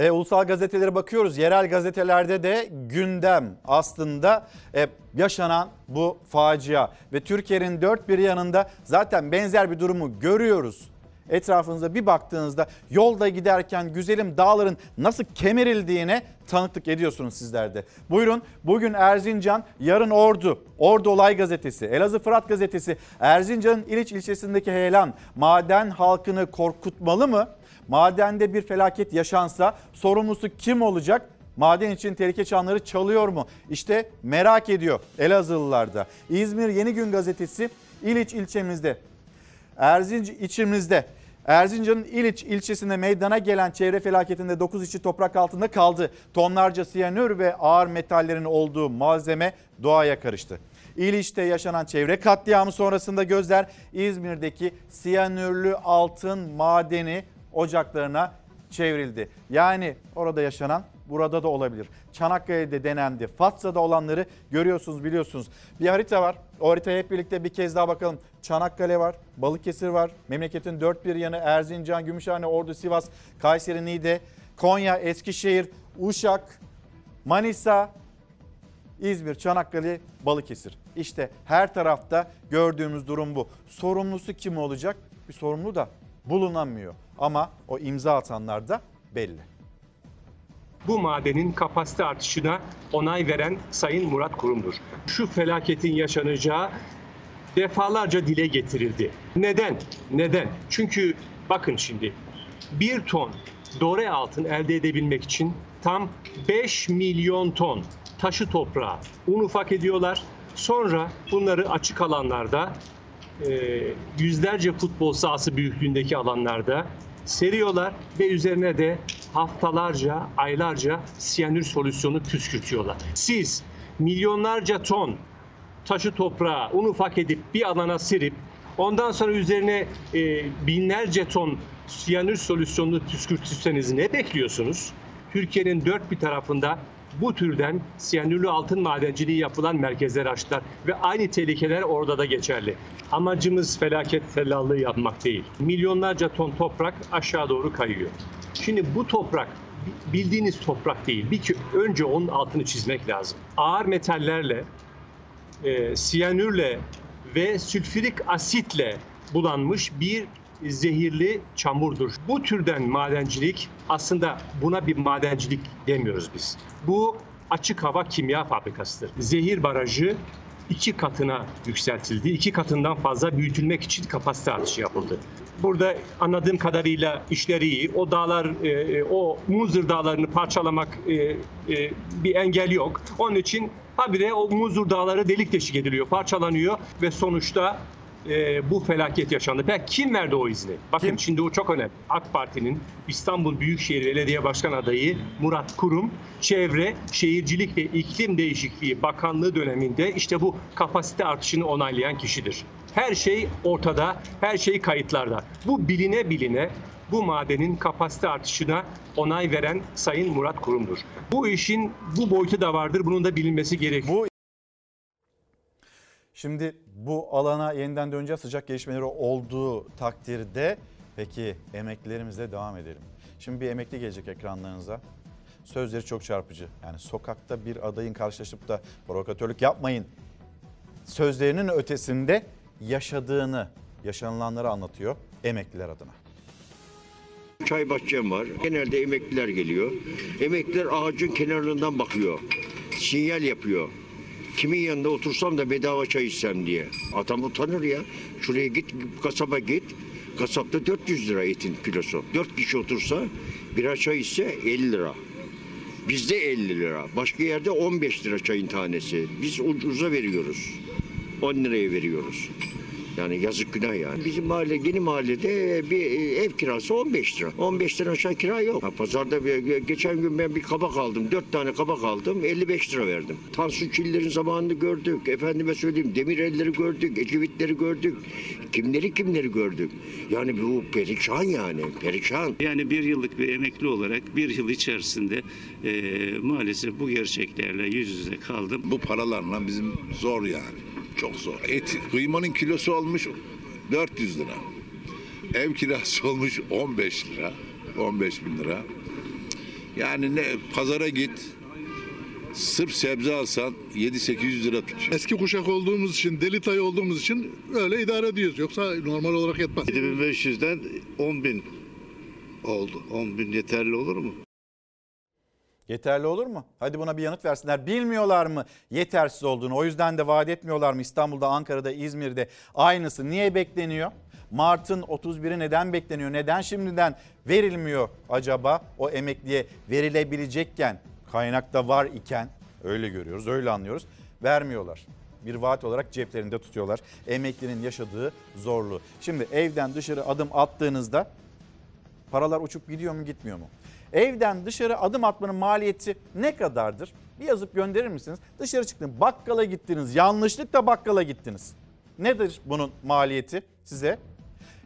E, ulusal gazetelere bakıyoruz. Yerel gazetelerde de gündem aslında e, yaşanan bu facia. Ve Türkiye'nin dört bir yanında zaten benzer bir durumu görüyoruz. Etrafınıza bir baktığınızda yolda giderken güzelim dağların nasıl kemirildiğine tanıklık ediyorsunuz sizler de. Buyurun bugün Erzincan, yarın Ordu, Ordu Olay Gazetesi, Elazığ Fırat Gazetesi, Erzincan'ın İliç ilçesindeki heyelan maden halkını korkutmalı mı? Madende bir felaket yaşansa sorumlusu kim olacak? Maden için tehlike çanları çalıyor mu? İşte merak ediyor Elazığlılar da. İzmir Yeni Gün gazetesi İliç ilçemizde, Erzincan içimizde. Erzincan'ın İliç ilçesinde meydana gelen çevre felaketinde 9 işçi toprak altında kaldı. Tonlarca siyanür ve ağır metallerin olduğu malzeme doğaya karıştı. İliç'te yaşanan çevre katliamı sonrasında gözler İzmir'deki siyanürlü altın madeni ocaklarına çevrildi. Yani orada yaşanan burada da olabilir. Çanakkale'de denendi. Fatsa'da olanları görüyorsunuz biliyorsunuz. Bir harita var. O haritaya hep birlikte bir kez daha bakalım. Çanakkale var, Balıkesir var, memleketin dört bir yanı Erzincan, Gümüşhane, Ordu, Sivas, Kayseri, Niğde, Konya, Eskişehir, Uşak, Manisa, İzmir, Çanakkale, Balıkesir. İşte her tarafta gördüğümüz durum bu. Sorumlusu kim olacak? Bir sorumlu da bulunamıyor. Ama o imza atanlar da belli. Bu madenin kapasite artışına onay veren Sayın Murat Kurum'dur. Şu felaketin yaşanacağı defalarca dile getirildi. Neden? Neden? Çünkü bakın şimdi bir ton dore altın elde edebilmek için tam 5 milyon ton taşı toprağı un ufak ediyorlar. Sonra bunları açık alanlarda yüzlerce futbol sahası büyüklüğündeki alanlarda seriyorlar ve üzerine de haftalarca, aylarca siyanür solüsyonu püskürtüyorlar. Siz milyonlarca ton taşı toprağı un ufak edip bir alana serip ondan sonra üzerine e, binlerce ton siyanür solüsyonunu püskürtürseniz ne bekliyorsunuz? Türkiye'nin dört bir tarafında bu türden siyanürlü altın madenciliği yapılan merkezler açtılar ve aynı tehlikeler orada da geçerli. Amacımız felaket tellallığı yapmak değil. Milyonlarca ton toprak aşağı doğru kayıyor. Şimdi bu toprak bildiğiniz toprak değil. Bir önce onun altını çizmek lazım. Ağır metallerle, e, siyanürle ve sülfürik asitle bulanmış bir zehirli çamurdur. Bu türden madencilik aslında buna bir madencilik demiyoruz biz. Bu açık hava kimya fabrikasıdır. Zehir barajı iki katına yükseltildi. İki katından fazla büyütülmek için kapasite artışı yapıldı. Burada anladığım kadarıyla işleri iyi. O dağlar, e, o Muzır dağlarını parçalamak e, e, bir engel yok. Onun için habire o Muzur dağları delik deşik ediliyor, parçalanıyor ve sonuçta e, bu felaket yaşandı. Peki kim verdi o izni? Bakın şimdi o çok önemli. AK Parti'nin İstanbul Büyükşehir Belediye Başkan adayı Murat Kurum, Çevre, Şehircilik ve İklim Değişikliği Bakanlığı döneminde işte bu kapasite artışını onaylayan kişidir. Her şey ortada, her şey kayıtlarda. Bu biline biline bu madenin kapasite artışına onay veren Sayın Murat Kurum'dur. Bu işin bu boyutu da vardır. Bunun da bilinmesi gerekiyor. Bu Şimdi bu alana yeniden döneceğiz. Sıcak gelişmeleri olduğu takdirde peki emeklilerimizle devam edelim. Şimdi bir emekli gelecek ekranlarınıza. Sözleri çok çarpıcı. Yani sokakta bir adayın karşılaşıp da provokatörlük yapmayın sözlerinin ötesinde yaşadığını, yaşanılanları anlatıyor emekliler adına. Çay bahçem var. Genelde emekliler geliyor. Emekliler ağacın kenarından bakıyor. Sinyal yapıyor. Kimin yanında otursam da bedava çay içsem diye. Adam utanır ya. Şuraya git, kasaba git. Kasapta 400 lira etin kilosu. 4 kişi otursa bir çay içse 50 lira. Bizde 50 lira. Başka yerde 15 lira çayın tanesi. Biz ucuza veriyoruz. 10 liraya veriyoruz. Yani yazık günah yani. Bizim mahalle, yeni mahallede bir e, ev kirası 15 lira. 15 lira aşağı kira yok. Ha, pazarda bir, geçen gün ben bir kabak aldım. 4 tane kabak aldım. 55 lira verdim. Tansu Çiller'in zamanını gördük. Efendime söyleyeyim Demirel'leri gördük. Ecevitleri gördük. Kimleri kimleri gördük. Yani bu perişan yani. Perişan. Yani bir yıllık bir emekli olarak bir yıl içerisinde e, maalesef bu gerçeklerle yüz yüze kaldım. Bu paralarla bizim zor yani. Çok zor. Et, kıymanın kilosu olmuş 400 lira. Ev kirası olmuş 15 lira. 15 bin lira. Yani ne pazara git. Sırf sebze alsan 7-800 lira tutuyor. Eski kuşak olduğumuz için, deli tayı olduğumuz için öyle idare ediyoruz. Yoksa normal olarak yetmez. 7500'den 10 bin oldu. 10 bin yeterli olur mu? Yeterli olur mu? Hadi buna bir yanıt versinler. Bilmiyorlar mı yetersiz olduğunu? O yüzden de vaat etmiyorlar mı İstanbul'da, Ankara'da, İzmir'de aynısı? Niye bekleniyor? Mart'ın 31'i neden bekleniyor? Neden şimdiden verilmiyor acaba o emekliye verilebilecekken kaynakta var iken öyle görüyoruz, öyle anlıyoruz. Vermiyorlar. Bir vaat olarak ceplerinde tutuyorlar. Emeklinin yaşadığı zorluğu. Şimdi evden dışarı adım attığınızda paralar uçup gidiyor mu gitmiyor mu? Evden dışarı adım atmanın maliyeti ne kadardır? Bir yazıp gönderir misiniz? Dışarı çıktınız, bakkala gittiniz, yanlışlıkla bakkala gittiniz. Nedir bunun maliyeti size?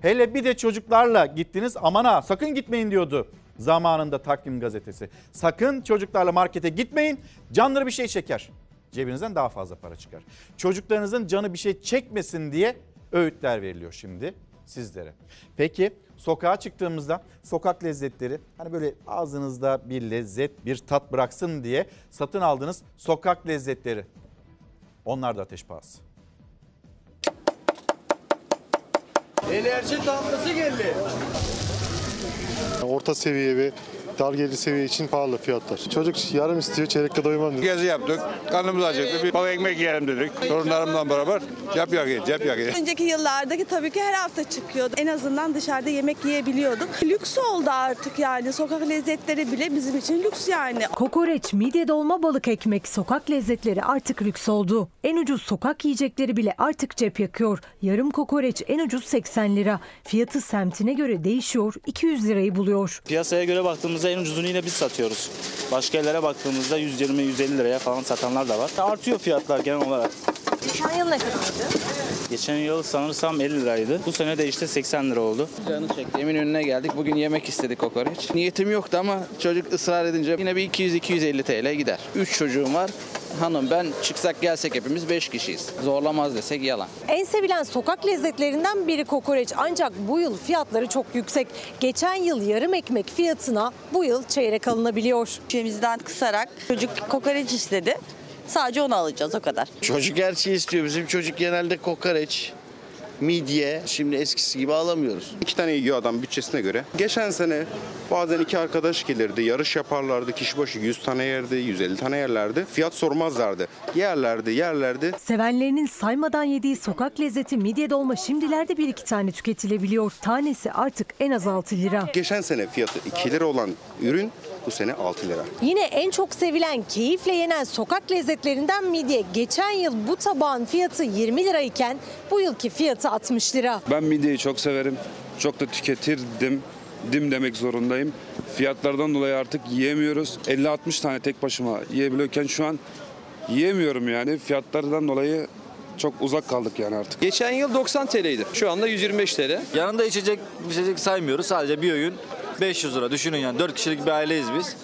Hele bir de çocuklarla gittiniz aman ha sakın gitmeyin diyordu zamanında Takvim gazetesi. Sakın çocuklarla markete gitmeyin canları bir şey çeker. Cebinizden daha fazla para çıkar. Çocuklarınızın canı bir şey çekmesin diye öğütler veriliyor şimdi sizlere. Peki sokağa çıktığımızda sokak lezzetleri hani böyle ağzınızda bir lezzet bir tat bıraksın diye satın aldığınız sokak lezzetleri. Onlar da ateş pahası. Enerji tatlısı geldi. Orta seviye ve dar gelir seviye için pahalı fiyatlar. Çocuk yarım istiyor, çeyrekte doymam diyor. Gezi yaptık. Karnımız acıktı. Bir baba ekmek yiyelim dedik. Torunlarımla beraber cep yakıyor, cep yakıyor. Önceki yıllardaki tabii ki her hafta çıkıyordu. En azından dışarıda yemek yiyebiliyorduk. Lüks oldu artık yani. Sokak lezzetleri bile bizim için lüks yani. Kokoreç, midye dolma, balık ekmek, sokak lezzetleri artık lüks oldu. En ucuz sokak yiyecekleri bile artık cep yakıyor. Yarım kokoreç en ucuz 80 lira. Fiyatı semtine göre değişiyor, 200 lirayı buluyor. Piyasaya göre baktığımızda en ucuzunu yine biz satıyoruz. Başka yerlere baktığımızda 120-150 liraya falan satanlar da var. Artıyor fiyatlar genel olarak. Geçen yıl ne kadardı? Geçen yıl sanırsam 50 liraydı. Bu sene de işte 80 lira oldu. Canı çekti. Eminönü'ne geldik. Bugün yemek istedik kokoreç. Niyetim yoktu ama çocuk ısrar edince yine bir 200-250 TL gider. 3 çocuğum var. Hanım ben çıksak gelsek hepimiz 5 kişiyiz. Zorlamaz desek yalan. En sevilen sokak lezzetlerinden biri kokoreç ancak bu yıl fiyatları çok yüksek. Geçen yıl yarım ekmek fiyatına bu yıl çeyrek alınabiliyor. Bütçemizden kısarak çocuk kokoreç istedi. Sadece onu alacağız o kadar. Çocuk her şeyi istiyor. Bizim çocuk genelde kokoreç, midye. Şimdi eskisi gibi alamıyoruz. İki tane yiyor adam bütçesine göre. Geçen sene bazen iki arkadaş gelirdi, yarış yaparlardı. Kişi başı 100 tane yerdi, 150 tane yerlerdi. Fiyat sormazlardı. Yerlerdi, yerlerdi. Sevenlerinin saymadan yediği sokak lezzeti midye dolma şimdilerde bir iki tane tüketilebiliyor. Tanesi artık en az 6 lira. Geçen sene fiyatı 2 lira olan ürün bu sene 6 lira. Yine en çok sevilen, keyifle yenen sokak lezzetlerinden midye. Geçen yıl bu tabağın fiyatı 20 lirayken bu yılki fiyatı 60 lira. Ben midyeyi çok severim. Çok da tüketirdim. Dim demek zorundayım. Fiyatlardan dolayı artık yiyemiyoruz. 50-60 tane tek başıma yiyebiliyorken şu an yiyemiyorum yani. Fiyatlardan dolayı çok uzak kaldık yani artık. Geçen yıl 90 TL'ydi. Şu anda 125 TL. Yanında içecek içecek saymıyoruz. Sadece bir öğün 500 lira. Düşünün yani 4 kişilik bir aileyiz biz.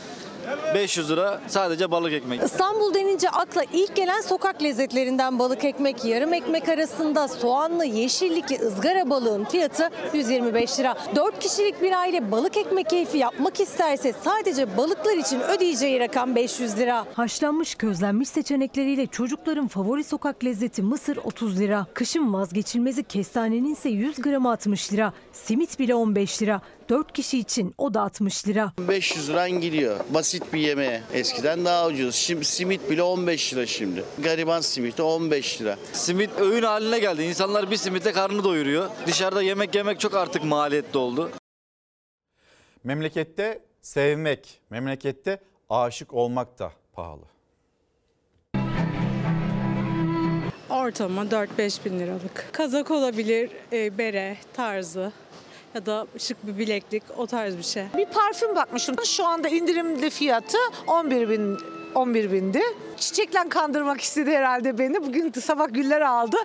500 lira sadece balık ekmek. İstanbul denince akla ilk gelen sokak lezzetlerinden balık ekmek, yarım ekmek arasında soğanlı, yeşillikli ızgara balığın fiyatı 125 lira. 4 kişilik bir aile balık ekmek keyfi yapmak isterse sadece balıklar için ödeyeceği rakam 500 lira. Haşlanmış, közlenmiş seçenekleriyle çocukların favori sokak lezzeti mısır 30 lira. Kışın vazgeçilmezi kestanenin ise 100 gramı 60 lira. Simit bile 15 lira. 4 kişi için o da 60 lira. 500 liran gidiyor. Basit bir yemeğe. Eskiden daha ucuz. Şimdi simit bile 15 lira şimdi. Gariban simiti 15 lira. Simit öğün haline geldi. İnsanlar bir simitle karnını doyuruyor. Dışarıda yemek yemek çok artık maliyetli oldu. Memlekette sevmek, memlekette aşık olmak da pahalı. Ortalama 4-5 bin liralık. Kazak olabilir, e, bere tarzı ya da şık bir bileklik o tarz bir şey. Bir parfüm bakmıştım. Şu anda indirimli fiyatı 11 bin 11 bindi. Çiçekle kandırmak istedi herhalde beni. Bugün sabah güller aldı.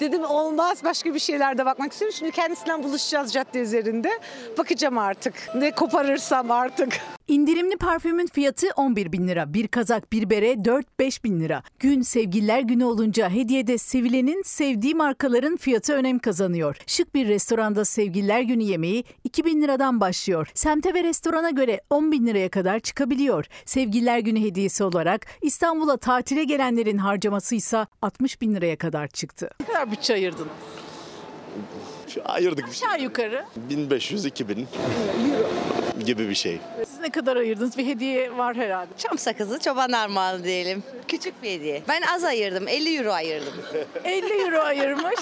Dedim olmaz başka bir şeyler de bakmak istiyorum. Şimdi kendisiyle buluşacağız cadde üzerinde. Bakacağım artık. Ne koparırsam artık. İndirimli parfümün fiyatı 11 bin lira. Bir kazak, bir bere 4-5 bin lira. Gün sevgililer günü olunca hediyede sevilenin sevdiği markaların fiyatı önem kazanıyor. Şık bir restoranda sevgililer günü yemeği 2 bin liradan başlıyor. Semte ve restorana göre 10 bin liraya kadar çıkabiliyor. Sevgililer günü hediyesi olarak İstanbul'a tatile gelenlerin harcaması ise 60 bin liraya kadar çıktı. Ne kadar bütçe ayırdın? Ayırdık Aşağı yukarı. 1500-2000 [LAUGHS] gibi bir şey. Siz ne kadar ayırdınız? Bir hediye var herhalde. Çam sakızı çoban armağanı diyelim. Küçük bir hediye. Ben az ayırdım. 50 euro ayırdım. [LAUGHS] 50 euro ayırmış.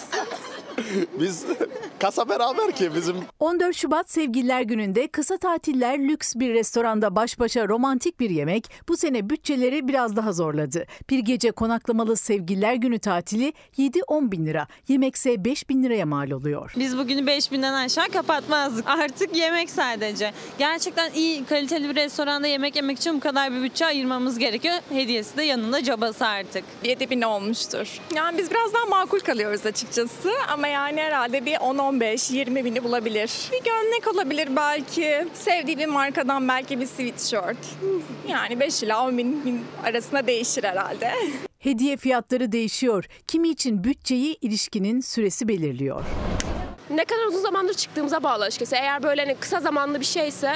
Biz kasa beraber ki bizim 14 Şubat Sevgililer Günü'nde kısa tatiller lüks bir restoranda baş başa romantik bir yemek bu sene bütçeleri biraz daha zorladı. Bir gece konaklamalı Sevgililer Günü tatili 7-10 bin lira, yemekse 5 bin liraya mal oluyor. Biz bugünü 5000'den aşağı kapatmazdık. Artık yemek sadece. Gerçekten iyi kaliteli bir restoranda yemek yemek için bu kadar bir bütçe ayırmamız gerekiyor. Hediyesi de yanında cabası artık. 7000 olmuştur. Yani biz biraz daha makul kalıyoruz açıkçası ama yani herhalde bir 10-15-20 bini bulabilir. Bir gömlek olabilir belki. Sevdiği bir markadan belki bir sweatshirt. Yani 5 ila 10 bin, bin arasında değişir herhalde. Hediye fiyatları değişiyor. Kimi için bütçeyi ilişkinin süresi belirliyor. Ne kadar uzun zamandır çıktığımıza bağlı açıkçası. Eğer böyle hani kısa zamanlı bir şeyse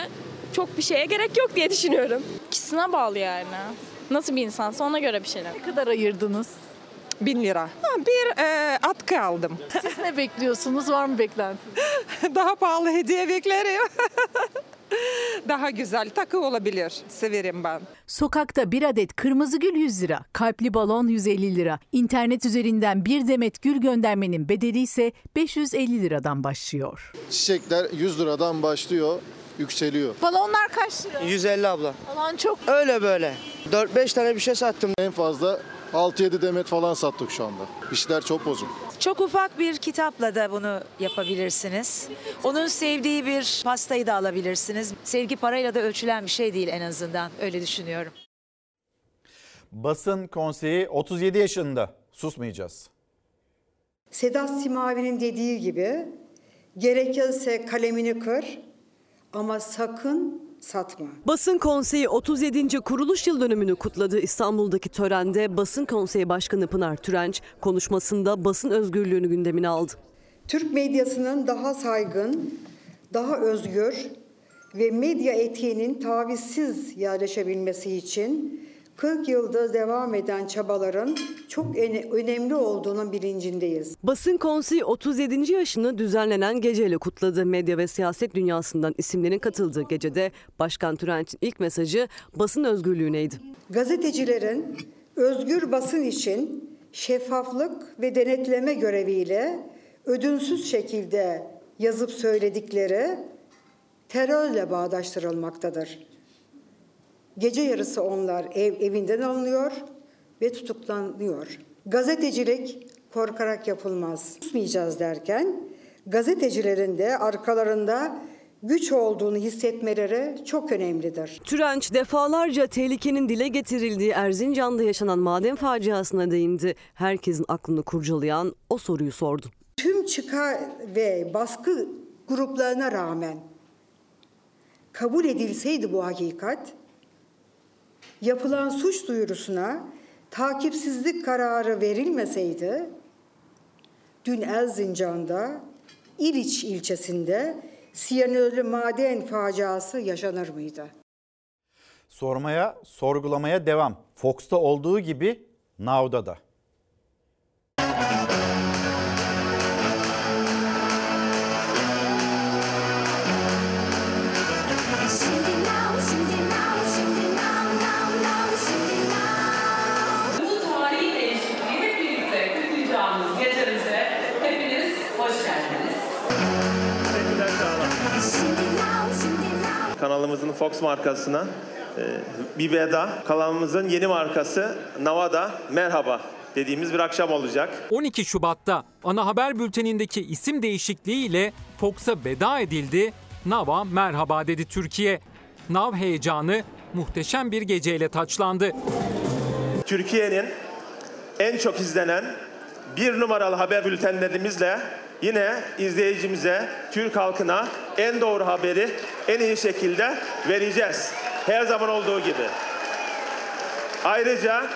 çok bir şeye gerek yok diye düşünüyorum. Kişisine bağlı yani. Nasıl bir insansa ona göre bir şeyler. Ne kadar ayırdınız? Bin lira. bir e, atkı aldım. Siz ne bekliyorsunuz? Var mı beklentiniz? [LAUGHS] Daha pahalı hediye beklerim. [LAUGHS] [LAUGHS] Daha güzel takı olabilir. Severim ben. Sokakta bir adet kırmızı gül 100 lira, kalpli balon 150 lira. İnternet üzerinden bir demet gül göndermenin bedeli ise 550 liradan başlıyor. Çiçekler 100 liradan başlıyor, yükseliyor. Balonlar kaç lira? 150 abla. Falan çok. Öyle böyle. 4-5 tane bir şey sattım. En fazla 6-7 demet falan sattık şu anda. İşler çok bozuk. Çok ufak bir kitapla da bunu yapabilirsiniz. Onun sevdiği bir pastayı da alabilirsiniz. Sevgi parayla da ölçülen bir şey değil en azından. Öyle düşünüyorum. Basın konseyi 37 yaşında susmayacağız. Sedat Simavi'nin dediği gibi gerekirse kalemini kır ama sakın satma. Basın Konseyi 37. kuruluş yıl dönümünü kutladı. İstanbul'daki törende Basın Konseyi Başkanı Pınar Türenç konuşmasında basın özgürlüğünü gündemine aldı. Türk medyasının daha saygın, daha özgür ve medya etiğinin tavizsiz yerleşebilmesi için 40 yılda devam eden çabaların çok önemli olduğunun bilincindeyiz. Basın Konseyi 37. yaşını düzenlenen geceyle kutladı. Medya ve siyaset dünyasından isimlerin katıldığı gecede Başkan Türenç'in ilk mesajı basın özgürlüğüneydi. Gazetecilerin özgür basın için şeffaflık ve denetleme göreviyle ödünsüz şekilde yazıp söyledikleri terörle bağdaştırılmaktadır. Gece yarısı onlar ev evinden alınıyor ve tutuklanıyor. Gazetecilik korkarak yapılmaz. Susmayacağız derken gazetecilerin de arkalarında güç olduğunu hissetmeleri çok önemlidir. Türenç defalarca tehlikenin dile getirildiği Erzincan'da yaşanan maden faciasına değindi. Herkesin aklını kurcalayan o soruyu sordu. Tüm çıkar ve baskı gruplarına rağmen kabul edilseydi bu hakikat, yapılan suç duyurusuna takipsizlik kararı verilmeseydi, dün Erzincan'da İliç ilçesinde siyanürlü maden faciası yaşanır mıydı? Sormaya, sorgulamaya devam. Fox'ta olduğu gibi Now'da da. Kanalımızın Fox markasına e, bir veda. Kanalımızın yeni markası Navada merhaba dediğimiz bir akşam olacak. 12 Şubat'ta ana haber bültenindeki isim değişikliğiyle Fox'a veda edildi. Nav'a merhaba dedi Türkiye. Nav heyecanı muhteşem bir geceyle taçlandı. Türkiye'nin en çok izlenen bir numaralı haber bültenlerimizle yine izleyicimize, Türk halkına en doğru haberi en iyi şekilde vereceğiz. Her zaman olduğu gibi. Ayrıca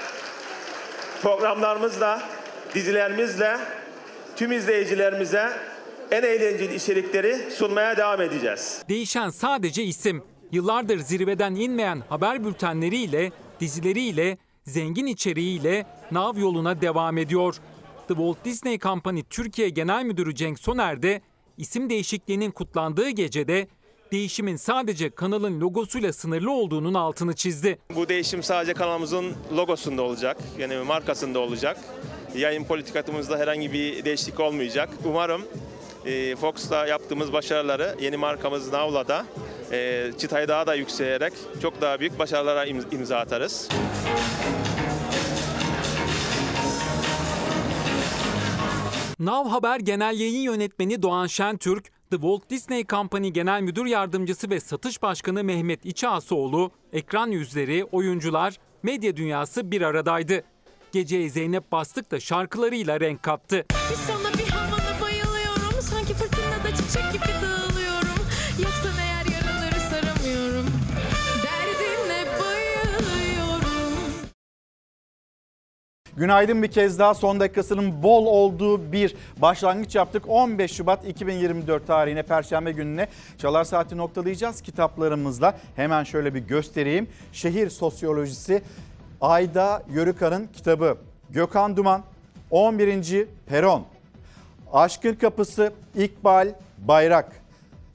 programlarımızla, dizilerimizle tüm izleyicilerimize en eğlenceli içerikleri sunmaya devam edeceğiz. Değişen sadece isim. Yıllardır zirveden inmeyen haber bültenleriyle, dizileriyle, zengin içeriğiyle Nav yoluna devam ediyor. The Walt Disney Company Türkiye Genel Müdürü Cenk Soner de isim değişikliğinin kutlandığı gecede değişimin sadece kanalın logosuyla sınırlı olduğunun altını çizdi. Bu değişim sadece kanalımızın logosunda olacak. Yani markasında olacak. Yayın politikatımızda herhangi bir değişiklik olmayacak. Umarım e, Fox'ta yaptığımız başarıları yeni markamız Navla'da e, çıtayı daha da yükselerek çok daha büyük başarılara im- imza atarız. Nav Haber Genel Yayın Yönetmeni Doğan Şentürk, The Walt Disney Company Genel Müdür Yardımcısı ve Satış Başkanı Mehmet İçağsoğlu, ekran yüzleri, oyuncular, medya dünyası bir aradaydı. Geceye Zeynep Bastık da şarkılarıyla renk kattı. Bir sana Günaydın bir kez daha son dakikasının bol olduğu bir başlangıç yaptık. 15 Şubat 2024 tarihine Perşembe gününe Çalar Saati noktalayacağız kitaplarımızla. Hemen şöyle bir göstereyim. Şehir Sosyolojisi Ayda Yörükan'ın kitabı. Gökhan Duman 11. Peron. Aşkın Kapısı İkbal Bayrak.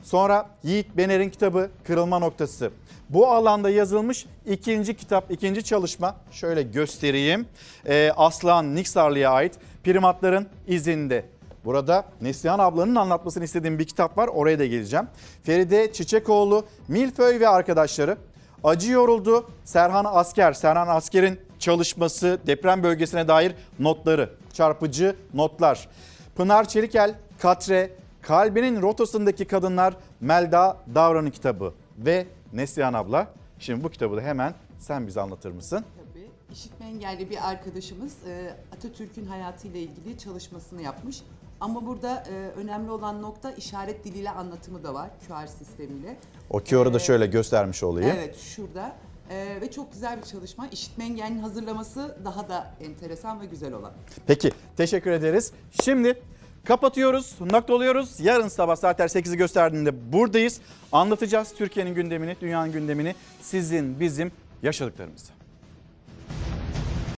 Sonra Yiğit Bener'in kitabı Kırılma Noktası. Bu alanda yazılmış ikinci kitap, ikinci çalışma şöyle göstereyim. Ee, Aslan Niksarlı'ya ait Primatların izinde. Burada Neslihan ablanın anlatmasını istediğim bir kitap var. Oraya da geleceğim. Feride Çiçekoğlu, Milföy ve arkadaşları. Acı yoruldu. Serhan Asker, Serhan Asker'in çalışması, deprem bölgesine dair notları, çarpıcı notlar. Pınar Çelikel, Katre, Kalbinin Rotasındaki Kadınlar Melda Davran'ın kitabı ve Neslihan abla. Şimdi bu kitabı da hemen sen bize anlatır mısın? Tabii. İşitme engelli bir arkadaşımız e, Atatürk'ün hayatıyla ilgili çalışmasını yapmış. Ama burada e, önemli olan nokta işaret diliyle anlatımı da var QR sistemiyle. O kiyoru da şöyle göstermiş olayım. Evet şurada E, ve çok güzel bir çalışma. İşitme engellinin hazırlaması daha da enteresan ve güzel olan. Peki teşekkür ederiz. Şimdi kapatıyoruz, noktalıyoruz. Yarın sabah saatler 8'i gösterdiğinde buradayız. Anlatacağız Türkiye'nin gündemini, dünyanın gündemini, sizin, bizim yaşadıklarımızı.